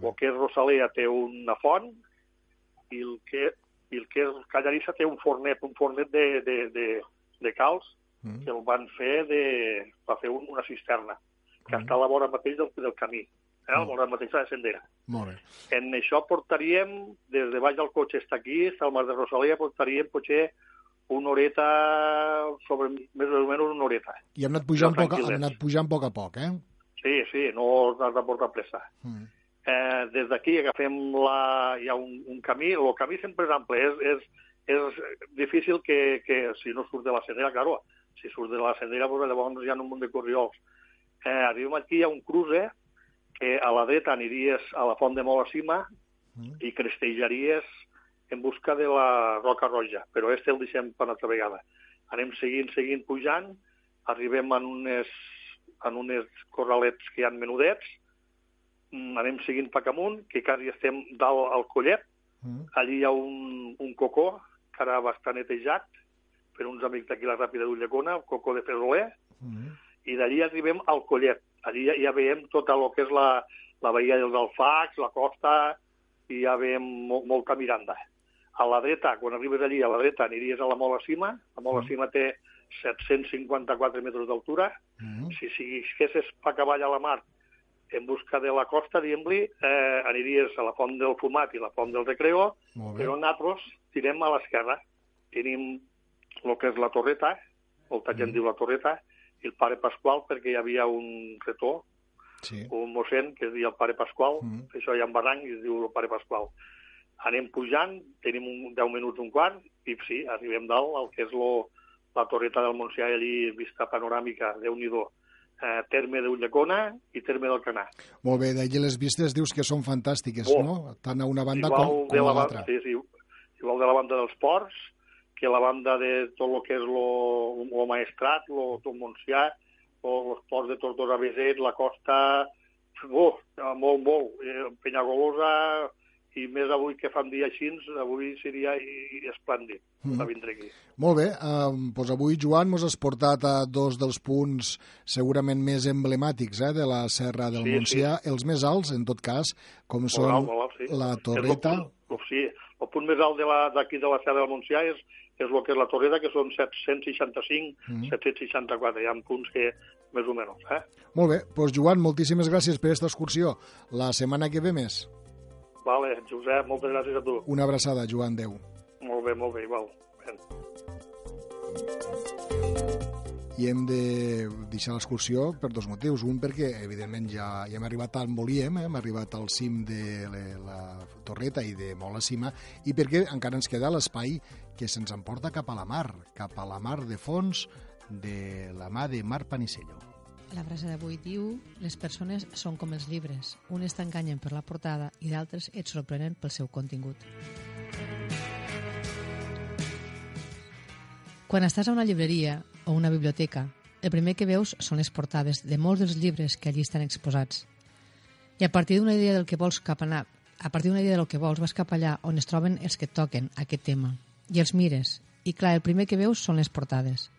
El que és Rosalea té una font i el que, i el que és Callarissa té un fornet, un fornet de, de, de, de calç Mm. que el van fer de, va fer un, una cisterna, que està a la vora mateix del, del camí, eh, a la vora mateix de la sendera. Molt bé. En això portaríem, des de baix del cotxe està aquí, està al mar de Rosalia, portaríem potser una horeta, sobre més o menys una horeta. I hem anat pujant, poc, hem anat pujant a poc a poc, eh? Sí, sí, no has de portar pressa. Mm. Eh, des d'aquí agafem la... hi ha un, un camí, el camí sempre és ample, és, és, és difícil que, que si no surt de la sendera, claro, si surt de la sendera, pues, llavors hi ha un munt de corriols. Eh, arribem aquí, hi ha un cruce que a la dreta aniries a la font de Molacima i crestejaries en busca de la Roca Roja, però este el deixem per una altra vegada. Anem seguint, seguint, pujant, arribem en unes, en unes corralets que hi ha menudets, mm, anem seguint cap amunt, que quasi estem dalt al collet, allí hi ha un, un cocó, que ara va estar netejat per uns amics d'aquí la Ràpida d'Ullecona, el cocó de Fesoler, i d'allí arribem al collet. Allí ja, ja veiem tota el que és la, la veïa dels Alfacs, la costa, i ja veiem mo molta miranda. A la dreta, quan arribes allí, a la dreta aniries a la Mola Cima. La Mola Cima té 754 metres d'altura. Si siguessis pa cavall a la mar en busca de la costa, diguem-li, eh, aniries a la Font del Fumat i la Font del Recreo, però nosaltres tirem a l'esquerra. Tenim el que és la torreta, molta gent diu la torreta, i el pare Pasqual, perquè hi havia un retó, sí. un mossèn, que es deia el pare Pasqual, mm. això hi ha un barranc i es diu el pare Pasqual. Anem pujant, tenim un 10 minuts, un quart, i sí, arribem dalt, al que és lo, la torreta del Montsià, allí vista panoràmica, déu nhi eh, terme d'Ullecona i terme del Canà. Molt bé, d'allí les vistes dius que són fantàstiques, Oh. no? Tant a una banda igual com, com la a l'altra. Sí, sí, igual de la banda dels ports, que la banda de tot el que és lo, lo maestrat, lo, tot Montsià, o els ports de Tortosa Beset, la costa, oh, molt, molt. Eh, Penyagolosa, i més avui que fan dia així, avui seria esplèndid Mhm. de vindre aquí. Molt bé, eh, doncs avui, Joan, mos has portat a dos dels punts segurament més emblemàtics eh, de la Serra del Sí, Montsià, els més alts, en tot cas, com són Molt alt, molt alt, sí. la És el Torreta... punt- sí, el punt més alt de la- d'aquí de, la Serra del Montsià és, és el que és la Torreta, que són 765, Mhm. 764. Hi ha punts que més o menys. Eh? Molt bé, doncs Joan, moltíssimes gràcies per aquesta excursió. La setmana que ve més. Vale, Josep, moltes gràcies a tu. Una abraçada, Joan, Déu. Molt bé, molt bé, igual. Ben. i hem de deixar l'excursió per dos motius. Un, perquè, evidentment, ja, ja hem arribat on volíem, eh? hem arribat al cim de la, la Torreta i de molt a cima, i perquè encara ens queda l'espai que se'ns emporta cap a la mar, cap a la mar de fons de la mà de Mar Panicello. La frase d'avui diu les persones són com els llibres. Unes t'enganyen per la portada i d'altres et sorprenen pel seu contingut. Quan estàs a una llibreria o una biblioteca, el primer que veus són les portades de molts dels llibres que allí estan exposats. I a partir d'una idea del que vols cap anar, a partir d'una idea del que vols, vas cap allà on es troben els que toquen aquest tema. I els mires. I clar, el primer que veus són les portades.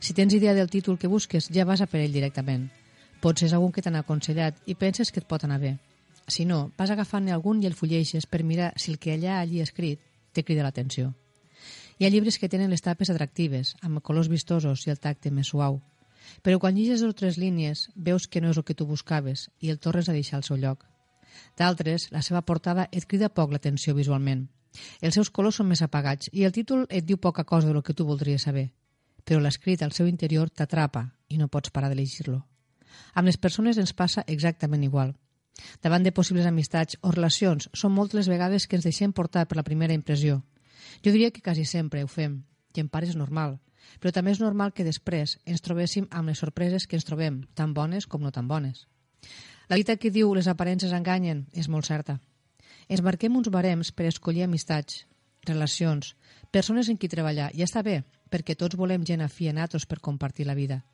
Si tens idea del títol que busques, ja vas a per ell directament. Potser és algun que t'han aconsellat i penses que et pot anar bé. Si no, vas agafant-ne algun i el fulleixes per mirar si el que allà allí escrit te crida l'atenció. Hi ha llibres que tenen les tapes atractives, amb colors vistosos i el tacte més suau. Però quan llegis dos o tres línies, veus que no és el que tu buscaves i el tornes a deixar al seu lloc. D'altres, la seva portada et crida poc l'atenció visualment. Els seus colors són més apagats i el títol et diu poca cosa del que tu voldries saber. Però l'escrit al seu interior t'atrapa i no pots parar de llegir-lo. Amb les persones ens passa exactament igual. Davant de possibles amistats o relacions, són moltes les vegades que ens deixem portar per la primera impressió. Jo diria que quasi sempre ho fem, i en part és normal, però també és normal que després ens trobéssim amb les sorpreses que ens trobem, tan bones com no tan bones. La dita que diu les aparences enganyen és molt certa. Ens marquem uns barems per escollir amistats, relacions, persones en qui treballar. Ja està bé, perquè tots volem gent afí a nosaltres per compartir la vida.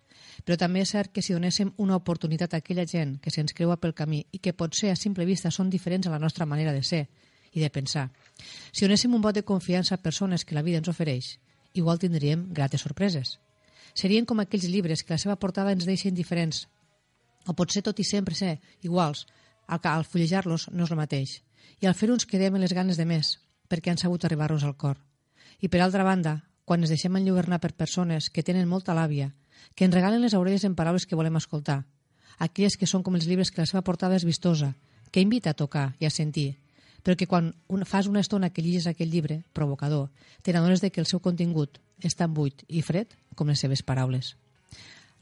Però també és cert que si donéssim una oportunitat a aquella gent que se'ns creua pel camí i que potser a simple vista són diferents a la nostra manera de ser i de pensar, si donéssim un vot de confiança a persones que la vida ens ofereix, igual tindríem grates sorpreses. Serien com aquells llibres que la seva portada ens deixa indiferents, o potser tot i sempre ser iguals, al, que al fullejar-los no és el mateix, i al fer-ho ens quedem amb les ganes de més, perquè han sabut arribar-nos al cor. I per altra banda, quan ens deixem enlluernar per persones que tenen molta làbia, que ens regalen les orelles en paraules que volem escoltar, aquelles que són com els llibres que la seva portada és vistosa, que invita a tocar i a sentir, però que quan un, fas una estona que llegis aquell llibre, provocador, te que el seu contingut és tan buit i fred com les seves paraules.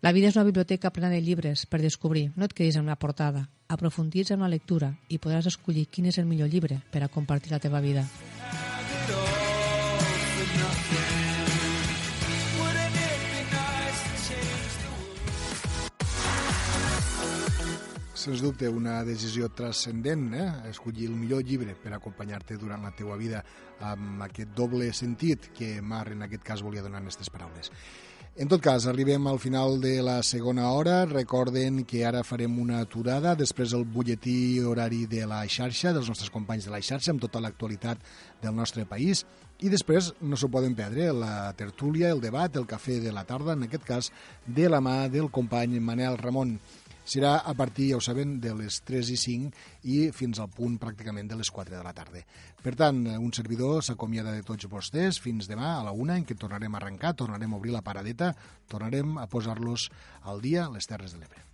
La vida és una biblioteca plena de llibres per descobrir. No et quedis en una portada. Aprofundits en una lectura i podràs escollir quin és el millor llibre per a compartir la teva vida. Sens dubte, una decisió transcendent, eh? escollir el millor llibre per acompanyar-te durant la teua vida amb aquest doble sentit que Mar en aquest cas volia donar en aquestes paraules. En tot cas, arribem al final de la segona hora. Recorden que ara farem una aturada, després el butlletí horari de la xarxa, dels nostres companys de la xarxa, amb tota l'actualitat del nostre país. I després no s'ho poden perdre, la tertúlia, el debat, el cafè de la tarda, en aquest cas de la mà del company Manel Ramon. Serà a partir, ja ho saben, de les 3 i 5 i fins al punt pràcticament de les 4 de la tarda. Per tant, un servidor s'acomiada de tots vostès fins demà a la una en què tornarem a arrencar, tornarem a obrir la paradeta, tornarem a posar-los al dia a les Terres de l'Ebre.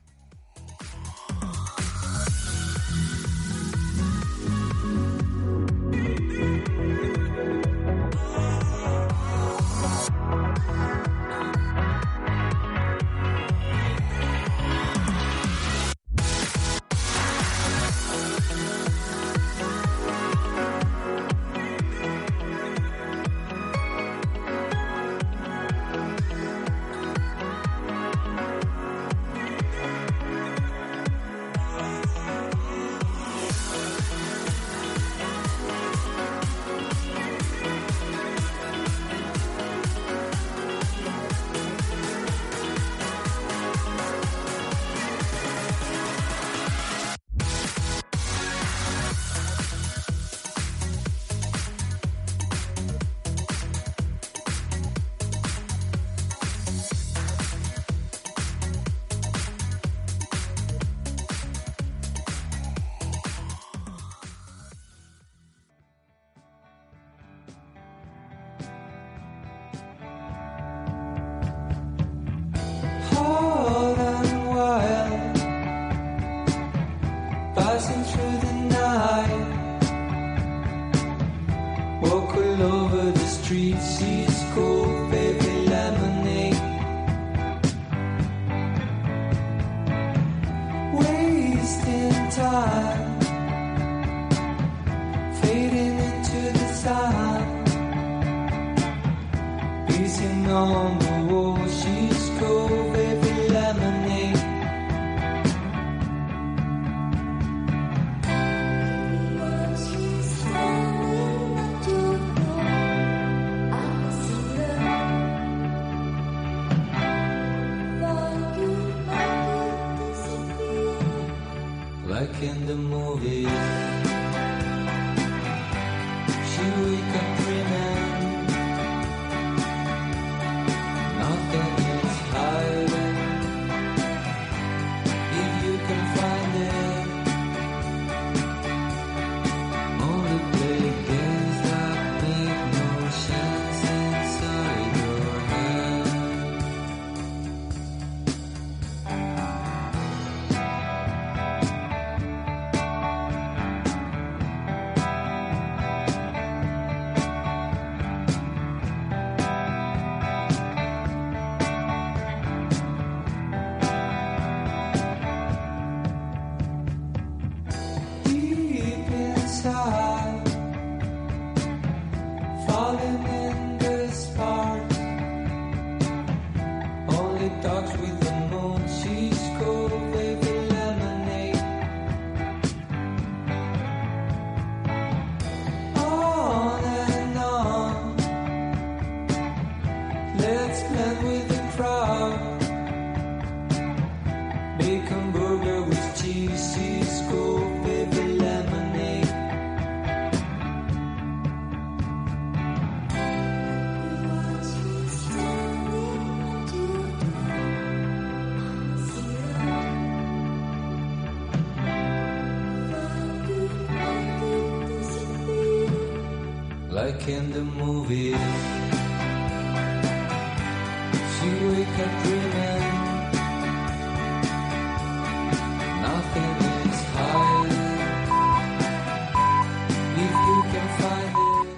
Movies. She wake up dreaming. Nothing is hiding. If you can find it.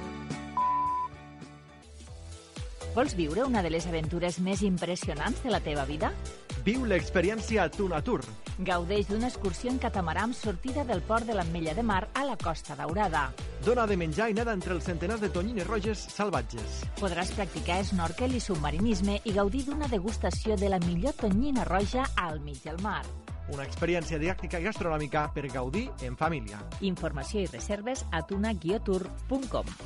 Vols viure una de les aventures més impressionants de la teva vida? Viu l'experiència Tunatur. Gaudeix d'una excursió en catamarà amb sortida del port de l'Ametlla de Mar a la Costa Daurada. Dona de menjar i nada entre els centenars de tonyines roges salvatges. Podràs practicar snorkel i submarinisme i gaudir d'una degustació de la millor tonyina roja al mig del mar. Una experiència didàctica i gastronòmica per gaudir en família. Informació i reserves a tuna-tour.com.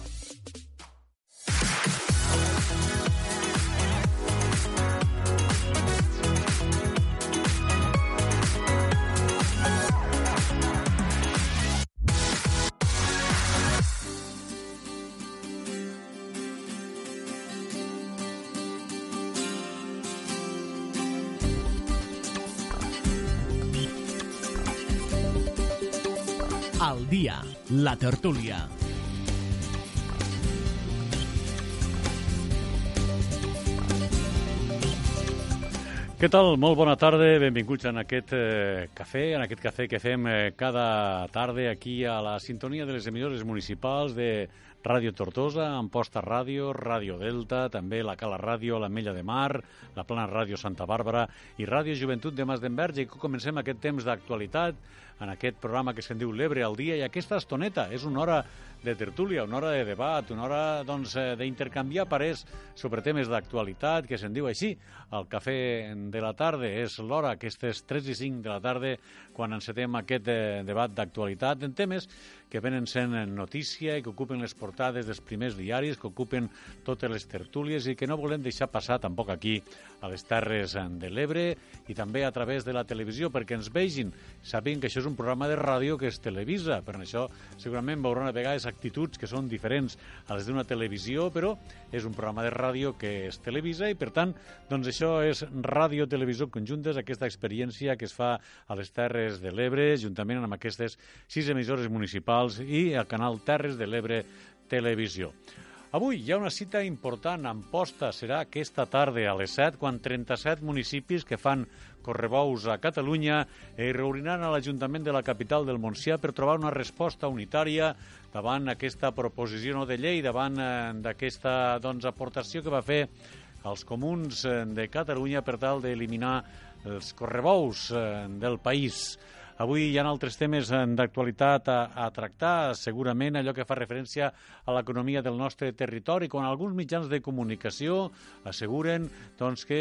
Dia, la tertúlia. Què tal? Molt bona tarda, benvinguts en aquest eh, cafè, en aquest cafè que fem eh, cada tarda aquí a la sintonia de les emissores municipals de Ràdio Tortosa, Amposta Ràdio, Ràdio Delta, també la Cala Ràdio, la Mella de Mar, la Plana Ràdio Santa Bàrbara i Ràdio Joventut de Mas d'Enverge. I comencem aquest temps d'actualitat en aquest programa que se'n diu L'Ebre al dia i aquesta estoneta és una hora de tertúlia, una hora de debat, una hora doncs, eh, d'intercanviar parers sobre temes d'actualitat, que se'n diu així. El cafè de la tarda és l'hora, aquestes 3 i 5 de la tarda, quan encetem aquest eh, debat d'actualitat en temes que venen sent notícia i que ocupen les portades dels primers diaris, que ocupen totes les tertúlies i que no volem deixar passar tampoc aquí a les Terres de l'Ebre i també a través de la televisió perquè ens vegin, sabent que això és un programa de ràdio que es televisa, per això segurament veuran a vegades actituds que són diferents a les d'una televisió, però és un programa de ràdio que es televisa i per tant, doncs això és ràdio-televisió conjuntes, aquesta experiència que es fa a les Terres de l'Ebre, juntament amb aquestes sis emissores municipals i el canal Terres de l'Ebre Televisió. Avui hi ha una cita important, Amposta serà aquesta tarda a les 7, quan 37 municipis que fan correbous a Catalunya es reuniran a l'Ajuntament de la capital del Montsià per trobar una resposta unitària davant aquesta proposició no de llei, davant eh, d'aquesta doncs, aportació que va fer els comuns eh, de Catalunya per tal d'eliminar els correbous eh, del país. Avui hi ha altres temes d'actualitat a, a tractar, segurament allò que fa referència a l'economia del nostre territori, quan alguns mitjans de comunicació asseguren doncs, que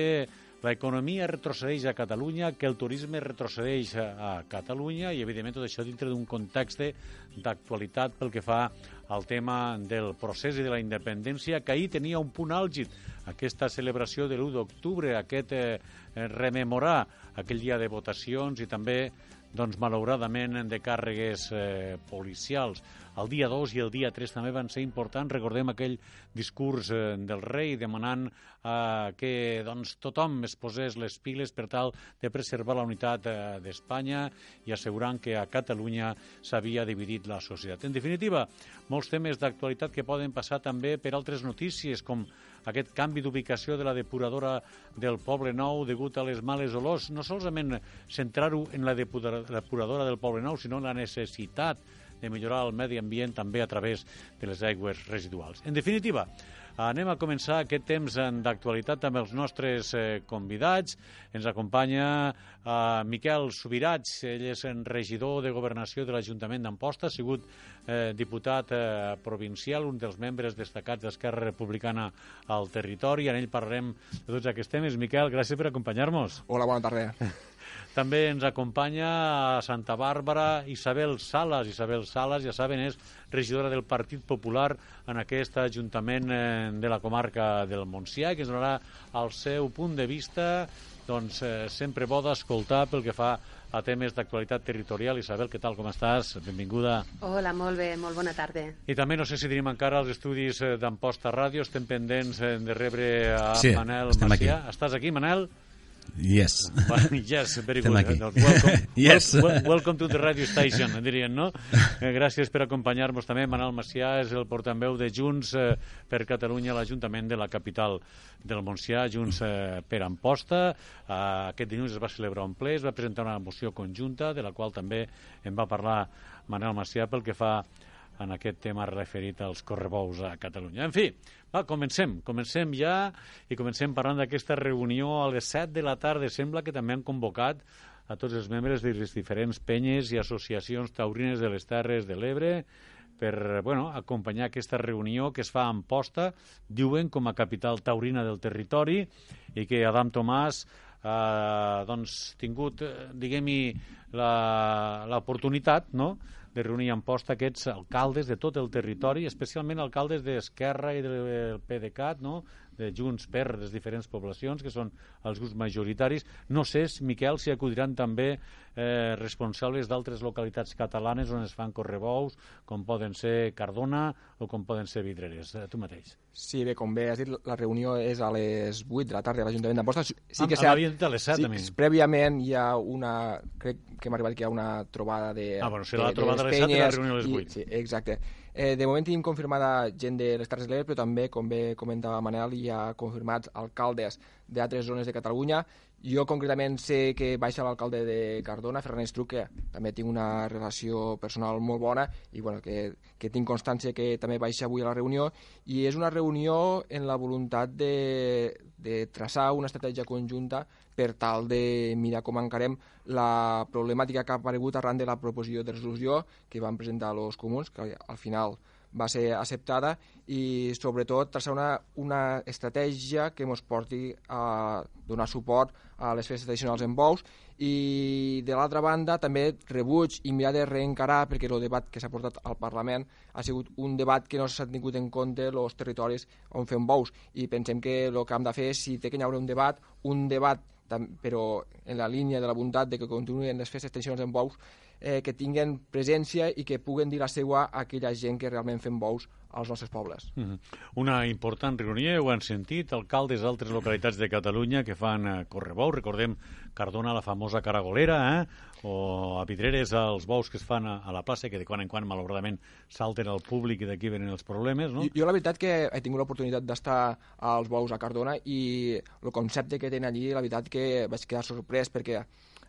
l'economia retrocedeix a Catalunya, que el turisme retrocedeix a, Catalunya i, evidentment, tot això dintre d'un context d'actualitat pel que fa al tema del procés i de la independència, que ahir tenia un punt àlgid, aquesta celebració de l'1 d'octubre, aquest eh, rememorar aquell dia de votacions i també doncs, malauradament, de càrregues eh, policials. El dia 2 i el dia 3 també van ser importants. Recordem aquell discurs eh, del rei demanant eh, que doncs, tothom es posés les piles per tal de preservar la unitat eh, d'Espanya i assegurant que a Catalunya s'havia dividit la societat. En definitiva, molts temes d'actualitat que poden passar també per altres notícies, com aquest canvi d'ubicació de la depuradora del Poble Nou degut a les males olors, no solament centrar-ho en la depuradora del Poble Nou, sinó en la necessitat de millorar el medi ambient també a través de les aigües residuals. En definitiva, anem a començar aquest temps d'actualitat amb els nostres eh, convidats. Ens acompanya eh, Miquel Subirats, ell és regidor de Governació de l'Ajuntament d'Amposta, ha sigut eh, diputat eh, provincial, un dels membres destacats d'Esquerra Republicana al territori. En ell parlarem de tots aquests temes. Miquel, gràcies per acompanyar-nos. Hola, bona tarda. També ens acompanya a Santa Bàrbara Isabel Salas. Isabel Salas, ja saben, és regidora del Partit Popular en aquest Ajuntament eh, de la comarca del Montsià, que ens donarà el seu punt de vista doncs, eh, sempre bo d'escoltar pel que fa a temes d'actualitat territorial. Isabel, què tal, com estàs? Benvinguda. Hola, molt bé, molt bona tarda. I també no sé si tenim encara els estudis eh, d'Amposta Ràdio, estem pendents eh, de rebre a Sí, Manel estem Macià. aquí. Estàs aquí, Manel? Yes. yes, very good. Doncs welcome, Yes. wel- wel- welcome to the radio station, en dirien, no? Eh, gràcies per acompanyar-nos també. Manel Macià és el portaveu de Junts eh, per Catalunya a l'Ajuntament de la capital del Montsià, Junts eh, per Amposta. Aquest dilluns es va celebrar un ple, es va presentar una moció conjunta, de la qual també en va parlar Manel Macià pel que fa en aquest tema referit als correbous a Catalunya. En fi, va, comencem. Comencem ja i comencem parlant d'aquesta reunió a les 7 de la tarda. Sembla que també han convocat a tots els membres de les diferents penyes i associacions taurines de les Terres de l'Ebre per bueno, acompanyar aquesta reunió que es fa a Amposta, diuen com a capital taurina del territori, i que Adam Tomàs ha doncs, tingut, eh, diguem-hi, l'oportunitat no? De reunir a Amposta aquests alcaldes de tot el territori, especialment alcaldes d'Esquerra i del PDeCAT, no? De Junts per les diferents poblacions, que són els grups majoritaris. No sé, Miquel, si acudiran també eh, responsables d'altres localitats catalanes on es fan correbous, com poden ser Cardona o com poden ser Vidreres. Eh, tu mateix. Sí, bé, com bé has dit, la reunió és a les 8 de la tarda a l'Ajuntament d'Amposta. Sí Ah, que dit a les set, sí, a mi. Prèviament hi ha una... Crec que hem arribat que hi ha una trobada de... Ah, bueno, serà la trobada de a les set i la reunió a les i- vuit. Sí, exacte. Eh, de moment tenim confirmada gent de les Terres de l'Ebre, però també, com bé comentava Manel, hi ha confirmats alcaldes d'altres zones de Catalunya. Jo concretament sé que baixa l'alcalde de Cardona, Ferran Estruc, que també tinc una relació personal molt bona i bueno, que, que tinc constància que també baixa avui a la reunió i és una reunió en la voluntat de, de traçar una estratègia conjunta per tal de mirar com encarem la problemàtica que ha aparegut arran de la proposició de resolució que van presentar els comuns, que al final va ser acceptada i sobretot traçar una, una estratègia que ens porti a donar suport a les festes tradicionals en bous. I de l'altra banda també rebuig i mirar de reencarar perquè el debat que s'ha portat al Parlament ha sigut un debat que no s'ha tingut en compte els territoris on fem bous. I pensem que el que hem de fer és si té que hi haure un debat, un debat però en la línia de la voluntat de que continuïn les festes tradicionals en bous eh, que tinguen presència i que puguen dir la seva a aquella gent que realment fem bous als nostres pobles. Mhm. Una important reunió, ho han sentit, alcaldes d'altres localitats de Catalunya que fan eh, correbous, recordem Cardona, la famosa caragolera, eh? O a Vidreres els bous que es fan a, a la plaça, que de quan en quan malauradament salten al públic i d'aquí venen els problemes, no? Jo, jo la veritat que he tingut l'oportunitat d'estar als bous a Cardona i el concepte que tenen allí, la veritat que vaig quedar sorprès perquè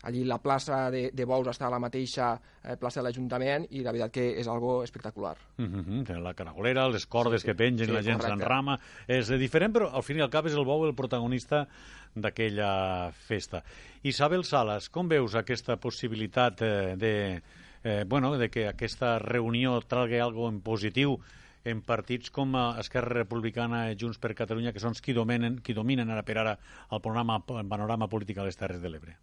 allí la plaça de, de bous està a la mateixa eh, plaça de l'Ajuntament i la veritat que és algo espectacular. Mm -hmm. La caragolera, les cordes Sí, que pengen, sí, la gent s'enrama, és diferent, però al fin i al cap és el bou el protagonista d'aquella festa. Isabel Salas, com veus aquesta possibilitat eh, de, eh, bueno, de que aquesta reunió tragui algo en positiu en partits com Esquerra Republicana i Junts per Catalunya, que són qui dominen, qui dominen ara per ara el panorama, el panorama polític a les Terres de l'Ebre?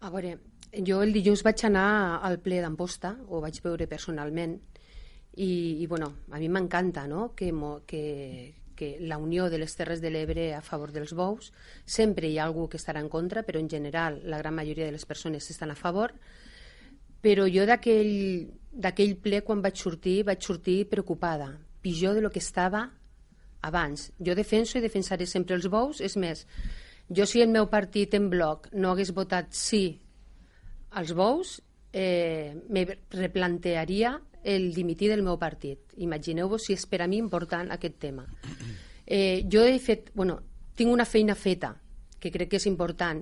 A veure, jo el dilluns vaig anar al ple d'Amposta, ho vaig veure personalment, i, i bueno, a mi m'encanta no? que, que, que la unió de les Terres de l'Ebre a favor dels bous, sempre hi ha algú que estarà en contra, però en general la gran majoria de les persones estan a favor, però jo d'aquell ple quan vaig sortir, vaig sortir preocupada, pitjor de lo que estava abans. Jo defenso i defensaré sempre els bous, és més, jo si el meu partit en bloc no hagués votat sí als bous, eh, me replantearia el dimitir del meu partit. Imagineu-vos si és per a mi important aquest tema. Eh, jo he fet, bueno, tinc una feina feta, que crec que és important,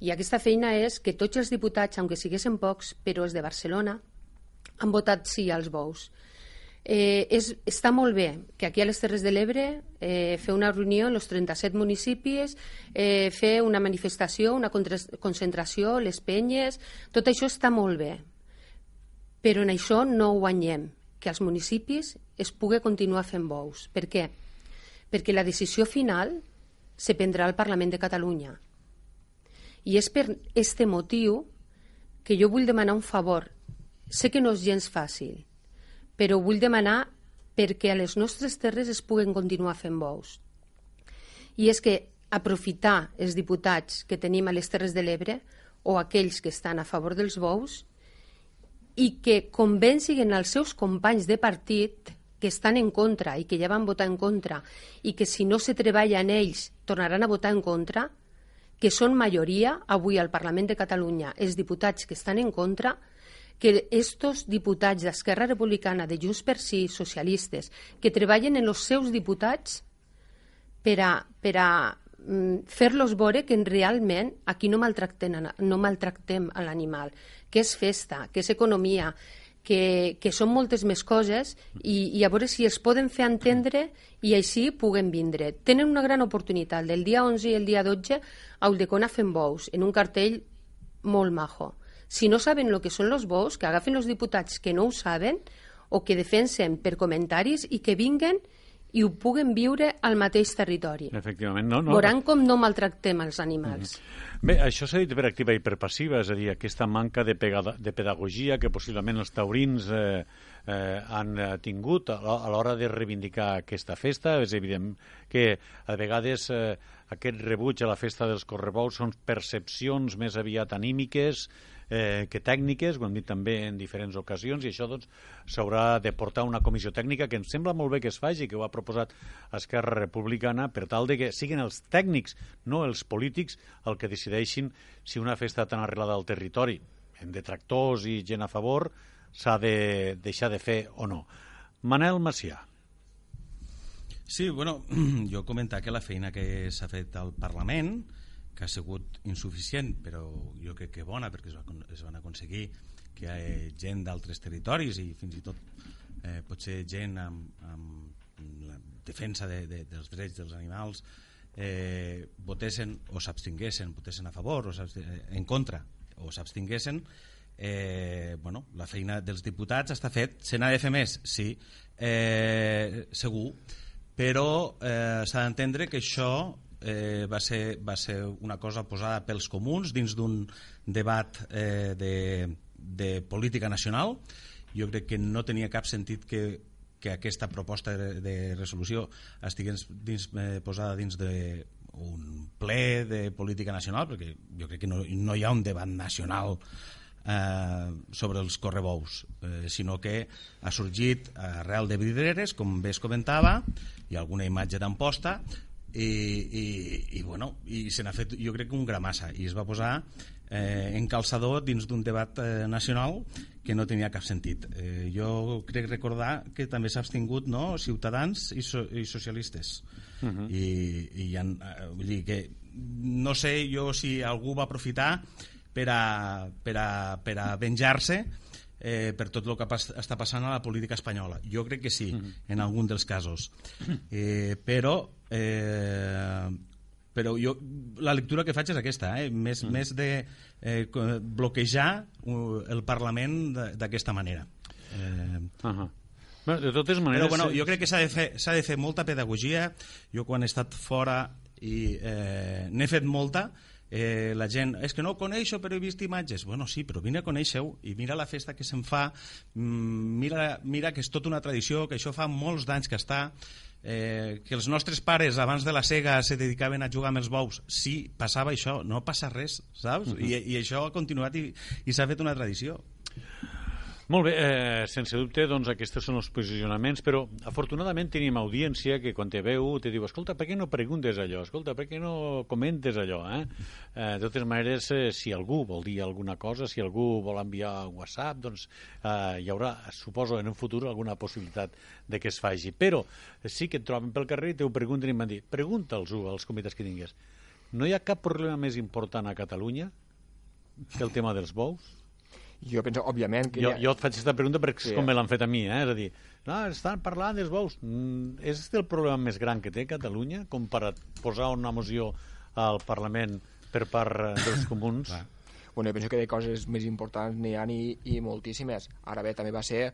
i aquesta feina és que tots els diputats, aunque siguessin pocs, però els de Barcelona, han votat sí als bous. Eh, és, està molt bé que aquí a les Terres de l'Ebre eh, fer una reunió en els 37 municipis, eh, fer una manifestació, una concentració, les penyes, tot això està molt bé. Però en això no guanyem, que als municipis es pugui continuar fent bous. Per què? Perquè la decisió final se prendrà al Parlament de Catalunya. I és per este motiu que jo vull demanar un favor. Sé que no és gens fàcil, però vull demanar perquè a les nostres terres es puguen continuar fent bous. I és que aprofitar els diputats que tenim a les Terres de l'Ebre o aquells que estan a favor dels bous i que convencin els seus companys de partit que estan en contra i que ja van votar en contra i que si no se treballa en ells tornaran a votar en contra, que són majoria avui al Parlament de Catalunya els diputats que estan en contra, que estos diputats d'Esquerra Republicana, de Junts per Sí, socialistes, que treballen en els seus diputats per a, per a mm, fer-los veure que realment aquí no maltractem, no maltractem l'animal, que és festa, que és economia, que, que són moltes més coses i, i a veure si es poden fer entendre i així puguen vindre. Tenen una gran oportunitat. Del dia 11 i el dia 12 a Uldecona fent bous, en un cartell molt majo. Si no saben el que són els bous, que agafen els diputats que no ho saben o que defensen per comentaris i que vinguen i ho puguen viure al mateix territori. Efectivament, no, no. Veuran com no maltractem els animals. Mm -hmm. Bé, això s'ha dit per activa i per passiva, és a dir, aquesta manca de, pegada, de pedagogia que possiblement els taurins eh, eh, han eh, tingut a l'hora de reivindicar aquesta festa. És evident que a vegades eh, aquest rebuig a la festa dels correbous són percepcions més aviat anímiques, eh, que tècniques, ho hem dit també en diferents ocasions, i això doncs s'haurà de portar una comissió tècnica que em sembla molt bé que es faci, que ho ha proposat Esquerra Republicana, per tal de que siguin els tècnics, no els polítics, el que decideixin si una festa tan arrelada al territori, en detractors i gent a favor, s'ha de deixar de fer o no. Manel Macià. Sí, bueno, jo comentar que la feina que s'ha fet al Parlament que ha sigut insuficient, però jo crec que bona, perquè es, va, es van aconseguir que hi ha gent d'altres territoris i fins i tot eh, potser gent amb, amb la defensa de, de, dels drets dels animals eh, votessin o s'abstinguessin, votessin a favor o en contra o s'abstinguessin. Eh, bueno, la feina dels diputats està fet, se n'ha de fer més, sí, eh, segur, però eh, s'ha d'entendre que això eh, va, ser, va ser una cosa posada pels comuns dins d'un debat eh, de, de política nacional. Jo crec que no tenia cap sentit que, que aquesta proposta de, de resolució estigués dins, eh, posada dins de un ple de política nacional, perquè jo crec que no, no hi ha un debat nacional eh, sobre els correbous, eh, sinó que ha sorgit arrel de vidreres, com bé es comentava, i alguna imatge d'amposta, i, i, i, bueno, i se n'ha fet jo crec un gramassa i es va posar eh, en calçador dins d'un debat eh, nacional que no tenia cap sentit eh, jo crec recordar que també s'ha abstingut no, ciutadans i, so, i socialistes uh -huh. I, i ha, eh, vull dir que no sé jo si algú va aprofitar per a, per a, per a venjar-se eh, per tot el que pas, està passant a la política espanyola. Jo crec que sí, uh -huh. en algun dels casos. Eh, però eh, però jo, la lectura que faig és aquesta, eh? més, -huh. més de eh, bloquejar uh, el Parlament d'aquesta manera. Eh, uh -huh. De totes maneres... Però bueno, jo crec que s'ha de, fer, de fer molta pedagogia. Jo quan he estat fora i eh, n'he fet molta, eh, la gent, és que no ho coneixo però he vist imatges, bueno sí, però vine a conèixer-ho i mira la festa que se'n fa mm, mira, mira que és tota una tradició que això fa molts d'anys que està eh, que els nostres pares abans de la cega se dedicaven a jugar amb els bous sí, passava això, no passa res saps? Uh -huh. I, i això ha continuat i, i s'ha fet una tradició molt bé, eh, sense dubte, doncs aquests són els posicionaments, però afortunadament tenim audiència que quan te veu te diu, escolta, per què no preguntes allò? Escolta, per què no comentes allò? Eh? Eh, de totes maneres, eh, si algú vol dir alguna cosa, si algú vol enviar WhatsApp, doncs eh, hi haurà, suposo, en un futur alguna possibilitat de que es faci. Però sí que et troben pel carrer i te ho pregunten i m'han dit, pregunta'ls-ho als comitès que tingués. No hi ha cap problema més important a Catalunya que el tema dels bous? Jo penso, òbviament... Que jo, ha... jo et faig aquesta pregunta perquè sí. és com me l'han fet a mi, eh? és a dir, no, estan parlant dels bous. Mm, és este el problema més gran que té Catalunya com per posar una moció al Parlament per part eh, dels comuns? bueno, jo penso que de coses més importants n'hi ha i, i moltíssimes. Ara bé, també va ser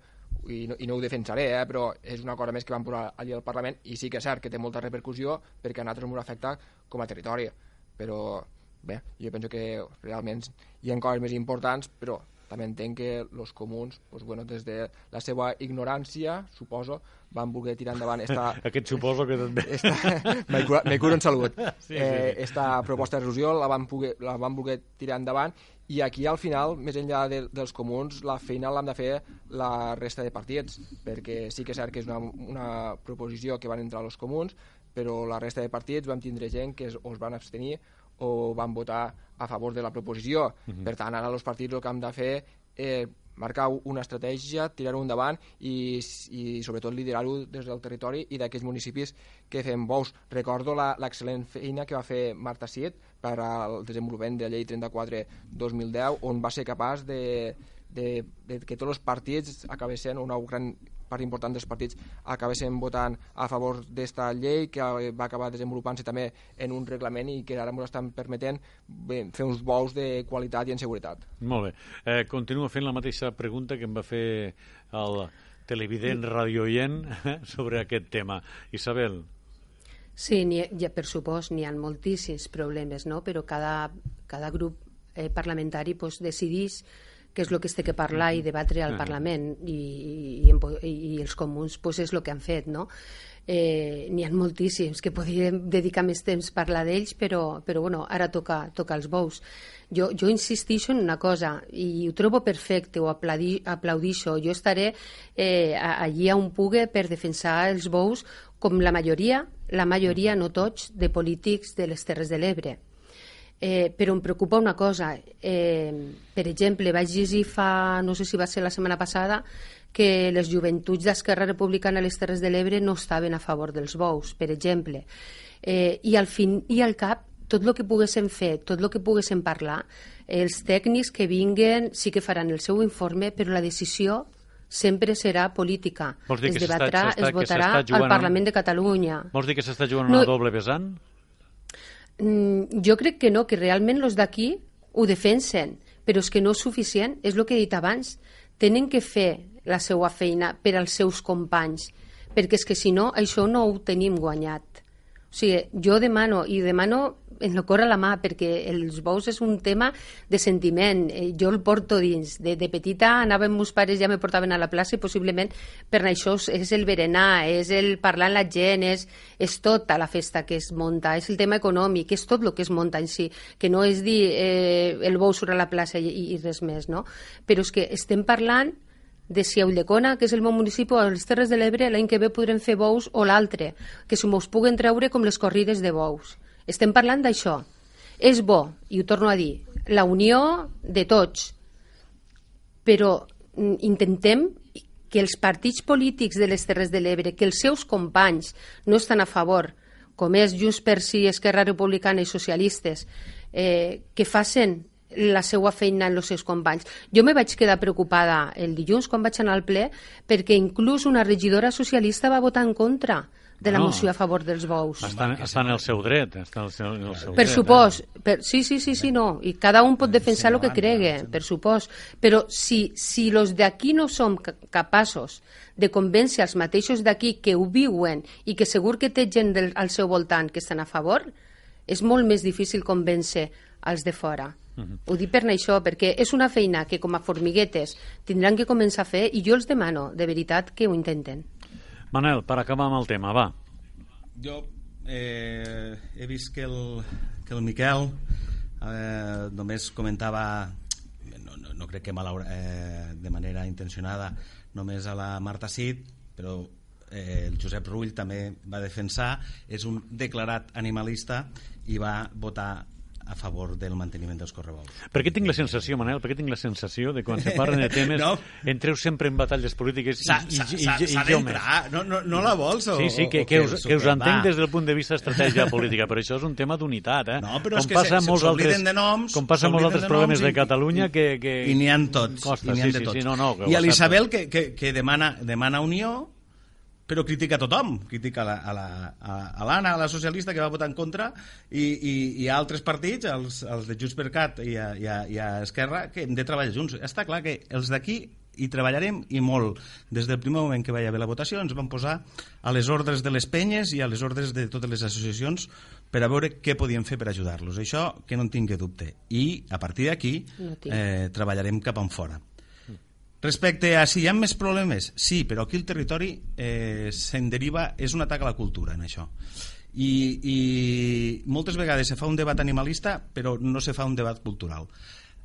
i no, i no ho defensaré, eh, però és una cosa més que van posar allà al Parlament i sí que és cert que té molta repercussió perquè a nosaltres ens afecta com a territori però bé, jo penso que realment hi ha coses més importants, però també entenc que els comuns, pues, bueno, des de la seva ignorància, suposo, van voler tirar endavant esta... Aquest suposo que també... Esta, me, curo en salut. Sí, sí, eh, sí. esta proposta de resolució la van, poder, la van voler tirar endavant i aquí al final, més enllà de, dels comuns, la feina l'han de fer la resta de partits, perquè sí que és cert que és una, una proposició que van entrar els comuns, però la resta de partits vam tindre gent que es, o es van abstenir o van votar a favor de la proposició. Mhm. Per tant, ara els partits el que han de fer eh, marcar una estratègia, tirar-ho endavant i, i sobretot liderar-ho des del territori i d'aquells municipis que fem bous. Recordo la- l'excel·lent feina que va fer Marta Cid per al desenvolupament de la llei 34-2010 on va ser capaç de, de, de que tots els partits acabessin, una gran part important dels partits acabessin votant a favor d'esta llei que eh, va acabar desenvolupant-se també en un reglament i que ara ens estan permetent bé, fer uns bous de qualitat i en seguretat. Molt bé. Eh, continuo fent la mateixa pregunta que em va fer el televident radioient sobre aquest tema. Isabel, Sí, ha, ja, per supost, n'hi ha moltíssims problemes, no? però cada, cada grup eh, parlamentari pues, decidís què és el que es té que parlar i debatre al. Parlament i, i, i, i els comuns pues, és el que han fet. No? Eh, N'hi ha moltíssims que podríem dedicar més temps a parlar d'ells, però, però bueno, ara toca, toca els bous. Jo, jo insistixo en una cosa i ho trobo perfecte, ho aplaudi, aplaudixo. Jo estaré eh, a- allí on pugui per defensar els bous com la majoria, la majoria, no tots, de polítics de les Terres de l'Ebre. Eh, però em preocupa una cosa. Eh, per exemple, vaig llegir fa, no sé si va ser la setmana passada, que les joventuts d'Esquerra Republicana a les Terres de l'Ebre no estaven a favor dels bous, per exemple. Eh, I al fin i al cap, tot el que poguéssim fer, tot el que poguéssim parlar, els tècnics que vinguen sí que faran el seu informe, però la decisió sempre serà política. Es debatrà, es votarà al Parlament de Catalunya. vols dir que s'està jugant No- una doble vessant? Mm, jo crec que no, que realment els d'aquí ho defensen, però és que no és suficient, és el que he dit abans. Tenen que fer la seva feina per als seus companys, perquè és que si no, això no ho tenim guanyat. O sigui, jo demano, i demano en el cor a la mà, perquè els bous és un tema de sentiment. Eh, jo el porto dins. De, de petita anàvem, meus pares ja me portaven a la plaça i possiblement per això és- el berenar, és el parlar amb la gent, és, és tota la festa que es munta, és el tema econòmic, és tot el que es munta en si, que no és dir eh, el bou surt a la plaça i, i res més, no? Però és que estem parlant de si a Ulldecona, que és el meu municipi, a les Terres de l'Ebre, l'any que ve podrem fer bous o l'altre, que se mos puguen treure com les corrides de bous. Estem parlant d'això. És bo, i ho torno a dir, la unió de tots, però mm, intentem que els partits polítics de les Terres de l'Ebre, que els seus companys no estan a favor, com és Junts per Si, Esquerra Republicana i Socialistes, eh, que facin la seva feina en els seus companys. Jo me vaig quedar preocupada el dilluns quan vaig anar al ple perquè inclús una regidora socialista va votar en contra de la No. moció a favor dels bous. Està en el seu dret. Està en el seu, en el seu Per dret, supost, per, sí, sí, sí, sí, no, i cada un pot defensar el que cregue, per supost, però si, si los d'aquí no som ca- capaços de convèncer els mateixos d'aquí que ho viuen i que segur que té gent del, al seu voltant que estan a favor, és molt més difícil convèncer els de fora. Mhm. Ho dic per això, perquè és una feina que com a formiguetes tindran que començar a fer i jo els demano, de veritat, que ho intenten. Manel, per acabar amb el tema, va. Jo eh, he vist que el, que el Miquel eh, només comentava no, no, no crec que malaura, eh, de manera intencionada només a la Marta Cid però eh, el Josep Rull també va defensar és un declarat animalista i va votar a favor del manteniment dels correbous Per què tinc la sensació, Manel, per què tinc la sensació de quan se parlen de temes No. entreu sempre en batalles polítiques i, i, i, i, i jo més? No- no- no la vols o- Sí, sí, que, que, us, que us entenc des del punt de vista estratègia política, però això és un tema d'unitat, eh? No, però és com que passa se- molts altres, de noms, com passa molts altres de problemes noms de i- Catalunya que, que... I n'hi ha tots. Costa, i ha sí, de sí, tots. sí, no, no, ho I a l'Isabel, que, que, que demana, demana unió, però critica a tothom. Critica a la- a la- a a l'Anna, la socialista, que va votar en contra, i, i, i a altres partits, els, els de Junts per Cat i a, i, a, i a Esquerra, que hem de treballar junts. Està clar que els d'aquí i treballarem i molt. Des del primer moment que va haver la votació ens vam posar a les ordres de les penyes i a les ordres de totes les associacions per a veure què podíem fer per ajudar-los. Això que no en tingui dubte. I a partir d'aquí No eh, treballarem cap en fora. Respecte a si hi ha més problemes, sí, però aquí el territori eh, se'n deriva, és un atac a la cultura en això. I, I moltes vegades se fa un debat animalista, però no se fa un debat cultural.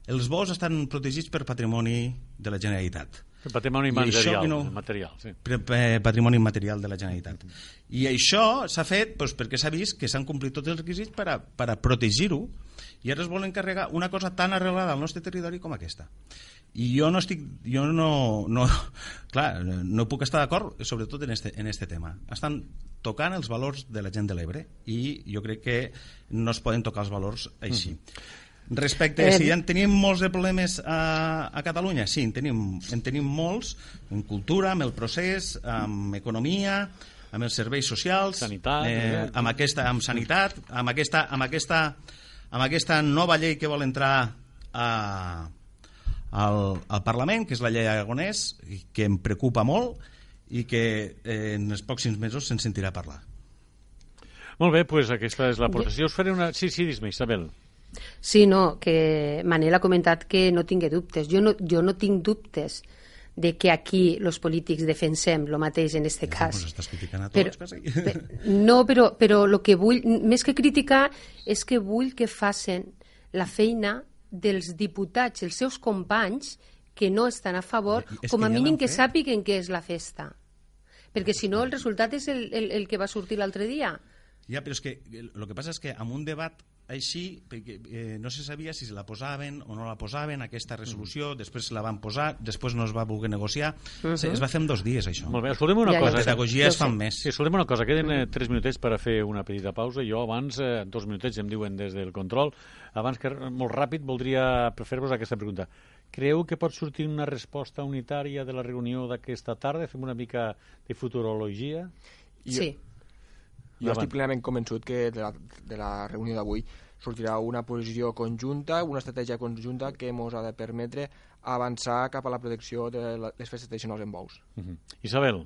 Els bous estan protegits per patrimoni de la Generalitat. El patrimoni material, no- material sí. per- per- patrimoni immaterial de la Generalitat. I això s'ha fet doncs, perquè s'ha vist que s'han complit tots els requisits per a, per a protegir-ho i ara es volen carregar una cosa tan arrelada al nostre territori com aquesta. I jo no estic, jo no, no, clar, no puc estar d'acord sobretot en este, en este tema. Estan tocant els valors de la gent de l'Ebre i jo crec que no es poden tocar els valors així. Respecte a Eh, si en tenim molts de problemes a, a Catalunya, sí, en tenim, en tenim molts, en cultura, amb el procés, amb economia, amb els serveis socials, Sanitat, eh, eh? amb, aquesta, amb sanitat, amb aquesta, amb, aquesta, amb aquesta nova llei que vol entrar a, al, al Parlament, que és la llei Aragonès, i que em preocupa molt i que eh, en els pròxims mesos se'n sentirà parlar. Molt bé, doncs aquesta és l'aportació. Us faré una... Sí, sí, dis-me, Isabel. Sí, no, que Manel ha comentat que no tingui dubtes. Jo no, jo no tinc dubtes de que aquí els polítics defensem el mateix en este cas. Pues estàs criticant a Però- tots, quasi. Pe- No, però, però el que vull, més que criticar, és que vull que facin la feina dels diputats, els seus companys, que no estan a favor, És com a que ja mínim que fet. sàpiguen què és la festa. Perquè si no, el resultat és el, el, el que va sortir l'altre dia. Ja, però és que el que passa és que amb un debat així, perquè eh, no se sabia si se la posaven o no la posaven, aquesta resolució, després la van posar, després no es va voler negociar. Mhm. Se- Es va fer en dos dies, això. Molt bé, escoltem una Ja, ja cosa. La pedagogia es fa en més. Sí, escoltem una cosa. Queden eh, tres minutets per a fer una petita pausa. Jo abans, eh, dos minutets, em diuen des del control, abans que molt ràpid voldria fer-vos aquesta pregunta. Creu que pot sortir una resposta unitària de la reunió d'aquesta tarda? Fem una mica de futurologia? I- Sí. Jo estic plenament convençut que de la, de la reunió d'avui sortirà una posició conjunta, una estratègia conjunta que ens ha de permetre avançar cap a la protecció de les festes tradicionals en bous. Mhm. Isabel.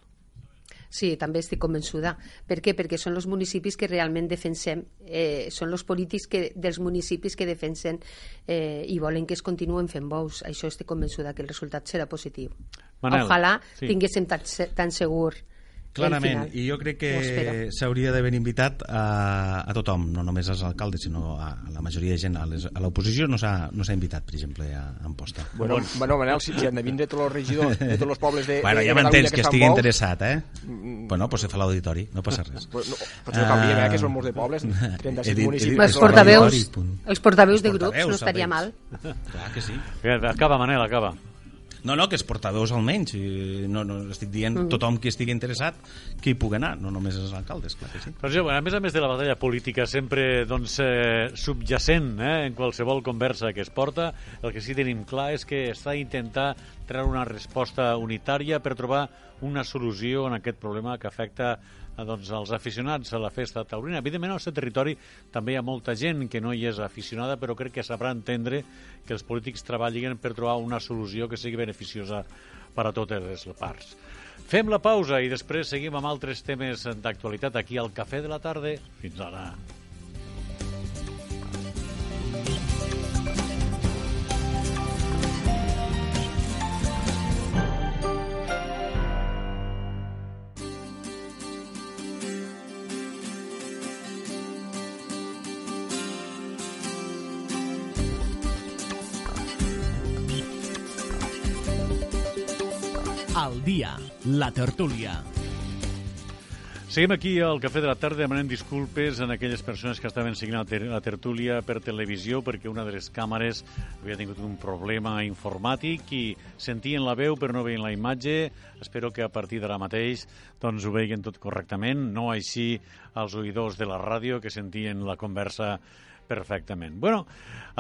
Sí, també estic convençuda. Per què? Perquè són els municipis que realment defensem, eh, són els polítics que, dels municipis que defensen eh, i volen que es continuen fent bous. Això estic convençuda que el resultat serà positiu. Manel, Ojalà sí. tinguéssim tan, tan segur Clarament, i jo crec que s'hauria d'haver invitat a, a tothom, no només als alcaldes, sinó a, a la majoria de gent. A les- a l'oposició no s'ha no invitat, per exemple, a Amposta. Bueno, bueno Manel, si, si han de vindre tots els regidors de tots els pobles de, Bueno, de ja m'entens, que estan estigui interessat, eh? Mm. Bueno, pues se fa l'auditori, no passa res. Pues no, potser no canviem, eh, que són molts de pobles, 36 He dit- municipis. que Els portaveus, els portaveus de grups no estaria mal. Clar que sí. Acaba, Manel, acaba. No, no, que els portadors almenys. i No, no, estic dient Mhm. tothom que estigui interessat que hi pugui anar, no només els alcaldes, clar que sí. Però jo, a més a més de la batalla política sempre doncs, eh, subjacent eh, en qualsevol conversa que es porta, el que sí tenim clar és que està intentar treure una resposta unitària per trobar una solució en aquest problema que afecta doncs, als aficionats a la festa taurina. Evidentment, al nostre territori també hi ha molta gent que no hi és aficionada, però crec que sabrà entendre que els polítics treballin per trobar una solució que sigui beneficiosa per a totes les parts. Fem la pausa i després seguim amb altres temes d'actualitat aquí al Cafè de la Tarda. Fins ara. Al dia, la tertúlia. Seguim aquí al Cafè de la Tarda demanant disculpes en aquelles persones que estaven ter la tertúlia per televisió perquè una de les càmeres havia tingut un problema informàtic i sentien la veu però no veien la imatge. Espero que a partir d'ara mateix doncs, ho veien tot correctament, no així els oïdors de la ràdio que sentien la conversa perfectament. Bueno,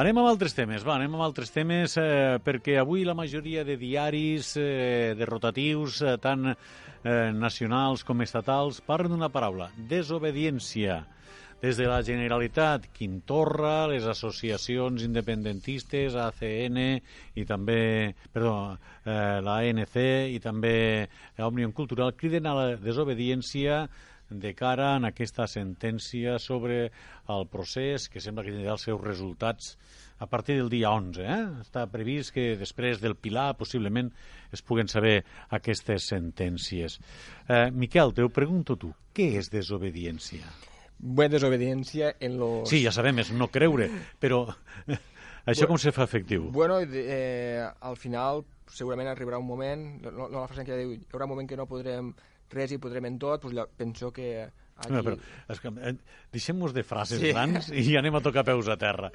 anem amb altres temes, va, anem amb altres temes eh, perquè avui la majoria de diaris, eh, de rotatius, eh, tant eh, nacionals com estatals, parlen d'una paraula, desobediència. des de la Generalitat, Quim Torra, les associacions independentistes, ACN i també, perdó, eh, la ANC i també Òmnium Cultural criden a la desobediència de cara a aquesta sentència sobre el procés que sembla que tindrà els seus resultats a partir del dia 11. Eh? Està previst que després del Pilar possiblement es puguen saber aquestes sentències. Eh, Miquel, te ho pregunto tu, què és desobediència? Bé, desobediència en los... Sí, ja sabem, és no creure, però això com se fa efectiu? Bueno, eh, al final segurament arribarà un moment, no, no la frase que diu, hi haurà un moment que no podrem res i podrem en tot, doncs penso que aquí... No, però, és que, eh, deixem-nos de frases Sí. grans i anem a tocar peus a terra.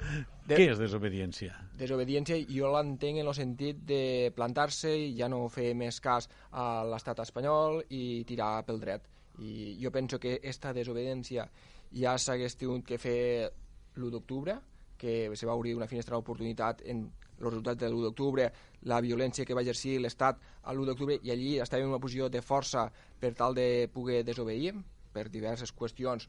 De- Què és desobediència? Desobediència jo l'entenc en el sentit de plantar-se i ja no fer més cas a l'estat espanyol i tirar pel dret. I jo penso que aquesta desobediència ja s'hagués tingut que fer l'1 d'octubre, que se va obrir una finestra d'oportunitat en els resultats de l'1 d'octubre, la violència que va exercir l'Estat a l'1 d'octubre, i allí estava en una posició de força per tal de poder desobeir, per diverses qüestions.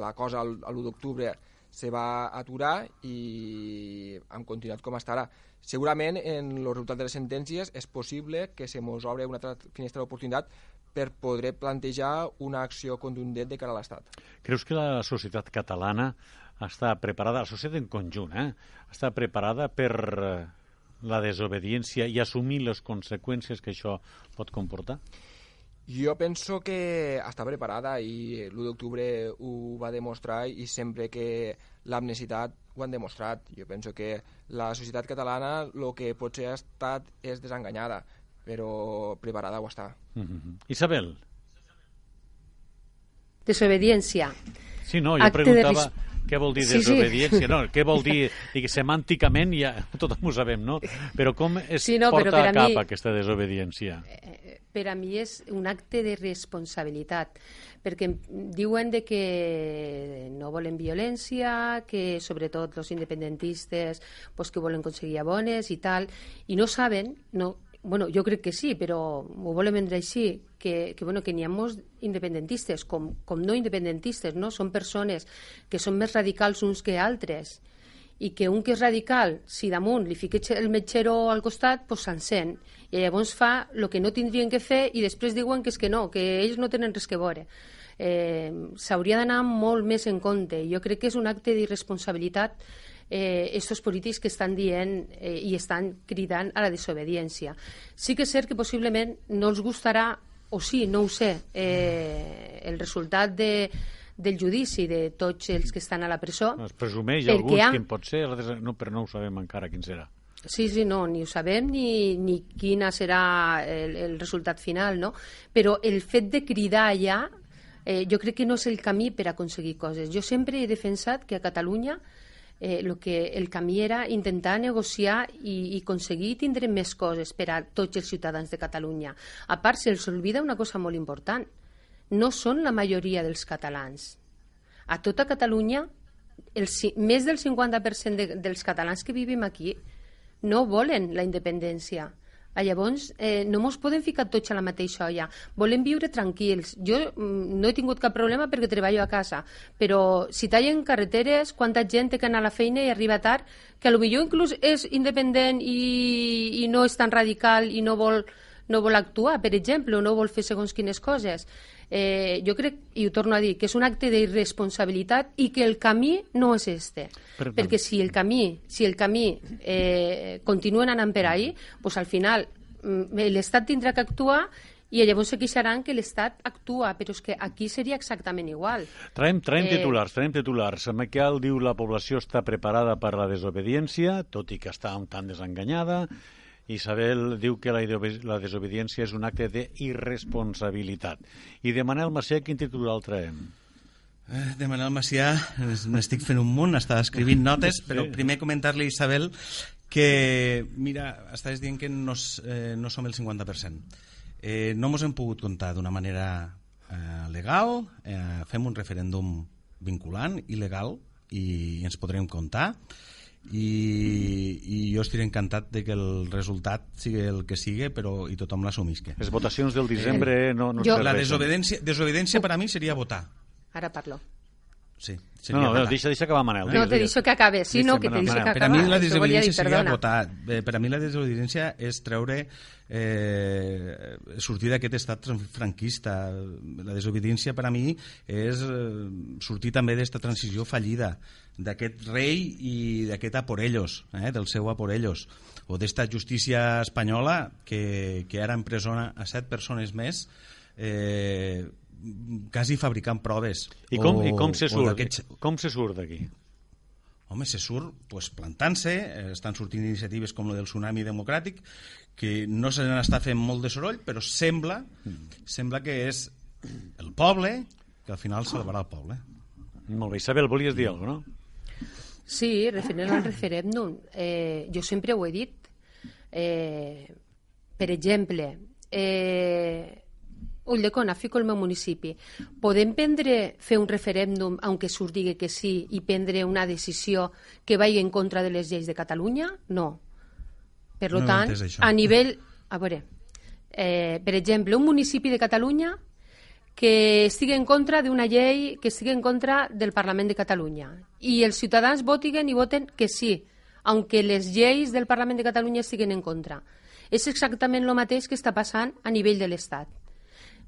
La cosa a l'1 d'octubre se va aturar i hem continuat com està ara. Segurament, en el resultat de les sentències, és possible que se mos obre una altra finestra d'oportunitat per poder plantejar una acció contundent de cara a l'Estat. Creus que la societat catalana està preparada, la societat en conjunt, eh, està preparada per eh, la desobediència i assumir les conseqüències que això pot comportar? Jo penso que està preparada i l'1 d'octubre ho va demostrar i sempre que l'ha necessitat ho han demostrat. Jo penso que la societat catalana el que potser ha estat és desenganyada, però preparada ho està. Mm -hmm. Isabel? Desobediència. Sí, no, jo Acte de preguntava ris- què vol dir Sí, sí. desobediència, no, què vol dir, dic, semànticament ja tothom ho sabem, no? Però com es Sí, no, però porta per a a cap mi- aquesta desobediència? per a mi és un acte de responsabilitat, perquè diuen de que no volen violència, que sobretot els independentistes pues, que volen aconseguir abones i tal, i no saben, no, bueno, jo crec que sí, però ho volen vendre així, que, que, bueno, que n'hi ha molts independentistes, com, com no independentistes, no? Són persones que són més radicals uns que altres, i que un que és radical, si damunt li fica el metgero al costat, doncs s'encén. I llavors fa el que no tindrien que fer i després diuen que és que no, que ells no tenen res que veure. Eh, S'hauria d'anar molt més en compte. Jo crec que és un acte d'irresponsabilitat eh, estos polítics que estan dient eh, i estan cridant a la desobediència. Sí que és cert que possiblement no els gustarà, o sí, no ho sé, eh, el resultat de, del judici de tots els que estan a la presó. Es presumeix alguns ha- quin pot ser, altres no, però no ho sabem encara quin serà. Sí, sí, no, ni ho sabem ni, ni quina serà el, el resultat final, no? Però el fet de cridar allà eh, jo crec que no és el camí per aconseguir coses. Jo sempre he defensat que a Catalunya eh, lo que el camí era intentar negociar i, i aconseguir tindre més coses per a tots els ciutadans de Catalunya. A part, se'ls oblida una cosa molt important. No són la majoria dels catalans. A tota Catalunya, el, més del 50% de, dels catalans que vivim aquí no volen la independència. A llavors, eh, no mos podem ficar tots a la mateixa olla. Volem viure tranquils. Jo mm, no he tingut cap problema perquè treballo a casa, però si tallen carreteres, quanta gent té que anar a la feina i arriba tard, que millor inclús és independent i, i no és tan radical i no vol, no vol actuar, per exemple, o no vol fer segons quines coses. Eh, jo crec, i ho torno a dir, que és un acte d'irresponsabilitat i que el camí no és este. Perdó. Perquè si el camí, si el camí eh, continuen anant per ahí, pues al final mm, l'Estat tindrà que actuar i llavors se queixaran que l'Estat actua, però és que aquí seria exactament igual. Traiem, traiem Eh, titulars, traiem titulars. Miquel diu la població està preparada per la desobediència, tot i que està un tant desenganyada. Isabel diu que la, la desobediència és un acte d'irresponsabilitat. I de Manel Macià, quin titular el traiem? Eh, De Manel Macià, es- n'estic fent un munt, estava escrivint notes, però primer comentar-li, Isabel, que, mira, estaves dient que no, eh, no som el 50%. Eh, no mos hem pogut comptar d'una manera eh, legal, eh, fem un referèndum vinculant i legal i ens podrem comptar i, i jo estic encantat de que el resultat sigui el que sigui però i tothom l'assumisca Les votacions del desembre no, no Jo- serveixen. la desobediència, desobediència per a mi seria votar Ara parlo. Sí. No, seria no, votar. deixa, deixa acabar Manel. No, te deixo que acabe. Sí, no, que te deixo que Per a acabe. mi la desobediència seria votar. Eh, Per a mi la desobediència és treure eh, sortir d'aquest estat franquista. La desobediència per a mi és eh, sortir també d'esta transició fallida, d'aquest rei i d'aquest a por ellos, eh, del seu a por ellos, o d'esta justícia espanyola que, que ara empresona a set persones més eh, quasi fabricant proves. I com, O- i com se surt? Com se surt d'aquí? Home, se surt pues, plantant-se, eh, estan sortint iniciatives com la del Tsunami Democràtic, que no se n'està fent molt de soroll, però sembla, sembla que és el poble que al final salvarà el poble. Molt bé. Isabel, volies dir alguna cosa, no? Sí, referent al referèndum. Eh, jo sempre ho he dit. Eh, per exemple, eh, Ulldecona, fico el meu municipi. Podem prendre, fer un referèndum, aunque surt digui que sí, i prendre una decisió que vagi en contra de les lleis de Catalunya? No. Per No tant, a nivell... A veure, eh, per exemple, un municipi de Catalunya que estigui en contra d'una llei que estigui en contra del Parlament de Catalunya i els ciutadans votiguen i voten que sí, aunque les lleis del Parlament de Catalunya estiguen en contra. És exactament el mateix que està passant a nivell de l'Estat.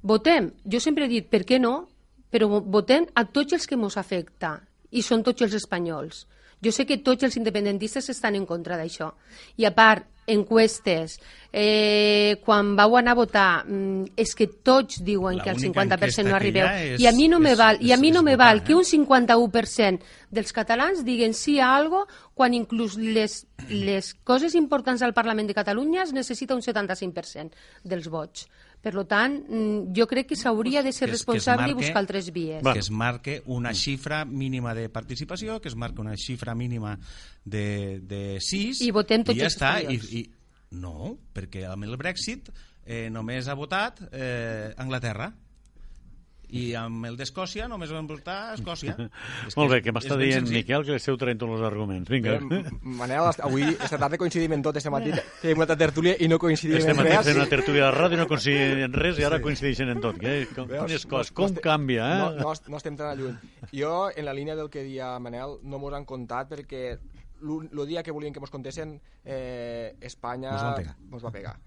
Votem, jo sempre he dit, per què no? Però vo- votem a tots els que ens afecta i són tots els espanyols. Jo sé que tots els independentistes estan en contra d'això. I a part, encuestes, eh, quan vau anar a votar, mm, és que tots diuen que única 50% no arribeu. és- I a mi no me és- val, i a és- mi no és me val eh? que un 51% dels catalans diguen sí a algo quan inclús les, les coses importants al Parlament de Catalunya es necessita un 75% dels vots. Per lo tant, mm, jo crec que s'hauria de ser que es- responsable que i es marque- buscar altres vies. Que es marque una xifra mínima de participació, que es marque una xifra mínima de, de 6 I votem tots i ja els està. I, i, no, perquè amb el Brexit eh, només ha votat eh, Anglaterra i amb el d'Escòcia només van votar Escòcia. És Molt bé, que m'està dient senzill. Miquel que esteu traient tots els arguments. Vinga. Eh, Manel, avui, esta tarda coincidim en tot, este matí tenim una tertúlia i no coincidim Este en matí res. fent una tertúlia de ràdio no coincidien en res i ara Sí. coincideixen en tot. Que, com, Veus? quines No- coses, no com estem- canvia, eh? No, no, no estem tan lluny. Jo, en la línia del que dia Manel, no mos han contat perquè el dia que volien que mos contessin eh, Espanya Mos van pegar. mos va pegar.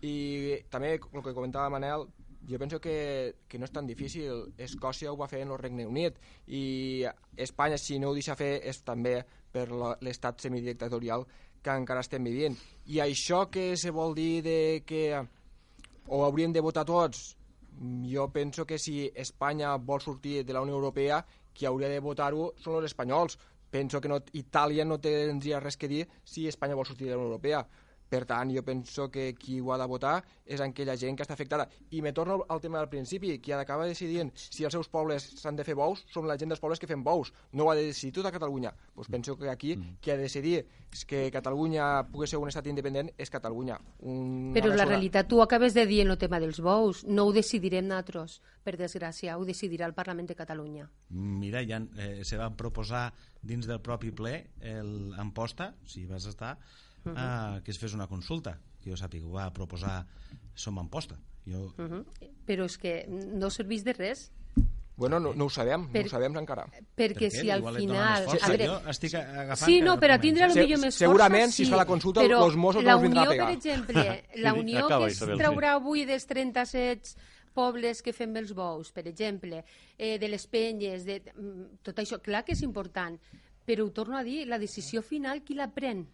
I també el que comentava Manel, jo penso que, que no és tan difícil. Escòcia ho va fer en el Regne Unit i Espanya, si no ho deixa fer, és també per l'estat semidictatorial que encara estem vivint. I això que se vol dir de que o hauríem de votar tots? Jo penso que si Espanya vol sortir de la Unió Europea, qui hauria de votar-ho són els espanyols. Penso que no, Itàlia no tindria res que dir si Espanya vol sortir de la Unió Europea. Per tant, jo penso que qui ho ha de votar és aquella gent que està afectada. I me torno al tema del principi, qui ha d'acabar decidint si els seus pobles s'han de fer bous són la gent dels pobles que fem bous. No ho ha de decidir tota Catalunya. Pues penso que aquí qui ha de decidir que Catalunya pugui ser un estat independent és Catalunya. Un, Però una la realitat, tu acabes de dir en el tema dels bous, no ho decidirem nosaltres, per desgràcia, ho decidirà el Parlament de Catalunya. Mira, ja eh, se va proposar dins del propi ple el Amposta, si vas estar, Mhm. eh, que es fes una consulta, que jo sàpiga, ho va proposar Som Amposta. Jo, Uh -huh. Però és que no serveix de res, Bueno, no, no ho sabem, Per- no ho sabem encara. perquè si al Igual final... força. A veure, Jo estic agafant sí, no, per a tindre millor més segurament, força, si es sí, fa la consulta, però los Mossos no la ens vindran a Unió, pegar. per exemple, la Sí, Unió acaba, que es Isabel, traurà avui dels 37 pobles que fem els bous, per exemple, eh, de les penyes, de, mm, tot això, clar que és important, però ho torno a dir, la decisió final qui la pren?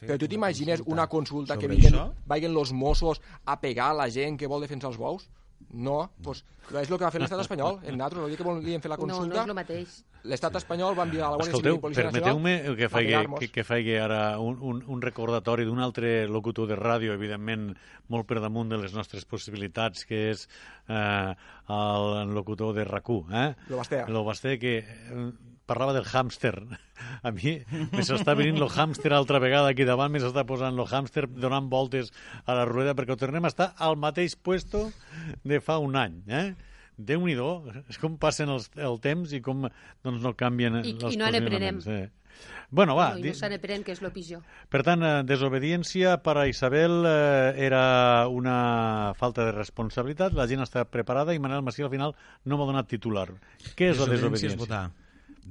Però tu t'imagines una consulta que això? vagin los Mossos a pegar a la gent que vol defensar els bous? No, doncs pues, és el que va fer l'estat espanyol. En nosaltres, el dia que volíem fer la No, no consulta, és el mateix. l'estat espanyol va enviar a la Guàrdia Civil i Policia permeteu-me Nacional que a faci, pegar-nos. que, que faci ara un, un, un recordatori d'un altre locutor de ràdio, evidentment molt per damunt de les nostres possibilitats, que és eh, el locutor de RAC1, eh? Lo Basté. Lo Basté, que eh, parlava del hàmster. A mi me s'està venint lo hàmster altra vegada aquí davant, me s'està posant lo hàmster donant voltes a la rueda perquè ho tornem a estar al mateix puesto de fa un any, eh? Déu-n'hi-do, és com passen els, el temps i com doncs, no canvien I- els i no n'aprenem. Eh. Bueno, va, no, i no se que és el pitjor. per tant, eh, desobediència per a Isabel eh, era una falta de responsabilitat, la gent està preparada i Manel Macià al final no m'ha donat titular. Què és la Desobediència desobediència? és votar.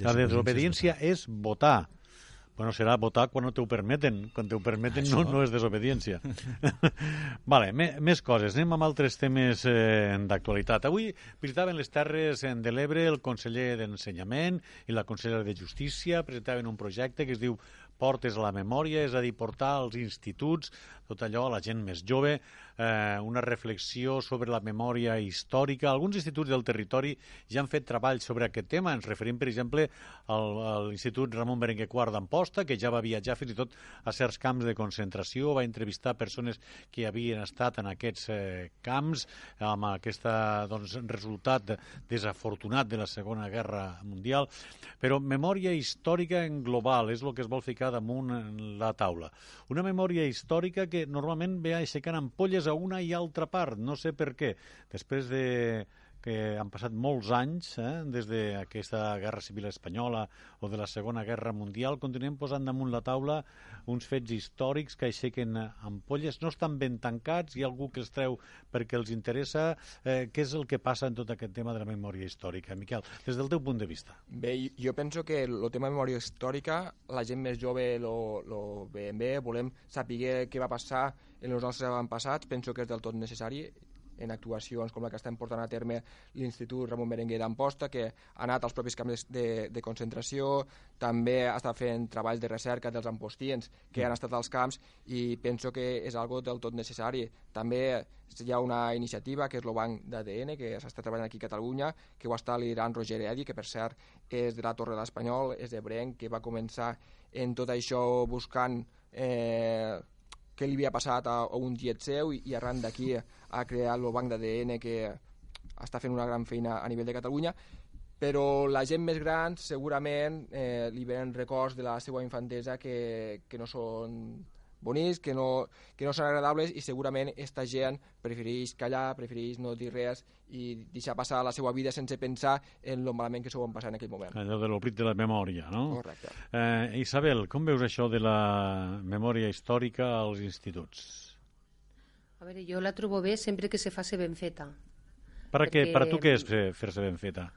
La desobediència és votar. Bueno, serà votar quan no t'ho permeten. Quan t'ho permeten no, Això. no és desobediència. vale, me, més coses. Anem amb altres temes eh, d'actualitat. Avui visitaven les Terres eh, de l'Ebre el conseller d'Ensenyament i la consellera de Justícia. Presentaven un projecte que es diu Portes a la memòria, és a dir, portar als instituts tot allò a la gent més jove, eh, una reflexió sobre la memòria històrica. Alguns instituts del territori ja han fet treballs sobre aquest tema. Ens referim, per exemple, al, a l'Institut Ramon Berenguer IV d'Amposta, que ja va viatjar fins i tot a certs camps de concentració, va entrevistar persones que havien estat en aquests eh, camps amb aquest doncs, resultat desafortunat de la Segona Guerra Mundial. Però memòria històrica en global és el que es vol ficar damunt la taula. Una memòria històrica que normalment ve aixecant ampolles a una i altra part, no sé per què. Després de que han passat molts anys eh, des d'aquesta Guerra Civil Espanyola o de la Segona Guerra Mundial, continuem posant damunt la taula uns fets històrics que aixequen ampolles, no estan ben tancats, hi ha algú que els treu perquè els interessa. Eh, què és el que passa en tot aquest tema de la memòria històrica? Miquel, des del teu punt de vista. Bé, jo penso que el tema de memòria històrica, la gent més jove lo, lo veiem bé, volem saber què va passar en els nostres avantpassats, penso que és del tot necessari en actuacions com la que estem portant a terme l'Institut Ramon Berenguer d'Amposta, que ha anat als propis camps de, de concentració, també està fent treballs de recerca dels ampostins que han estat als camps i penso que és algo del tot necessari. També hi ha una iniciativa que és el Banc d'ADN, que s'està treballant aquí a Catalunya, que ho està liderant Roger Eddy, que per cert és de la Torre de l'Espanyol, és de Brenc, que va començar en tot això buscant eh, què li havia passat a, a un tiet seu i, i arran d'aquí ha creat el banc d'ADN que està fent una gran feina a nivell de Catalunya. Però la gent més gran segurament eh, li venen records de la seva infantesa que, que no són bonics, que no, que no són agradables i segurament esta gent prefereix callar, prefereix no dir res i deixar passar la seva vida sense pensar en el malament que s'ho van passar en aquell moment. Allò de l'oblit de la memòria, no? Correcte. Eh, Isabel, com veus això de la memòria històrica als instituts? A veure, jo la trobo bé sempre que se faci ben feta. Per, a què, Perquè- per a tu què és fer- fer-se ben feta?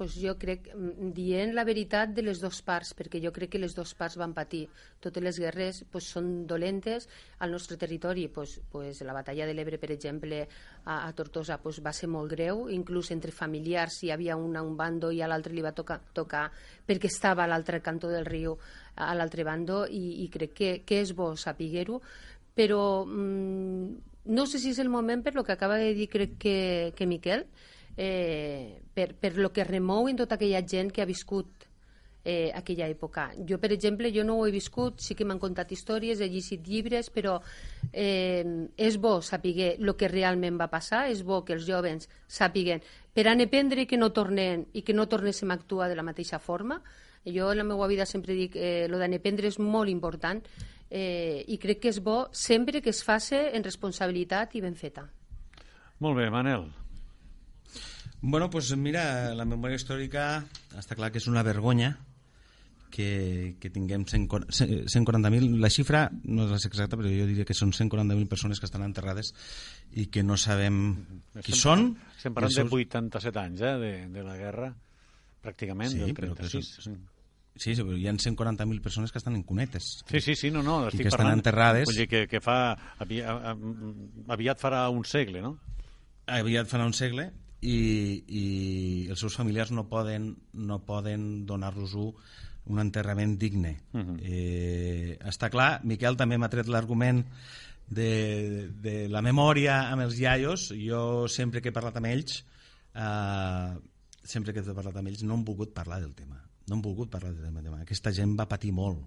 Pues jo crec, mm, dient la veritat de les dues parts, perquè jo crec que les dues parts van patir. Totes les guerres pues, són dolentes al nostre territori. Pues, pues, la batalla de l'Ebre, per exemple, a, a Tortosa pues, va ser molt greu, inclús entre familiars hi havia un a un bando i a l'altre li va tocar, tocar perquè estava a l'altre cantó del riu, a l'altre bando, i, i crec que, que és bo saber-ho, però mm, no sé si és el moment per lo que acaba de dir crec que, que Miquel, eh, per, per lo que remou en tota aquella gent que ha viscut eh, aquella època. Jo, per exemple, jo no ho he viscut, sí que m'han contat històries, he llegit llibres, però eh, és bo saber el que realment va passar, és bo que els jovens sàpiguen per a aprendre que no tornen i que no tornéssim a actuar de la mateixa forma. Jo en la meva vida sempre dic eh, lo d'aprendre és molt important eh, i crec que és bo sempre que es faci en responsabilitat i ben feta. Molt bé, Manel. Bueno, pues mira, la memòria històrica està clar que és una vergonya que, que tinguem 140 140.000, la xifra no és exacta, però jo diria que són 140.000 persones que estan enterrades i que no sabem qui Estem- són. Estem parlant de seus- 87 anys, eh, de, de la guerra, pràcticament, Sí, del però que 36. són- Sí, sí, però hi ha 140.000 persones que estan en cunetes. Sí, sí, sí, no, no, I estic que estan parlant... enterrades. Vull dir que, que fa... Aviat, aviat farà un segle, no? aviat farà un segle i, i els seus familiars no poden, no poden donar-los un enterrament digne. Mhm. eh, està clar, Miquel també m'ha tret l'argument de, de la memòria amb els iaios. Jo sempre que he parlat amb ells, eh, sempre que he parlat amb ells, no han volgut parlar del tema. No han volgut parlar del tema. Aquesta gent va patir molt.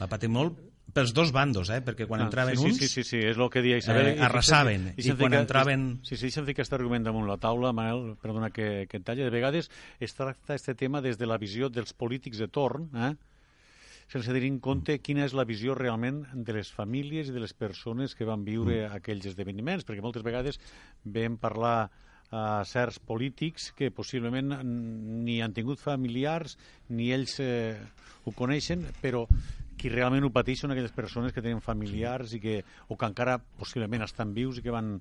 Va patir molt pels dos bandos, eh? perquè quan Ah, entraven sí, uns... Sí, sí, sí, és el que dia Isabel. eh, arrasaven, i deixa'm quan ficar- entraven... Sí, sí, deixa'm ficar aquest argument damunt la taula, Manel, perdona que, que et talli. De vegades es tracta este tema des de la visió dels polítics de torn, eh? sense tenir en compte quina és la visió realment de les famílies i de les persones que van viure Mm. aquells esdeveniments, perquè moltes vegades vam parlar a certs polítics que possiblement ni han tingut familiars ni ells eh, ho coneixen, però qui realment ho pateix són aquelles persones que tenen familiars i que, o que encara possiblement estan vius i que van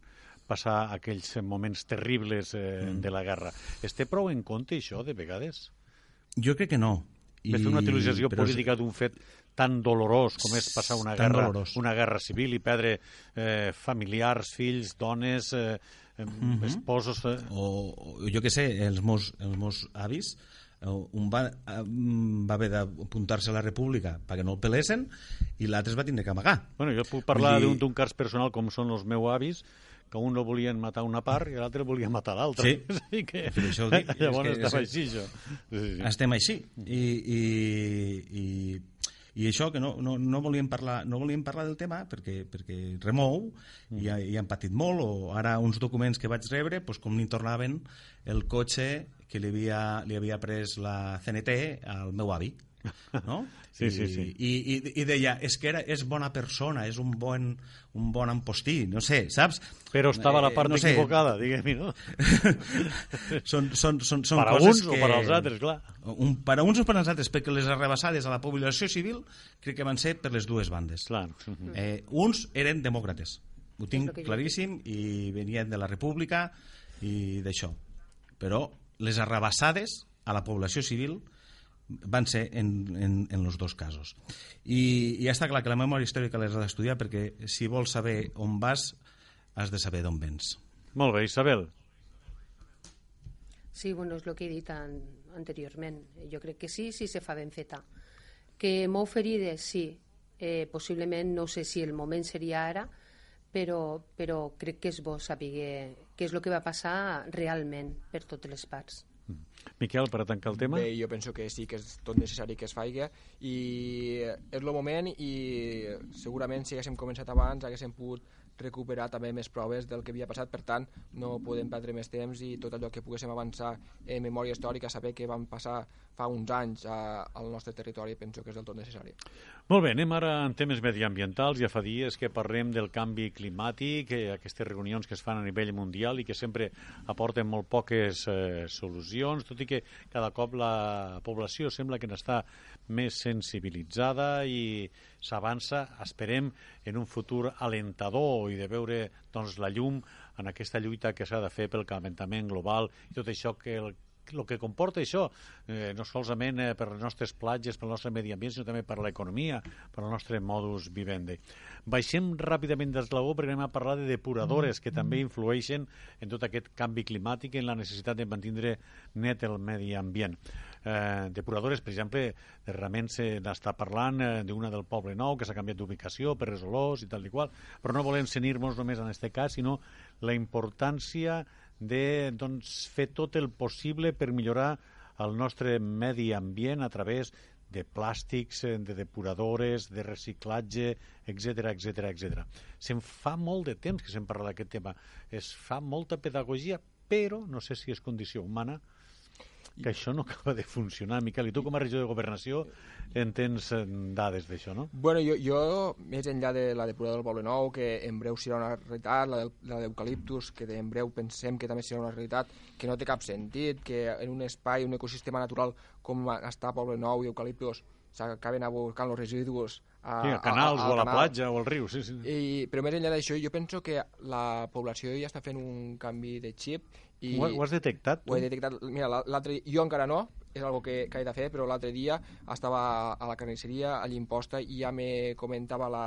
passar aquells moments terribles eh, mm. de la guerra. Es té prou en compte això, de vegades? Jo crec que no. I... De fer una utilització però política d'un fet tan dolorós com és passar una guerra, dolorós. una guerra civil i perdre eh, familiars, fills, dones, eh, mm -hmm. esposos... Eh... O, o jo que sé, els meus, els meus avis un va, va haver d'apuntar-se a la república perquè no el pelessin i l'altre es va tindre que amagar. Bueno, jo puc parlar dir... d'un cas personal com són els meus avis que un no volien matar una part i l'altre volia matar l'altre. Sí, sí que... però això ho dic. Llavors és que, així, això. Sí, sí. Estem així. I, i, i i això que no, no, no, volíem parlar, no volíem parlar del tema perquè, perquè remou mm. i, i han patit molt o ara uns documents que vaig rebre doncs com ni tornaven el cotxe que li havia, li havia pres la CNT al meu avi no? Sí, sí, sí. I, i, i deia, és que era, és bona persona, és un bon, un bon empostí, no sé, saps? Però estava a la part eh, no equivocada, diguem-hi, no? són, són, són, són per coses uns que... o per als altres, clar. Un, per a uns o per als altres, perquè les arrebassades a la població civil crec que van ser per les dues bandes. Clar. Eh, uns eren demòcrates, ho tinc claríssim, i venien de la república i d'això. Però les arrabassades a la població civil van ser en, en, en els dos casos. I, I ja està clar que la memòria històrica l'has d'estudiar perquè si vols saber on vas, has de saber d'on vens. Molt bé, Isabel. Sí, bueno, és el que he dit an anteriorment. Jo crec que sí, sí se fa ben feta. Que mou ferides, sí. Eh, possiblement, no sé si el moment seria ara, però, però crec que és bo saber què és el que va passar realment per totes les parts. Miquel, per a tancar el tema? Bé, jo penso que sí que és tot necessari que es faci i és el moment i segurament si haguéssim començat abans haguéssim pogut recuperar també més proves del que havia passat, per tant no podem perdre més temps i tot allò que poguéssim avançar en memòria històrica, saber què van passar fa uns anys a, al nostre territori penso que és del tot necessari. Molt bé, anem ara en temes mediambientals. Ja fa dies que parlem del canvi climàtic, eh, aquestes reunions que es fan a nivell mundial i que sempre aporten molt poques eh, solucions, tot i que cada cop la població sembla que n'està més sensibilitzada i s'avança, esperem, en un futur alentador i de veure doncs, la llum en aquesta lluita que s'ha de fer pel calentament global i tot això que el el que comporta això, eh, no solament eh, per les nostres platges, pel nostre medi ambient, sinó també per l'economia, per al nostre modus vivendi. Baixem ràpidament d'eslabó perquè anem a parlar de depuradores que també influeixen en tot aquest canvi climàtic i en la necessitat de mantenir net el medi ambient. Eh, depuradores, per exemple, realment se n'està parlant eh, d'una del Poble Nou que s'ha canviat d'ubicació per les olors i tal i qual, però no volem senir-nos només en aquest cas, sinó la importància de doncs, fer tot el possible per millorar el nostre medi ambient a través de plàstics, eh, de depuradores, de reciclatge, etc etc etc. Se'n fa molt de temps que se'n parla d'aquest tema. Es fa molta pedagogia, però no sé si és condició humana que això no acaba de funcionar. Miquel, i tu com a regió de governació en tens eh, dades d'això, no? Bueno, jo, jo, més enllà de la depuradora del Poble Nou, que en breu serà una realitat, la, la d'eucaliptus, que en breu pensem que també serà una realitat, que no té cap sentit, que en un espai, un ecosistema natural com està Poble Nou i eucaliptus, s'acaben abocant els residus a, sí, a canals a, a, a o a la canal. platja o al riu, sí, sí. I, però més enllà d'això, jo penso que la població ja està fent un canvi de xip i ho, ho has detectat? Tu? Ho he detectat. Mira, l'altre jo encara no, és algo que, que he de fer, però l'altre dia estava a la carnisseria, a l'imposta, i ja me comentava la,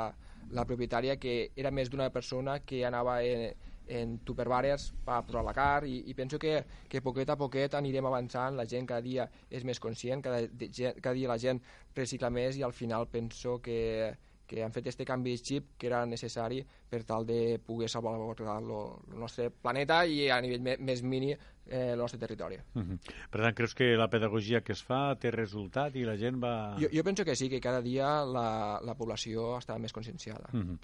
la propietària que era més d'una persona que anava en, en tupperwares per posar la car i, i penso que, que poquet a poquet anirem avançant, la gent cada dia és més conscient, cada, cada dia la gent recicla més i al final penso que, que han fet este canvi de xip que era necessari per tal de poder salvaguardar el nostre planeta i a nivell més mini eh, el nostre territori. Uh -huh. Per tant, creus que la pedagogia que es fa té resultat i la gent va... Jo, jo penso que sí, que cada dia la, la població està més conscienciada. Uh -huh.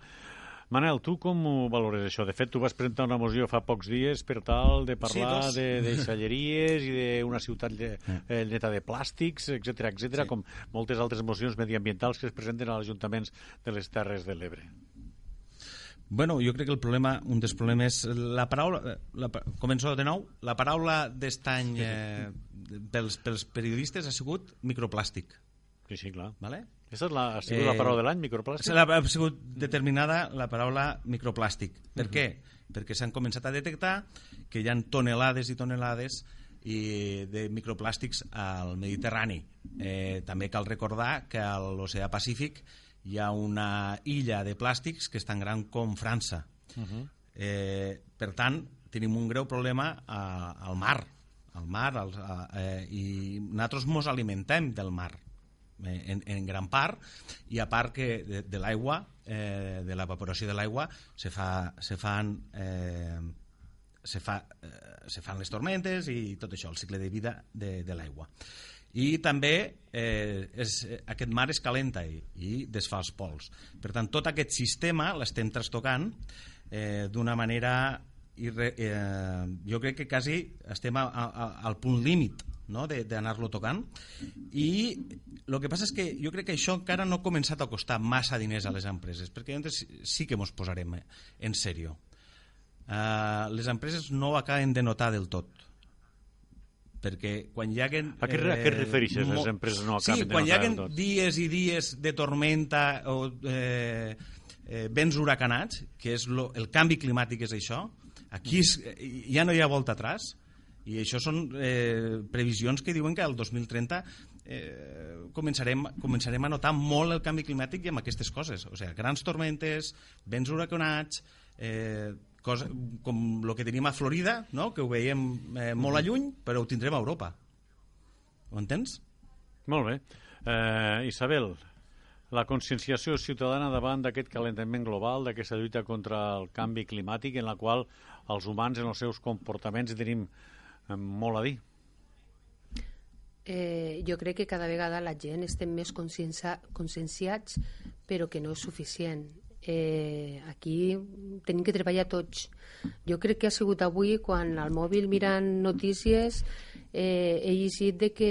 Manel, tu com ho valores això? De fet, tu vas presentar una moció fa pocs dies per tal de parlar sí, de, de xalleries i d'una ciutat eh, neta de plàstics, etc etc, sí. com moltes altres mocions mediambientals que es presenten als ajuntaments de les Terres de l'Ebre. Bueno, jo crec que el problema, un dels problemes... La paraula... La, començo de nou. La paraula d'estany eh, pels, pels periodistes ha sigut microplàstic. Sí, sí, clar. Vale? Aquesta és la, ha sigut eh, la paraula de l'any, microplàstic? Ha, ha sigut determinada la paraula microplàstic. Per uh -huh. què? Perquè s'han començat a detectar que hi ha tonelades i tonelades i de microplàstics al Mediterrani. Eh, també cal recordar que a l'oceà Pacífic hi ha una illa de plàstics que és tan gran com França. Uh -huh. eh, per tant, tenim un greu problema a, al mar, al mar al, a, eh, i nosaltres ens alimentem del mar en, en gran part i a part que de, de l'aigua eh, de l'evaporació de l'aigua se, fa, se fan eh, se, fa, eh, se fan les tormentes i tot això, el cicle de vida de, de l'aigua i també eh, és, aquest mar es calenta i, i desfà els pols. Per tant, tot aquest sistema l'estem trastocant eh, d'una manera irre, eh, jo crec que quasi estem a, a, al punt límit no? d'anar-lo tocant i el que passa és que jo crec que això encara no ha començat a costar massa diners a les empreses perquè llavors sí que ens posarem en sèrio uh, les empreses no ho acaben de notar del tot perquè quan hi haguen... A què, eh, a què et refereixes, les empreses no acaben sí, quan hi haguen dies i dies de tormenta o eh, eh, vents huracanats, que és lo, el canvi climàtic és això, aquí és, ja no hi ha volta atrás, i això són eh, previsions que diuen que el 2030 eh, començarem, començarem a notar molt el canvi climàtic i amb aquestes coses. O sigui, grans tormentes, vents huracanats, eh, cosa, com el que tenim a Florida, no? que ho veiem eh, molt a lluny, però ho tindrem a Europa. Ho entens? Molt bé. Eh, Isabel, la conscienciació ciutadana davant d'aquest calentament global, d'aquesta lluita contra el canvi climàtic, en la qual els humans en els seus comportaments tenim eh, molt a dir. Eh, jo crec que cada vegada la gent estem més conscienciats, però que no és suficient eh, aquí tenim que treballar tots. Jo crec que ha sigut avui quan al mòbil mirant notícies eh, he llegit de que,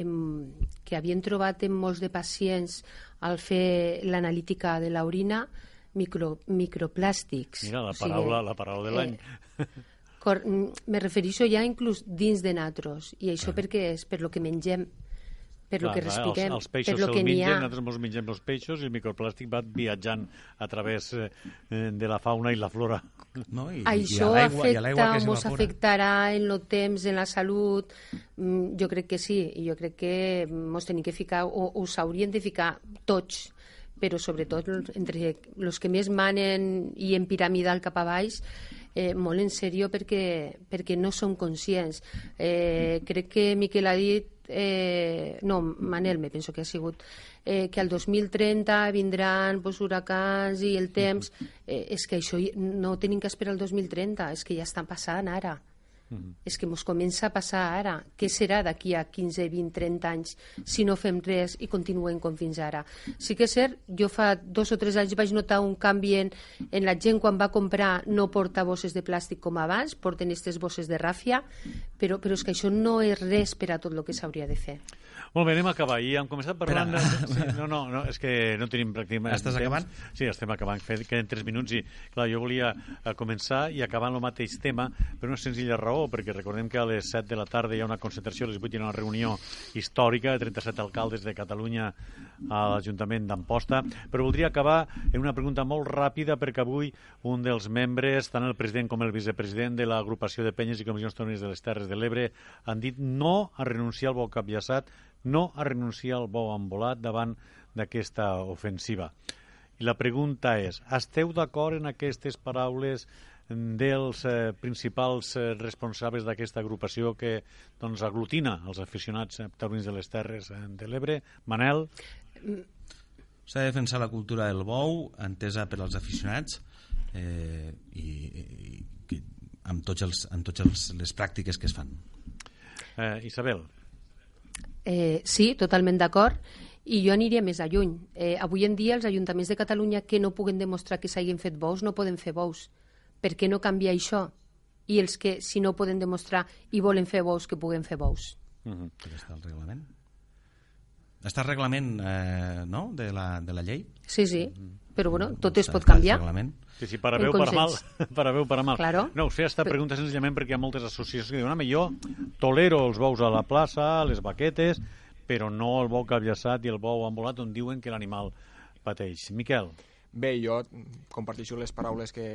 em, que havien trobat en molts de pacients al fer l'analítica de l'orina micro, microplàstics. Mira, la paraula, o sigui, la paraula de l'any. Eh, cor, me refereixo ja inclús dins de natros, i això ah. perquè és per lo que mengem per clar, lo que respirem, els, els peixos per lo que n'hi ha. Nosaltres ens mengem els peixos i el microplàstic va viatjant a través eh, de la fauna i la flora. No, i, Això i afecta, ens afectarà en el temps, en la salut? Mm, jo crec que sí, i jo crec que ens tenim que ficar, o us haurien de ficar tots, però sobretot entre els que més manen i en piramidal cap a baix, eh, molt en sèrio perquè, perquè no som conscients. Eh, crec que Miquel ha dit eh, no, Manel me penso que ha sigut eh, que al 2030 vindran pues, huracans i el temps. Eh, és que això no tenim que esperar el 2030 és que ja està passant ara -huh. És que ens comença a passar ara. Què serà d'aquí a 15, 20, 30 anys si no fem res i continuem com fins ara? Sí que és cert, jo fa dos o tres anys vaig notar un canvi en, en la gent quan va comprar no porta bosses de plàstic com abans, porten aquestes bosses de ràfia, però, però és que això no és res per a tot el que s'hauria de fer. Molt bé, anem a acabar. I hem començat parlant... De... Sí, no, no, no, és que no tenim pràcticament... Estàs acabant? Sí, estem acabant. Queden tres minuts i, clar, jo volia eh, començar i acabar amb el mateix tema per una senzilla raó, perquè recordem que a les 7 de la tarda hi ha una concentració, a les 8 hi ha una reunió històrica de 37 alcaldes de Catalunya a l'Ajuntament d'Amposta, però voldria acabar en una pregunta molt ràpida perquè avui un dels membres, tant el president com el vicepresident de l'agrupació de penyes i comissions autònomes de les Terres de l'Ebre han dit no a renunciar al bo capllaçat no a renunciar al bo embolat davant d'aquesta ofensiva. I la pregunta és, esteu d'acord en aquestes paraules dels eh, principals eh, responsables d'aquesta agrupació que doncs, aglutina els aficionats taurins de les Terres eh, de l'Ebre? Manel? S'ha de defensar la cultura del bou, entesa per als aficionats, eh, i, i, i amb tots els, amb tots els, les pràctiques que es fan. Eh, Isabel? Eh, sí, totalment d'acord. I jo aniria més a lluny. Eh, avui en dia els ajuntaments de Catalunya que no puguen demostrar que s'hagin fet bous no poden fer bous. Per què no canvia això? I els que, si no poden demostrar i volen fer bous, que puguen fer bous. Mm -hmm. està el reglament? Està el reglament eh, no? de, la, de la llei? Sí, sí. Mm però bueno, tot es pot canviar. Sí, sí, para El bé o para mal. consens. para bé o para mal. Claro. No, us feia esta pregunta senzillament perquè hi ha moltes associacions que diuen home, jo tolero els bous a la plaça, les baquetes, però no el bou capllaçat i el bou ambulat on diuen que l'animal pateix. Miquel. Bé, jo comparteixo les paraules que,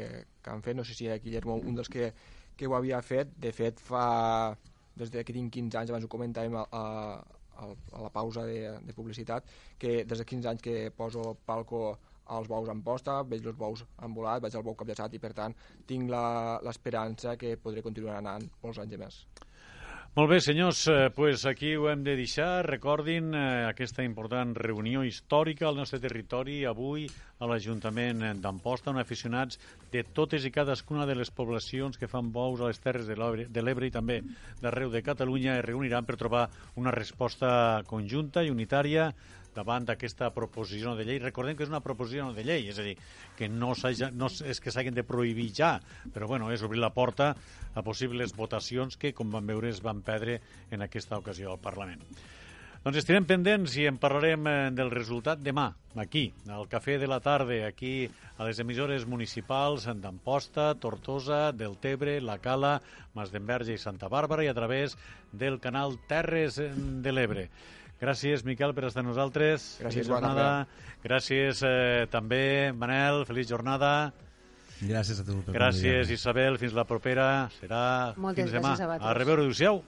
que han fet, no sé si era Guillermo un dels que, que ho havia fet, de fet fa, des de que tinc 15 anys, abans ho comentàvem a, a, a a la pausa de, de publicitat, que des de 15 anys que poso palco als bous en posta, veig els bous embolats, veig el bou capllaçat i per tant tinc l'esperança que podré continuar anant molts anys més. Molt bé, senyors, eh, pues aquí ho hem de deixar. Recordin eh, aquesta important reunió històrica al nostre territori avui a l'Ajuntament d'Amposta, on aficionats de totes i cadascuna de les poblacions que fan bous a les Terres de l'Ebre i també d'arreu de Catalunya es reuniran per trobar una resposta conjunta i unitària davant d'aquesta proposició de llei. Recordem que és una proposició de llei, és a dir, que no, no és que s'hagin de prohibir ja, però bueno, és obrir la porta a possibles votacions que, com vam veure, es van perdre en aquesta ocasió al Parlament. Doncs estirem pendents i en parlarem eh, del resultat demà, aquí, al Cafè de la Tarda, aquí a les emissores municipals d'Amposta, Tortosa, del Tebre, La Cala, Masdenverge i Santa Bàrbara i a través del canal Terres de l'Ebre. Gràcies, Miquel, per estar amb nosaltres. Gràcies, feliç jornada. Bona, Gràcies eh, també, Manel, feliç jornada. Gràcies a tu. Gràcies, Isabel. Fins la propera. Serà Moltes fins demà. A, a reveure. Adéu-siau.